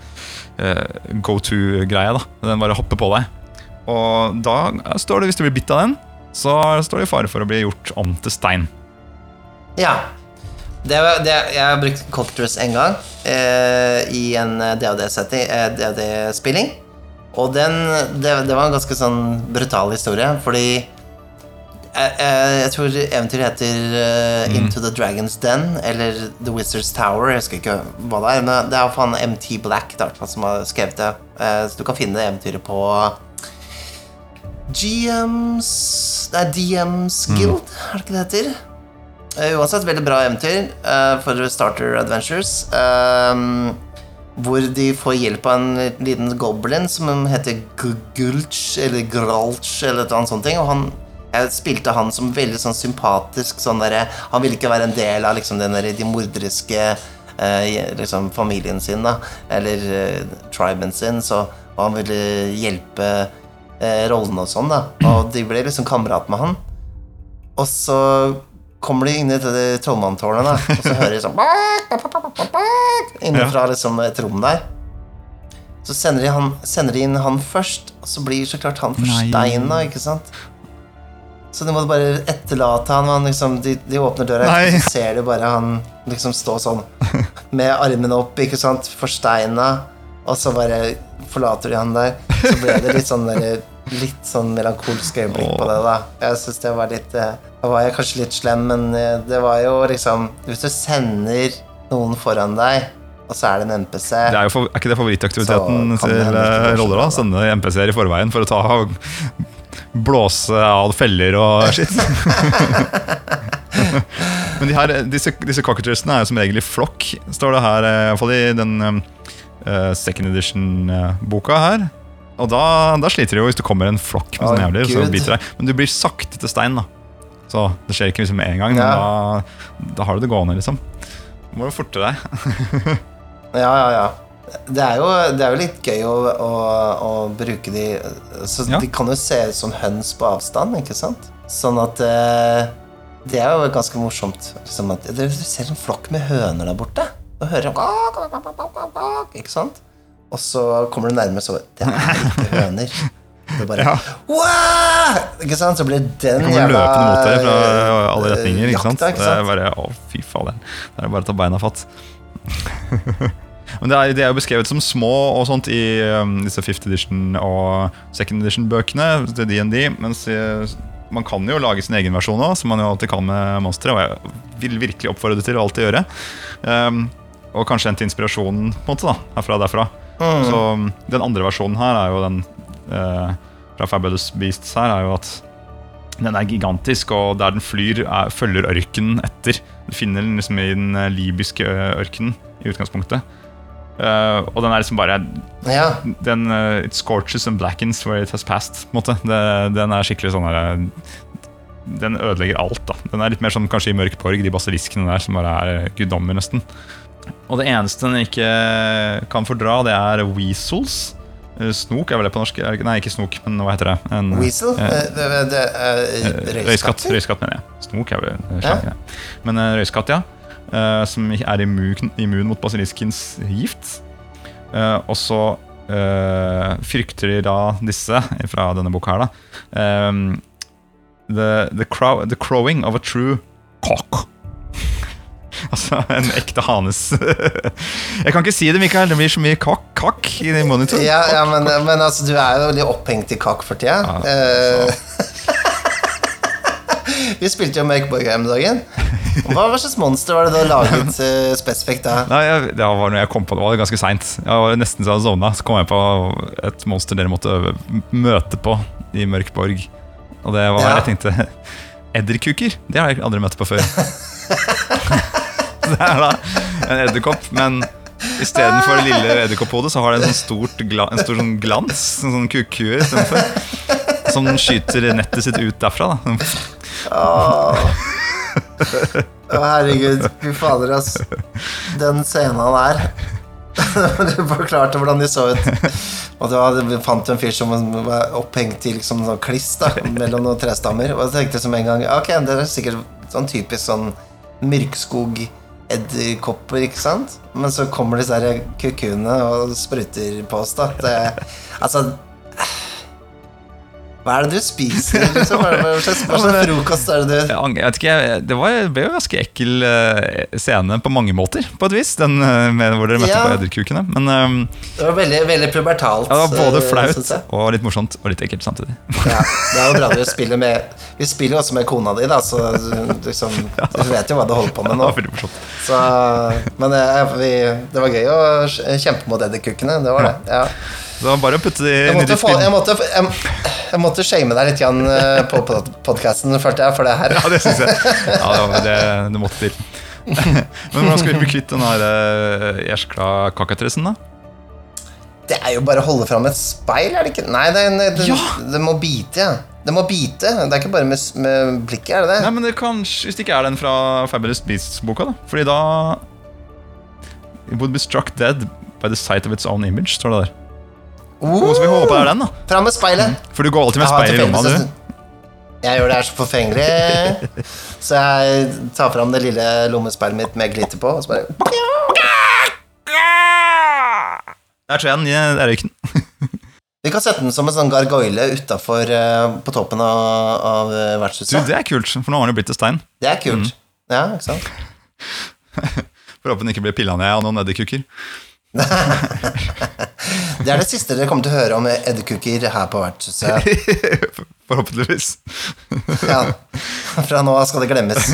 S2: uh, go to-greie. da Den bare hopper på deg. Og da står det, hvis du blir bitt av den, så står det i fare for å bli gjort om til stein.
S1: ja. Det, det, jeg har brukt cockatrice en gang eh, i en eh, DOD-spilling. Og den det, det var en ganske sånn brutal historie, fordi jeg, jeg, jeg tror eventyret heter uh, Into the Dragon's Den eller The Wizard's Tower. Jeg husker ikke hva det er. Men det er faen MT Black da, som har skrevet det. Uh, så du kan finne det eventyret på GMs Det er DMs Guild, er det ikke det heter? Eh, uansett, veldig bra eventyr uh, for Starter Adventures. ehm, hvor de får hjelp av en liten goblin som heter Gulch, eller Gralch, eller et eller annet sånt. Og han, jeg spilte han som veldig sånn sympatisk sånn der, Han ville ikke være en del av liksom den der, de morderiske uh, liksom familien sin, da, eller uh, triben sin, så og han ville hjelpe eh, rollene og sånn, da. Og de ble liksom kamerat med han. Og så kommer de inn i det trollmanntårnet, da, og så hører de sånn [LAUGHS] Innenfra liksom et rom der. Så sender de, han, sender de inn han først, og så blir så klart han forsteina, ikke sant? Så de må bare etterlate han. han liksom, de, de åpner døra,
S2: Nei.
S1: og så ser de bare han liksom stå sånn med armene opp, ikke sant, forsteina, og så bare forlater de han der. Så ble det litt sånn der, litt sånn melankolsk øyeblikk på det, da. Jeg syns det var litt eh, Da var jeg kanskje litt slem, men eh, det var jo liksom Hvis du sender noen foran deg, og så er det en NPC
S2: Det er, for, er ikke det favorittaktiviteten til eh,
S1: er
S2: roller? da Sende NPC-er i forveien for å ta Blåse av feller og [LAUGHS] skitt. Men de her, disse, disse er jo som regel i flokk, står det her. i hvert fall i den second edition-boka her. Og da, da sliter de jo hvis det kommer en flokk med
S1: Å,
S2: sånne jævler. Så biter deg. Men du blir sakte til stein, da. Så det skjer ikke liksom med en gang, men da, da har du det gående, liksom. Du må jo forte deg. [LAUGHS]
S1: Ja, ja, ja. Det er jo, det er jo litt gøy å, å, å bruke de Så
S2: Ja.
S1: De kan jo se ut som høns på avstand, ikke sant? Sånn at eh, Det er jo ganske morsomt. Liksom at, du ser en flokk med høner der borte. Og hører sånn Ikke sant? Og så kommer du nærmere, så Det er ikke høner. Det bare
S2: Ja.
S1: Ikke sant? Så blir den
S2: Kommer løpende mot deg fra alle retninger. ikke sant?
S1: jakta, ikke
S2: Det er bare, å fy fader. Det er bare å ta beina fatt. Men det er, det er jo beskrevet som små og sånt i um, disse 5th edition og second edition-bøkene til D&D, Mens uh, man kan jo lage sin egen versjon òg, som man jo alltid kan med monstre. Og jeg vil virkelig oppfordre til å alltid gjøre. Um, og kanskje hente inspirasjonen på en måte da, herfra og derfra. Så um, Den andre versjonen her er jo den eh, fra Fabulous Beasts her, er jo at den er gigantisk, og der den flyr, er, følger ørkenen etter. Du finner den liksom i den eh, libyske ø, ørkenen i utgangspunktet. Uh, og den er liksom bare
S1: Ja.
S2: den, uh, It scorches and blackens where it has passed. Det, den er skikkelig sånn eh, Den ødelegger alt. da Den er litt mer som kanskje i Mørk porg, de basiliskene der som bare er eh, guddommer, nesten. Og det eneste den ikke kan fordra, det er weasels. Eh, Snok er vel det på norsk? Nei, ikke snok, men hva heter det? En,
S1: Weasel?
S2: eh,
S1: Eh, det, det, eh,
S2: Røyskatt,
S1: Røyskatter?
S2: røyskatt mener jeg. Snok er vel slangen, ja. Men eh, røyskatt, ja. eh, som er immun, immun mot basiliskens gift. Eh, og så eh, frykter de da disse, fra denne boka her, da the, the, crow, the crowing of a true cock. [LAUGHS] altså en ekte hanes [LAUGHS] Jeg kan ikke si det, Mikael. Det blir så mye kakk, kakk i monitor.
S1: Ja, ja men, men altså, du er jo veldig opphengt i kakk for tida.
S2: Ja,
S1: Eh, [LAUGHS] vi spilte jo Mørkborg her om dagen. Hva, hva slags monster var det du har laget eh, spesifikt da?
S2: Nei, jeg, Det var når jeg kom på det, det var ganske seint. Jeg var nesten så jeg sovna. Så kom jeg på et monster dere måtte øve, møte på i Mørk Borg. Og det var
S1: Ja.
S2: Jeg tenkte Edderkuker? Det har jeg aldri møtt på før. [LAUGHS] det er da en edderkopp, men istedenfor det lille edderkopphodet, så har det en sånn stort gla, en stor sånn glans, en sånn kukkue istedenfor. Som skyter nettet sitt ut derfra. da
S1: Åh. Å, herregud. Fy fader, ass. Den scenen der. [LAUGHS] du forklarte hvordan de så ut. Og du fant fant en fyr som var opphengt i liksom sånn kliss da, mellom noen trestammer. Og jeg tenkte som en gang Ok, det er sikkert sånn typisk sånn myrkskog edderkopper, ikke sant? Men så kommer disse kukuene og spruter på oss, da. Det, altså Hva er det du spiser? Liksom? Hva det- slags, [LAUGHS] frokost er det du
S2: Jeg vet ikke, Det var, ble jo ganske ekkel eh, scene på mange måter, på et vis. Den eh, med hvor dere møtte
S1: Ja.
S2: på edderkukene. Men eh,
S1: Det var veldig, veldig pubertalt.
S2: ja, det var både
S1: eh,
S2: flaut og litt morsomt og litt ekkelt samtidig.
S1: Ja, det er jo bra du [LAUGHS] spiller med Vi spiller jo også med kona di, da, så liksom, [LAUGHS] du vet jo hva du holder på med
S2: Det
S1: nå.
S2: var veldig morsomt.
S1: Så, men vi, det var gøy å kjempe mot edderkukene. Det var det. Ja.
S2: Så det var bare å putte det inn i
S1: disken. jeg måtte, jeg, jeg måtte shame deg litt grann, eh, på podkasten, følte jeg, for det her.
S2: Ja, det syns jeg. Ja, det, var- det, det måtte til. [LAUGHS] Men hvordan skal vi bli kvitt den her gjerskla jæskla kakatressen, da?
S1: Det er jo bare å holde fram et speil, er det ikke? Nei, det, det, det,
S2: Ja!
S1: det må bite, ja. Det må bite. Det er ikke bare med, med blikket, er det det?
S2: Nei, men det kan, Hvis det ikke er den fra Fabulous Beasts-boka, da. Fordi da It would be struck dead by the sight of its own image, står det der.
S1: Oh,
S2: Så vi håper det er den, da.
S1: Fram med speilet.
S2: For du går alltid med speil i lomma, du.
S1: Jeg gjør det her så forfengelig. [LAUGHS] Så jeg tar fram det lille lommespeilet mitt med glitter på, og så bare
S2: Der tror jeg den i røyken. [LAUGHS]
S1: Vi kan sette den som en sånn gargoyle utafor på toppen av, av vertshuset.
S2: Du, det er kult, for nå har den jo blitt til stein.
S1: Det er kult. Ja, ikke sant? [LAUGHS]
S2: Håper den ikke blir pilla ned av noen edderkukker. [LAUGHS]
S1: Det er det siste dere kommer til å høre om edderkukker her på vertshuset. [LAUGHS]
S2: Forhåpentligvis.
S1: Ja. Fra nå av skal det glemmes.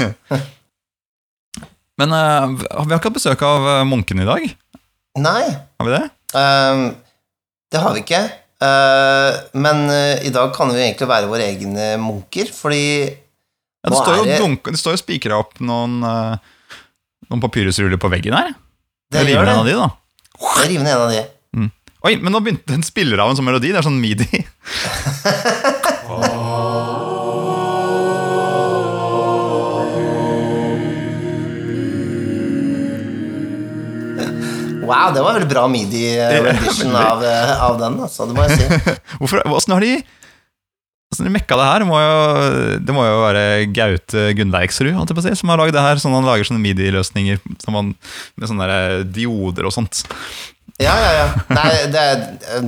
S1: [LAUGHS]
S2: Men uh, vi har ikke hatt besøk av munken i dag.
S1: Nei,
S2: Har vi det?
S1: Um, det har vi ikke. Uh, men eh, i dag kan vi egentlig være våre egne munker, fordi
S2: Ja, det, står jo
S1: det-
S2: dunk- det står jo spikra opp noen, uh, noen papyrusruller på veggen her.
S1: Det
S2: det
S1: gjør
S2: river av
S1: det.
S2: de, da.
S1: Jeg river ned en av de.
S2: Oi, men nå begynte den spiller av en sånn melodi. Det er sånn midi.
S1: Wow, det var veldig bra midi-rendition av, eh, av den, altså, det må jeg si. [LAUGHS]
S2: Hvorfor, hvordan har de Åssen de mekka det her? Det må jo, det må jo være Gaute Gunnleiksrud som har lagd det her. Sånn Han lager sånne midi-løsninger med sånne der dioder og sånt.
S1: Ja, ja, ja. Nei, det,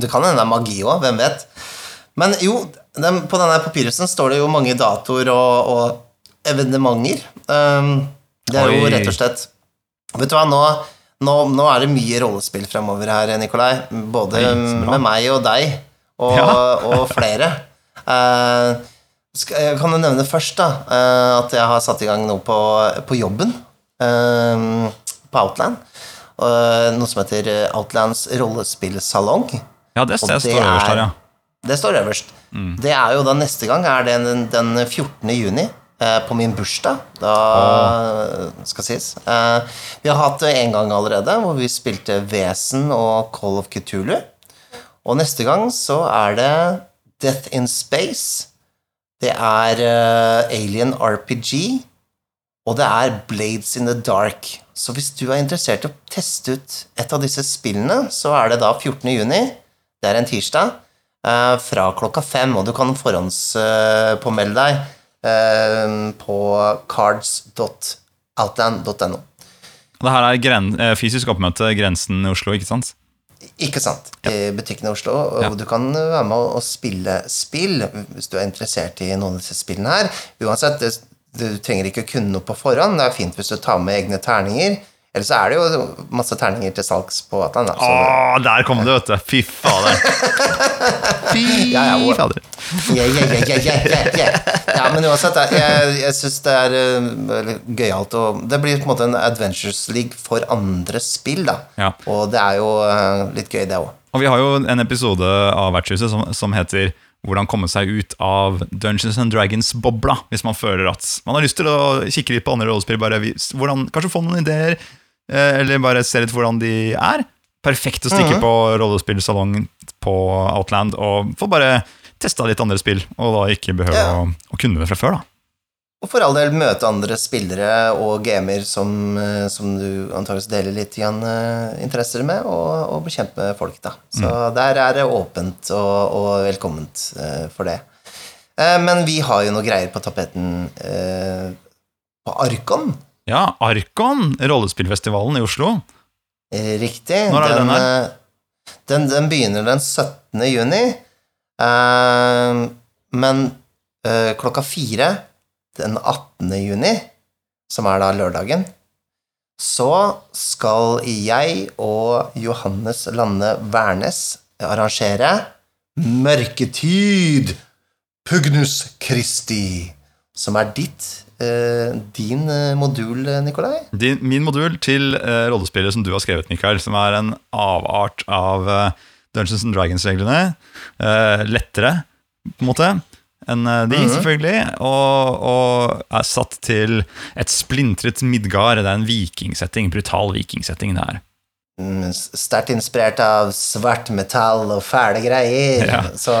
S1: det kan hende det er magi òg, hvem vet. Men jo, den, på denne papyrusen står det jo mange datoer og, og evenementer. Um, det er jo rett og slett Vet du hva, nå, nå, nå er det mye rollespill fremover her, Nikolai. Både
S2: Oi,
S1: med meg og deg, og,
S2: Ja.
S1: og flere. Eh, jeg kan jo nevne først da, eh, at jeg har satt i gang noe på, på jobben. eh, på Outland. noe som heter Outlands rollespillsalong.
S2: Ja, det,
S1: det,
S2: det står øverst her, ja.
S1: Det står øverst. Det er jo da neste gang er det den, den 14. juni, eh, på min bursdag. Da skal sies. Eh, vi har hatt det en gang allerede, hvor vi spilte Vesen og Call of Cthulhu. Og neste gang så er det Death in Space. Det er uh, Alien RPG. Og det er Blades in the Dark. Så hvis du er interessert i å teste ut et av disse spillene, så er det da 14. juni. Det er en tirsdag. Uh, fra klokka fem, og du kan forhåndspåmelde deg uh, på cards.outland.no.
S2: Det her er eh, fysisk oppmøte Grensen i Oslo, ikke sant?
S1: Ikke sant? I butikkene i Oslo. Og
S2: Ja.
S1: du kan være med å spille spill hvis du er interessert i noen av disse spillene her. Uansett, du trenger ikke kunne noe på forhånd. Det er fint hvis du tar med egne terninger. Eller så er det jo masse terninger til salgs på Atlan. da, så det-
S2: Å, der kom det, vet du! Fy fader. [LAUGHS] Fy
S1: Ja, ja, wow.
S2: fader.
S1: Yeah, yeah, yeah. Ja, men uansett, jeg, jeg, syns det er uh, gøyalt å Det blir på en måte en Adventures League for andre spill, da.
S2: Ja.
S1: Og det er jo uh, litt gøy, det òg.
S2: Og vi har jo en episode av Vertshuset som, som heter hvordan komme seg ut av Dungeons and Dragons-bobla, hvis man føler at man har lyst til å kikke litt på andre rollespill, hvordan, kanskje få noen ideer, eh, eller bare se litt hvordan de er. Perfekt å stikke på rollespillsalong på Outland og få bare testa litt andre spill, og da ikke behøve
S1: Ja.
S2: å, å kunne det fra før, da.
S1: Og for all del møte andre spillere og gamer som, uh, som du antakeligvis deler litt grann, uh, interesser med, og, og med folk, da. Så der er det åpent og, og velkomment uh, for det. Uh, men vi har jo noe greier på tapeten uh, på Arkon.
S2: Ja, Arkon, rollespillfestivalen i Oslo.
S1: Eh, Riktig.
S2: Når er den her?
S1: eh, Den, den begynner den 17. juni. Eh, men eh, klokka fire den 18. juni, som er da lørdagen, så skal jeg og Johannes Lande Wærnes arrangere Mørketid Pugnus Christi, som er ditt, eh, din eh, modul, Nikolai.
S2: Din, min modul til rollespillet som du har skrevet, Mikael, som er en avart av eh, Dungeons and Dragons-reglene. Eh, lettere, på en måte, enn eh, de, selvfølgelig. Og, og er satt til et splintret Midgard. Det er en vikingsetting, brutal vikingsetting det her.
S1: Mm, sterkt inspirert av svart metall og fæle greier.
S2: Ja.
S1: Så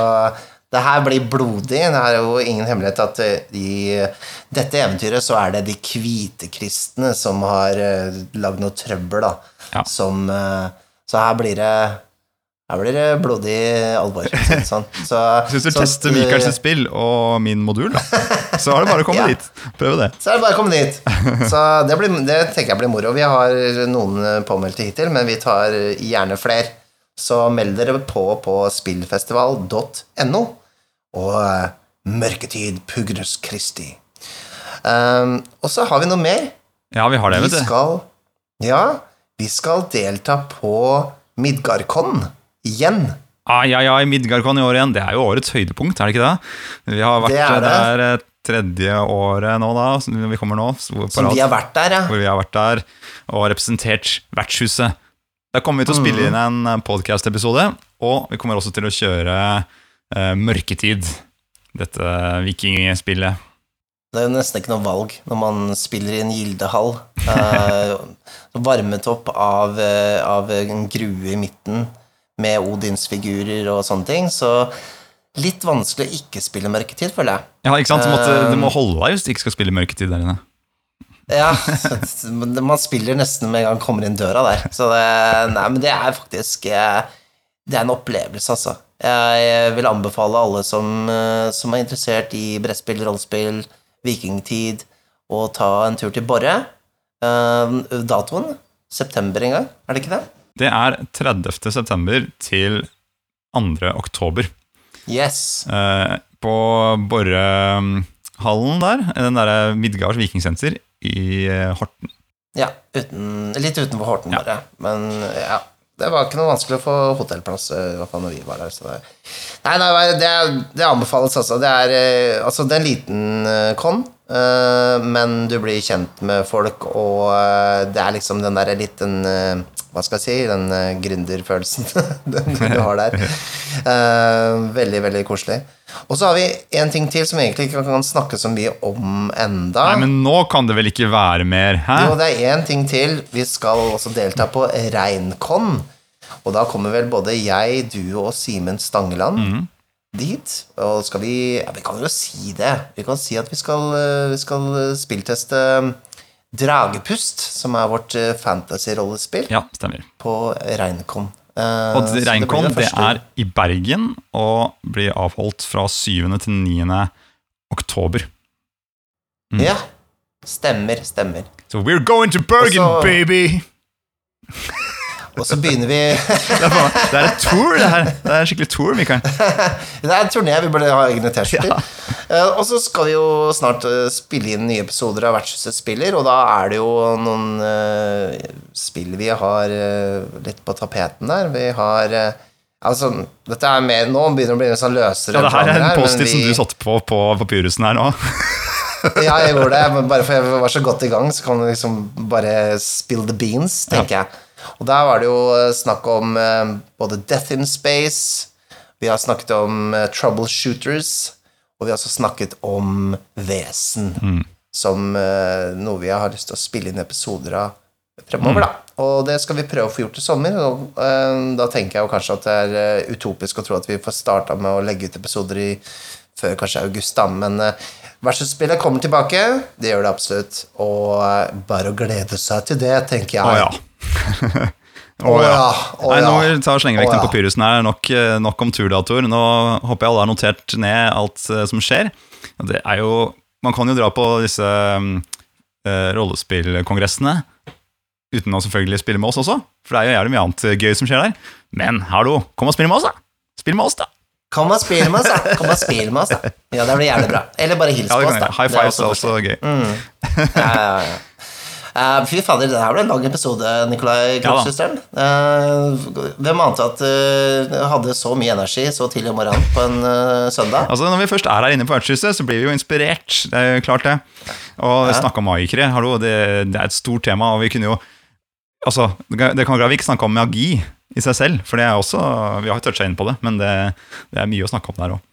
S1: det her blir blodig. Det er jo ingen hemmelighet at eh, i dette eventyret så er det de hvite kristne som har uh, lagd noe trøbbel, da.
S2: Ja.
S1: Som, eh, så her blir det her blir det blodig alvor. Sånn. [LAUGHS] Så,
S2: Hvis du
S1: så,
S2: tester Michaels spill og min modul, da, så er det bare å komme [LAUGHS]
S1: Ja.
S2: dit. Prøve det.
S1: Så er det bare å komme dit. [LAUGHS] Så det, blir, det tenker jeg blir moro. Vi har noen påmeldte hittil, men vi tar gjerne flere. Så meld dere på på spillfestival.no og uh, Mørketid Pugnus Christi. Um, og så har vi noe mer.
S2: Ja, vi har det,
S1: Vi
S2: vet du.
S1: skal Ja, vi skal delta på Midgardkon igjen.
S2: Ai, ai, ai, Midgardcon i år igjen. Det er jo årets høydepunkt, er det ikke det? Vi har vært
S1: Det det.
S2: der eh, tredje året nå, da. som Vi kommer nå.
S1: Som vi har vært der, ja.
S2: Hvor vi har vært der og representert vertshuset. Da kommer vi til å spille inn en podcast-episode, og vi kommer også til å kjøre eh, Mørketid. Dette vikingspillet.
S1: Det er jo nesten ikke noe valg når man spiller i en gildehall. Eh, [LAUGHS] varmet opp av, eh, av en grue i midten med Odinsfigurer og sånne ting. Så litt vanskelig å ikke spille mørketid, føler jeg.
S2: Ja, ikke sant? Du, måtte, du må holde deg hvis du ikke skal spille mørketid der inne.
S1: Ja, [LAUGHS] man spiller nesten med en gang man kommer inn døra der. Så det, nei, men det er faktisk Det er en opplevelse, altså. Jeg vil anbefale alle som, eh, som er interessert i brettspill, rollespill, vikingtid, å ta en tur til Borre. Eh, Datoen? September en gang, er det ikke det?
S2: Det er 30. september til 2. oktober.
S1: Yes.
S2: Eh, på Borrehallen der, den derre Midgards vikingsenter i eh, Horten.
S1: Ja, uten, litt utenfor Horten,
S2: Ja.
S1: bare. Men ja, det var ikke noe vanskelig å få hotellplass eh, i hvert fall når vi var der. Så det, nei, nei, det, det anbefales altså. Det er, eh, altså, det er en liten eh, con, men du blir kjent med folk, og det er liksom den derre litt den eh, Hva skal jeg si? Den gründerfølelsen [LAUGHS] du har der. [LAUGHS] Veldig, veldig koselig. Og så har vi en ting til som egentlig ikke kan snakke så mye om enda.
S2: Nei, men nå kan det vel ikke være mer? Hæ?
S1: Jo, det er én ting til. Vi skal også delta på Reinkon. Og da kommer vel både jeg, du og Simen Stangeland dit. Og skal vi Ja, vi kan jo si det. Vi kan si at vi skal, eh, vi skal eh, spillteste Dragepust, som er vårt eh, fantasy-rollespill,
S2: Ja, stemmer.
S1: på Reinkon. Eh,
S2: Og Reinkon det
S1: det
S2: er i Bergen og blir avholdt fra 7. til 9. oktober. Mm.
S1: Ja. Stemmer, stemmer.
S2: So we're going to Bergen,
S1: Også...
S2: baby! [LAUGHS]
S1: Og så begynner vi [LAUGHS]
S2: Det er, et tour, det her. Det er en skikkelig tour, Mikael. [LAUGHS]
S1: Det er en turné, vi burde ha egne T-skjorter. Ja. og så skal vi jo snart eh, spille inn nye episoder av Vertshuset spiller, og da er det jo noen eh, spill vi har eh, litt på tapeten der. Vi har eh, Altså, dette er mer Nå begynner det å bli en sånn løsere
S2: Ja, det her er en post-it som du satte på på papyrusen her nå. [LAUGHS]
S1: Ja, jeg gjorde det, men bare for jeg var så godt i gang, så kan du liksom bare spill the beans, tenker jeg. Og der var det jo eh, snakk om eh, både Death in Space, vi har snakket om eh, Troubleshooters, og vi har også snakket om Vesen, som eh, noe vi har lyst til å spille inn episoder av fremover, da. Og det skal vi prøve å få gjort i sommer, og da tenker jeg jo kanskje at det er utopisk å tro at vi får starta med å legge ut episoder i før kanskje august, da, men Versus-spillet kommer tilbake, det gjør det absolutt, og bare å glede seg til det, tenker jeg. Å ja, [LAUGHS] å
S2: Nei, nå
S1: ja.
S2: må vi ta og slenge vekk
S1: Å
S2: den
S1: ja.
S2: papyrusen her. Nok, eh, nok om turdatoer. Nå håper jeg alle har notert ned alt eh, som skjer. Det er jo, man kan jo dra på disse mm, eh, rollespillkongressene uten å selvfølgelig spille med oss også. For det er jo jævlig mye annet gøy som skjer der. Men hallo, kom og spill med oss, da! Spill med oss, da!
S1: Kom og spill med oss, da! Kom og spill med oss, da! Ja, det blir jævlig bra. Eller bare hils
S2: Ja,
S1: på oss, da.
S2: High fives er
S1: også
S2: også gøy.
S1: Ja, ja, ja. Eh, fy fader, det her ble en lang episode, Nikolai
S2: Ja da.
S1: Kroppssøsteren. Uh, hvem ante at du hadde så mye energi så tidlig om morgenen på en eh, søndag?
S2: Altså Når vi først er her inne på vertshuset, så blir vi jo inspirert. Det er jo klart, det. Og
S1: Ja.
S2: snakke om magikere, hallo, det, det er et stort tema. Og vi kunne jo Altså, det kan vi ikke snakke om magi i seg selv, for det er også Vi har jo toucha inn på det, men det, det er mye å snakke om der òg.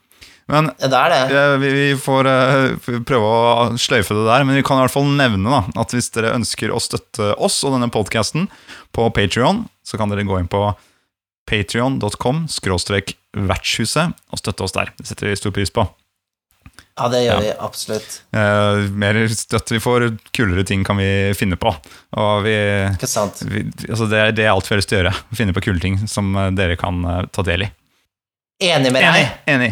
S2: Men
S1: Ja, det det.
S2: vi, vi får eh, prøve å sløyfe det der, men vi kan i hvert fall nevne da, at hvis dere ønsker å støtte oss og denne podkasten på Patrion, så kan dere gå inn på patrion.com skråstrek vertshuset og støtte oss der. Det setter vi stor pris på.
S1: Ja, det gjør
S2: Ja.
S1: vi absolutt.
S2: Eh, mer støtte vi får, kulere ting kan vi finne på. Og vi,
S1: Ikke sant?
S2: vi altså det, det er alt vi har lyst til å gjøre. Finne på kule ting som eh, dere kan eh, ta del i.
S1: Enig med deg.
S2: enig.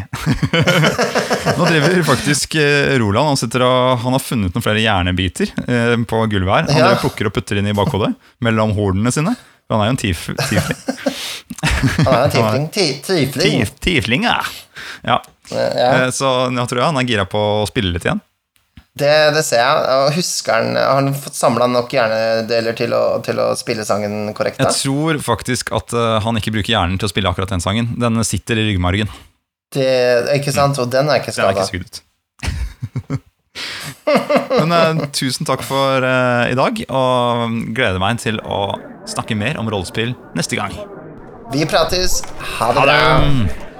S2: [LAUGHS] Nå driver faktisk eh, Roland han, sitter og, han har funnet noen flere hjernebiter eh, på gulvet her. Han
S1: Ja.
S2: plukker og putter inn i bakhodet mellom hornene sine. Han er jo en tif, tifling. [LAUGHS]
S1: Han er en [LAUGHS] tifling. Ti- Tifling.
S2: Tif, tifling, ja. ja.
S1: Ja,
S2: Eh, Så jeg tror jeg han er gira på å spille litt igjen.
S1: Det, det ser jeg. Og Husker han Har han fått samla nok hjernedeler til å, til å spille sangen korrekt? da?
S2: Jeg tror faktisk at eh, han ikke bruker hjernen til å spille akkurat den sangen. Den sitter i ryggmargen.
S1: Det, ikke sant? Og den er ikke
S2: Den er ikke. [LAUGHS] Men uh, tusen takk for uh, i dag, og gleder meg til å snakke mer om rollespill neste gang.
S1: Vi prates. Ha det
S2: Ha
S1: bra.
S2: det!